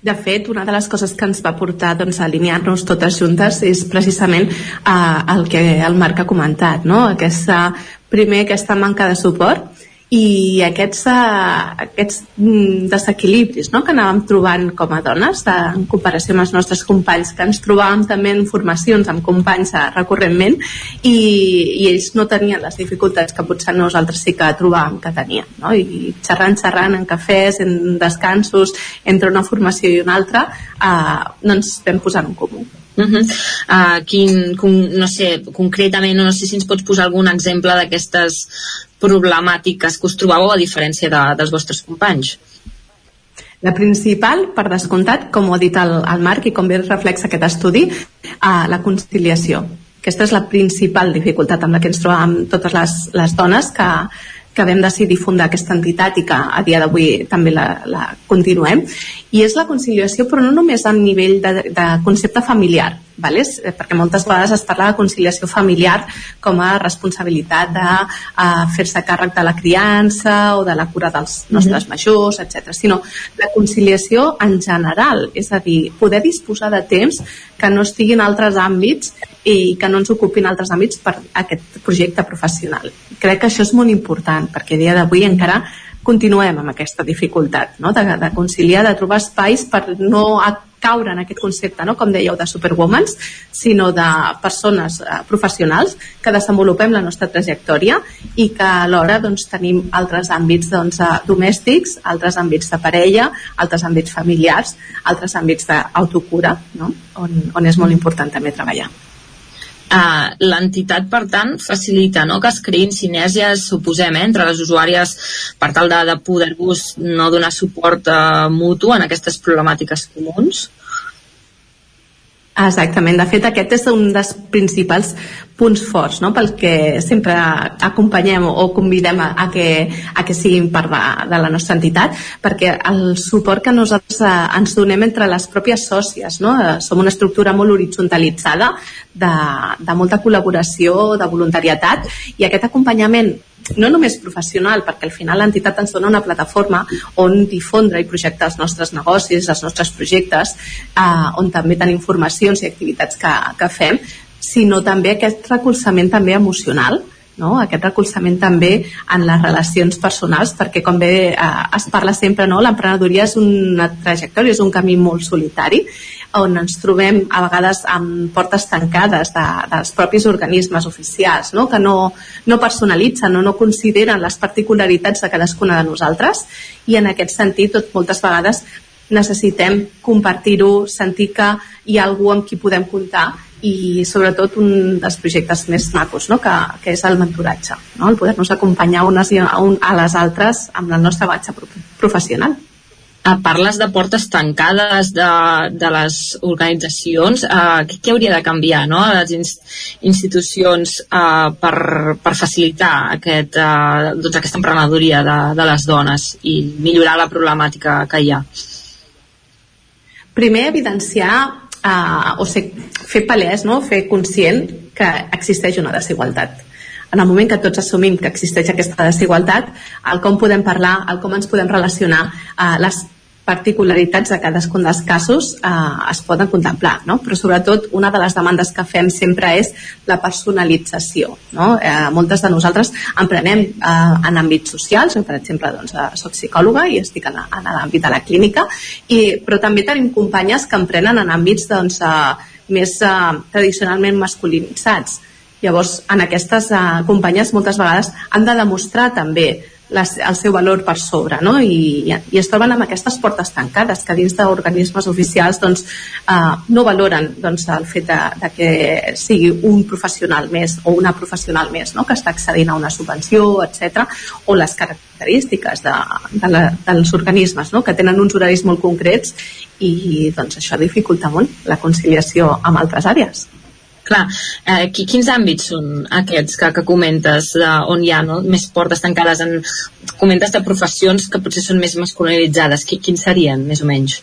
De fet, una de les coses que ens va portar doncs, a alinear-nos totes juntes és precisament eh, el que el Marc ha comentat, no? Aquesta, primer, aquesta manca de suport i aquests, uh, aquests mm, desequilibris no? que anàvem trobant com a dones de, en comparació amb els nostres companys que ens trobàvem també en formacions amb companys uh, recurrentment i, i ells no tenien les dificultats que potser nosaltres sí que trobàvem que tenien no? i xerrant, xerrant en cafès en descansos, entre una formació i una altra uh, no ens vam posar en comú Uh -huh. uh, quin, com, no sé, concretament, no sé si ens pots posar algun exemple d'aquestes problemàtiques que us trobàveu a diferència de, dels vostres companys? La principal, per descomptat, com ho ha dit el, el Marc i com bé reflexa aquest estudi, uh, la conciliació. Aquesta és la principal dificultat amb la que ens trobàvem totes les, les dones que, que vam decidir fundar aquesta entitat i que a dia d'avui també la, la continuem i és la conciliació però no només a nivell de, de concepte familiar vale? perquè moltes vegades es parla de conciliació familiar com a responsabilitat de uh, fer-se càrrec de la criança o de la cura dels nostres mm -hmm. majors, etc. sinó la conciliació en general és a dir, poder disposar de temps que no estigui en altres àmbits i que no ens ocupin altres àmbits per aquest projecte professional. Crec que això és molt important perquè a dia d'avui encara continuem amb aquesta dificultat no? de, de conciliar, de trobar espais per no caure en aquest concepte, no? com dèieu, de superwomans, sinó de persones eh, professionals que desenvolupem la nostra trajectòria i que alhora doncs, tenim altres àmbits doncs, eh, domèstics, altres àmbits de parella, altres àmbits familiars, altres àmbits d'autocura, no? on, on és molt important també treballar. Uh, l'entitat, per tant, facilita no, que es creïn sinèrgies, suposem, eh, entre les usuàries per tal de, de poder-vos no donar suport uh, mutu en aquestes problemàtiques comuns? Exactament, de fet aquest és un dels principals punts forts no? pel que sempre acompanyem o convidem a, a, que, a que siguin part de, de la nostra entitat perquè el suport que nosaltres eh, ens donem entre les pròpies sòcies no? Eh, som una estructura molt horitzontalitzada de, de molta col·laboració, de voluntariatat i aquest acompanyament no només professional, perquè al final l'entitat ens dona una plataforma on difondre i projectar els nostres negocis, els nostres projectes, eh, on també tenim formacions i activitats que, que fem, sinó també aquest recolzament també emocional, no? aquest recolzament també en les relacions personals perquè com bé eh, es parla sempre no? l'emprenedoria és una trajectòria és un camí molt solitari on ens trobem a vegades amb portes tancades de, dels propis organismes oficials, no? que no, no personalitzen o no consideren les particularitats de cadascuna de nosaltres i en aquest sentit tot, moltes vegades necessitem compartir-ho, sentir que hi ha algú amb qui podem comptar i sobretot un dels projectes més macos no? que, que és el mentoratge no? el poder-nos acompanyar unes a, un, a les altres amb la nostra batxa professional Uh, parles de portes tancades de, de les organitzacions. Uh, què, què hauria de canviar no? a les inst institucions uh, per, per facilitar aquest, uh, doncs aquesta emprenedoria de, de les dones i millorar la problemàtica que hi ha? Primer, evidenciar uh, o ser, fer palès, no? fer conscient que existeix una desigualtat en el moment que tots assumim que existeix aquesta desigualtat, el com podem parlar, el com ens podem relacionar, eh, les particularitats de cadascun dels casos eh, es poden contemplar, no? però sobretot una de les demandes que fem sempre és la personalització. No? Eh, moltes de nosaltres emprenem eh, en àmbits socials, per exemple doncs, eh, soc psicòloga i estic en, en l'àmbit de la clínica, i, però també tenim companyes que emprenen en àmbits doncs, eh, més eh, tradicionalment masculinitzats. Llavors, en aquestes eh, companyes moltes vegades han de demostrar també les, el seu valor per sobre no? I, i es troben amb aquestes portes tancades que dins d'organismes oficials doncs, eh, no valoren doncs, el fet de, de que sigui un professional més o una professional més no? que està accedint a una subvenció, etc o les característiques de, de la, dels organismes no? que tenen uns horaris molt concrets i doncs, això dificulta molt la conciliació amb altres àrees. Clar, eh, quins àmbits són aquests que, que comentes, de, on hi ha no? més portes tancades? En, comentes de professions que potser són més masculinitzades. Quins serien, més o menys?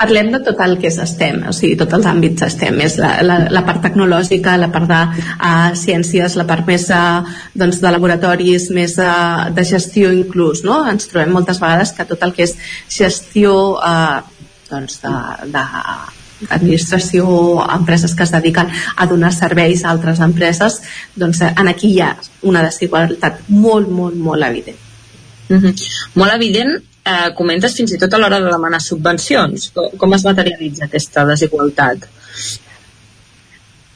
Parlem de tot el que és STEM, o sigui, tots els àmbits STEM, és la, la, la part tecnològica, la part de uh, ciències, la part més uh, doncs, de laboratoris, més uh, de gestió inclús, no? Ens trobem moltes vegades que tot el que és gestió uh, doncs de, de administració, empreses que es dediquen a donar serveis a altres empreses, doncs en aquí hi ha una desigualtat molt, molt, molt evident. Mm -hmm. Molt evident, eh, comentes fins i tot a l'hora de demanar subvencions. Com, com es materialitza aquesta desigualtat?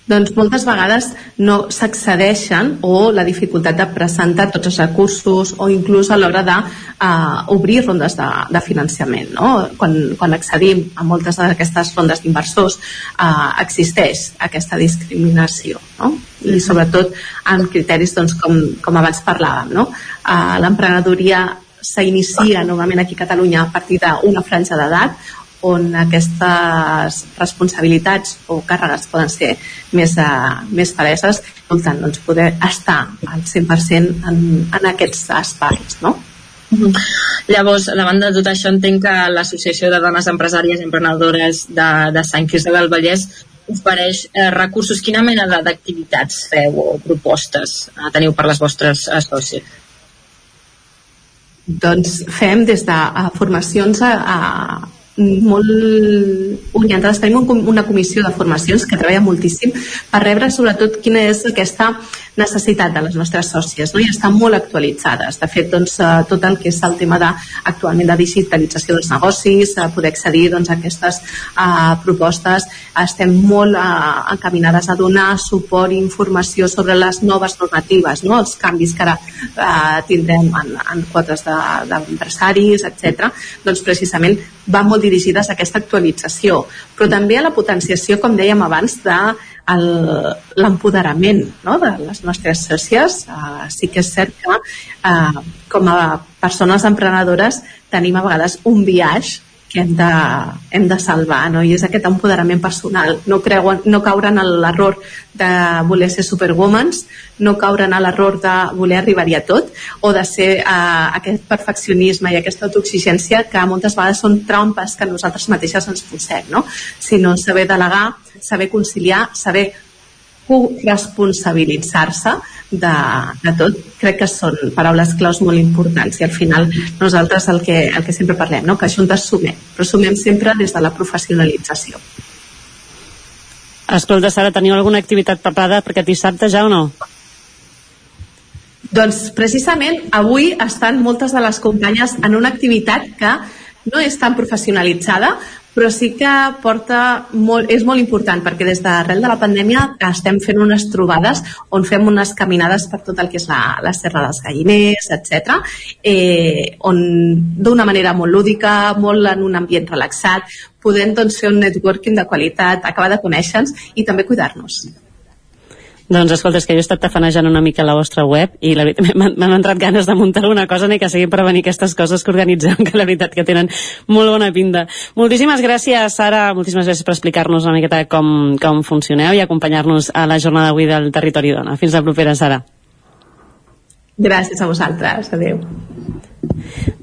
Doncs moltes vegades no s'accedeixen o la dificultat de presentar tots els recursos o inclús a l'hora d'obrir uh, rondes de, de finançament. No? Quan, quan accedim a moltes d'aquestes rondes d'inversors uh, existeix aquesta discriminació no? i sobretot amb criteris doncs, com, com abans parlàvem. No? Uh, L'emprenedoria s'inicia normalment aquí a Catalunya a partir d'una franja d'edat on aquestes responsabilitats o càrregues poden ser més, uh, més paleses, per tant, doncs, poder estar al 100% en, en aquests espais, no? Llavors, davant de tot això, entenc que l'Associació de Dones Empresàries i Emprenedores de, de Sant Quirze del Vallès ofereix eh, recursos. Quina mena d'activitats feu o propostes eh, teniu per les vostres socis? Doncs fem des de a, formacions a, a, molt orientades. Tenim un, una comissió de formacions que treballa moltíssim per rebre sobretot quina és aquesta necessitat de les nostres sòcies no? i estan molt actualitzades. De fet, doncs, eh, tot el que és el tema de, actualment de digitalització dels negocis, a poder accedir doncs, a aquestes uh, propostes, estem molt uh, encaminades a donar suport i informació sobre les noves normatives, no? els canvis que ara uh, tindrem en, en quotes d'empresaris, de, etc. Doncs precisament va molt dirigides a aquesta actualització, però també a la potenciació, com dèiem abans, de l'empoderament no? de les nostres sòcies. Uh, sí que és cert que uh, com a persones emprenedores tenim a vegades un viatge que hem de, hem de salvar, no? i és aquest empoderament personal, no, creuen, no caure en l'error de voler ser superwomans, no caure en l'error de voler arribar-hi a tot, o de ser eh, aquest perfeccionisme i aquesta autoexigència que moltes vegades són trampes que nosaltres mateixes ens posem, no? sinó saber delegar, saber conciliar, saber responsabilitzar-se de, de tot, crec que són paraules claus molt importants i al final nosaltres el que, el que sempre parlem, no? que juntes sumem, però sumem sempre des de la professionalització. Escolta, Sara, teniu alguna activitat preparada per aquest dissabte ja o no? Doncs precisament avui estan moltes de les companyes en una activitat que no és tan professionalitzada, però sí que porta molt, és molt important perquè des d'arrel de la pandèmia estem fent unes trobades on fem unes caminades per tot el que és la, la Serra dels Galliners, etc. Eh, on d'una manera molt lúdica, molt en un ambient relaxat, podem doncs, fer un networking de qualitat, acabar de conèixer-nos i també cuidar-nos. Doncs escolta, és que jo he estat tafanejant una mica la vostra web i la veritat m'han entrat ganes de muntar una cosa ni que sigui per venir aquestes coses que organitzem, que la veritat que tenen molt bona pinta. Moltíssimes gràcies, Sara, moltíssimes gràcies per explicar-nos una miqueta com, com funcioneu i acompanyar-nos a la jornada d'avui del Territori Dona. Fins la propera, Sara. Gràcies a vosaltres. Adéu.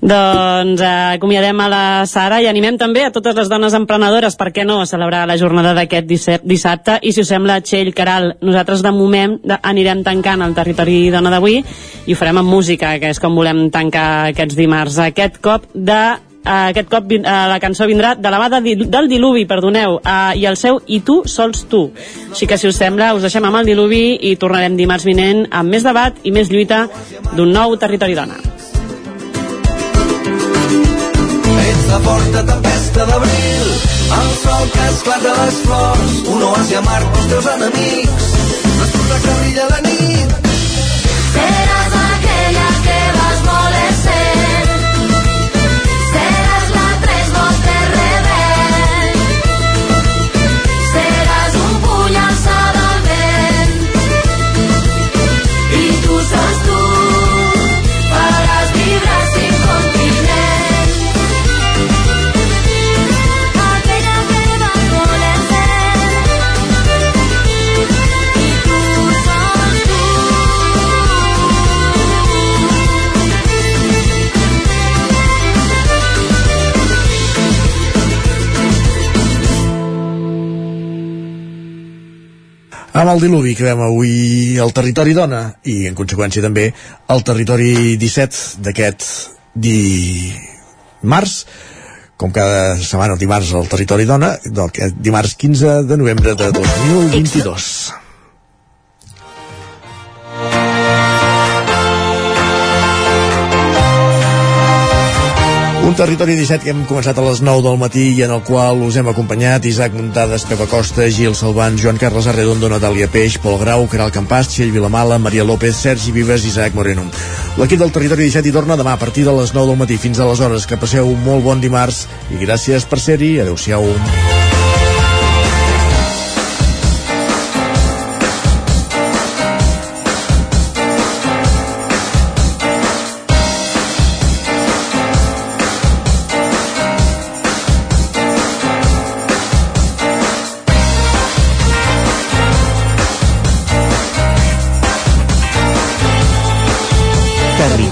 Doncs eh, acomiadem a la Sara i animem també a totes les dones emprenedores, per què no, a celebrar la jornada d'aquest dissabte. I si us sembla, Txell, Caral, nosaltres de moment anirem tancant el territori dona d'avui i ho farem amb música, que és com volem tancar aquests dimarts. Aquest cop de Uh, aquest cop uh, la cançó vindrà de la mà de, del diluvi, perdoneu, uh, i el seu I tu sols tu. Així que, si us sembla, us deixem amb el diluvi i tornarem dimarts vinent amb més debat i més lluita d'un nou territori dona. Ets la forta tempesta d'abril, el sol que esclata les flors, un oasi amarg pels teus enemics, l'esporta que brilla la nit. Amb el diluvi que veiem avui al territori dona i en conseqüència també al territori 17 d'aquest dimarts com cada setmana el dimarts al Territori Dona, del dimarts 15 de novembre de 2022. Un territori 17 que hem començat a les 9 del matí i en el qual us hem acompanyat Isaac Muntades, Pepa Costa, Gil Salvan, Joan Carles Arredondo, Natàlia Peix, Pol Grau, Caral Campàs, Txell Vilamala, Maria López, Sergi Vives i Isaac Moreno. L'equip del territori 17 hi torna demà a partir de les 9 del matí fins a les hores. Que passeu un molt bon dimarts i gràcies per ser-hi. Adéu-siau.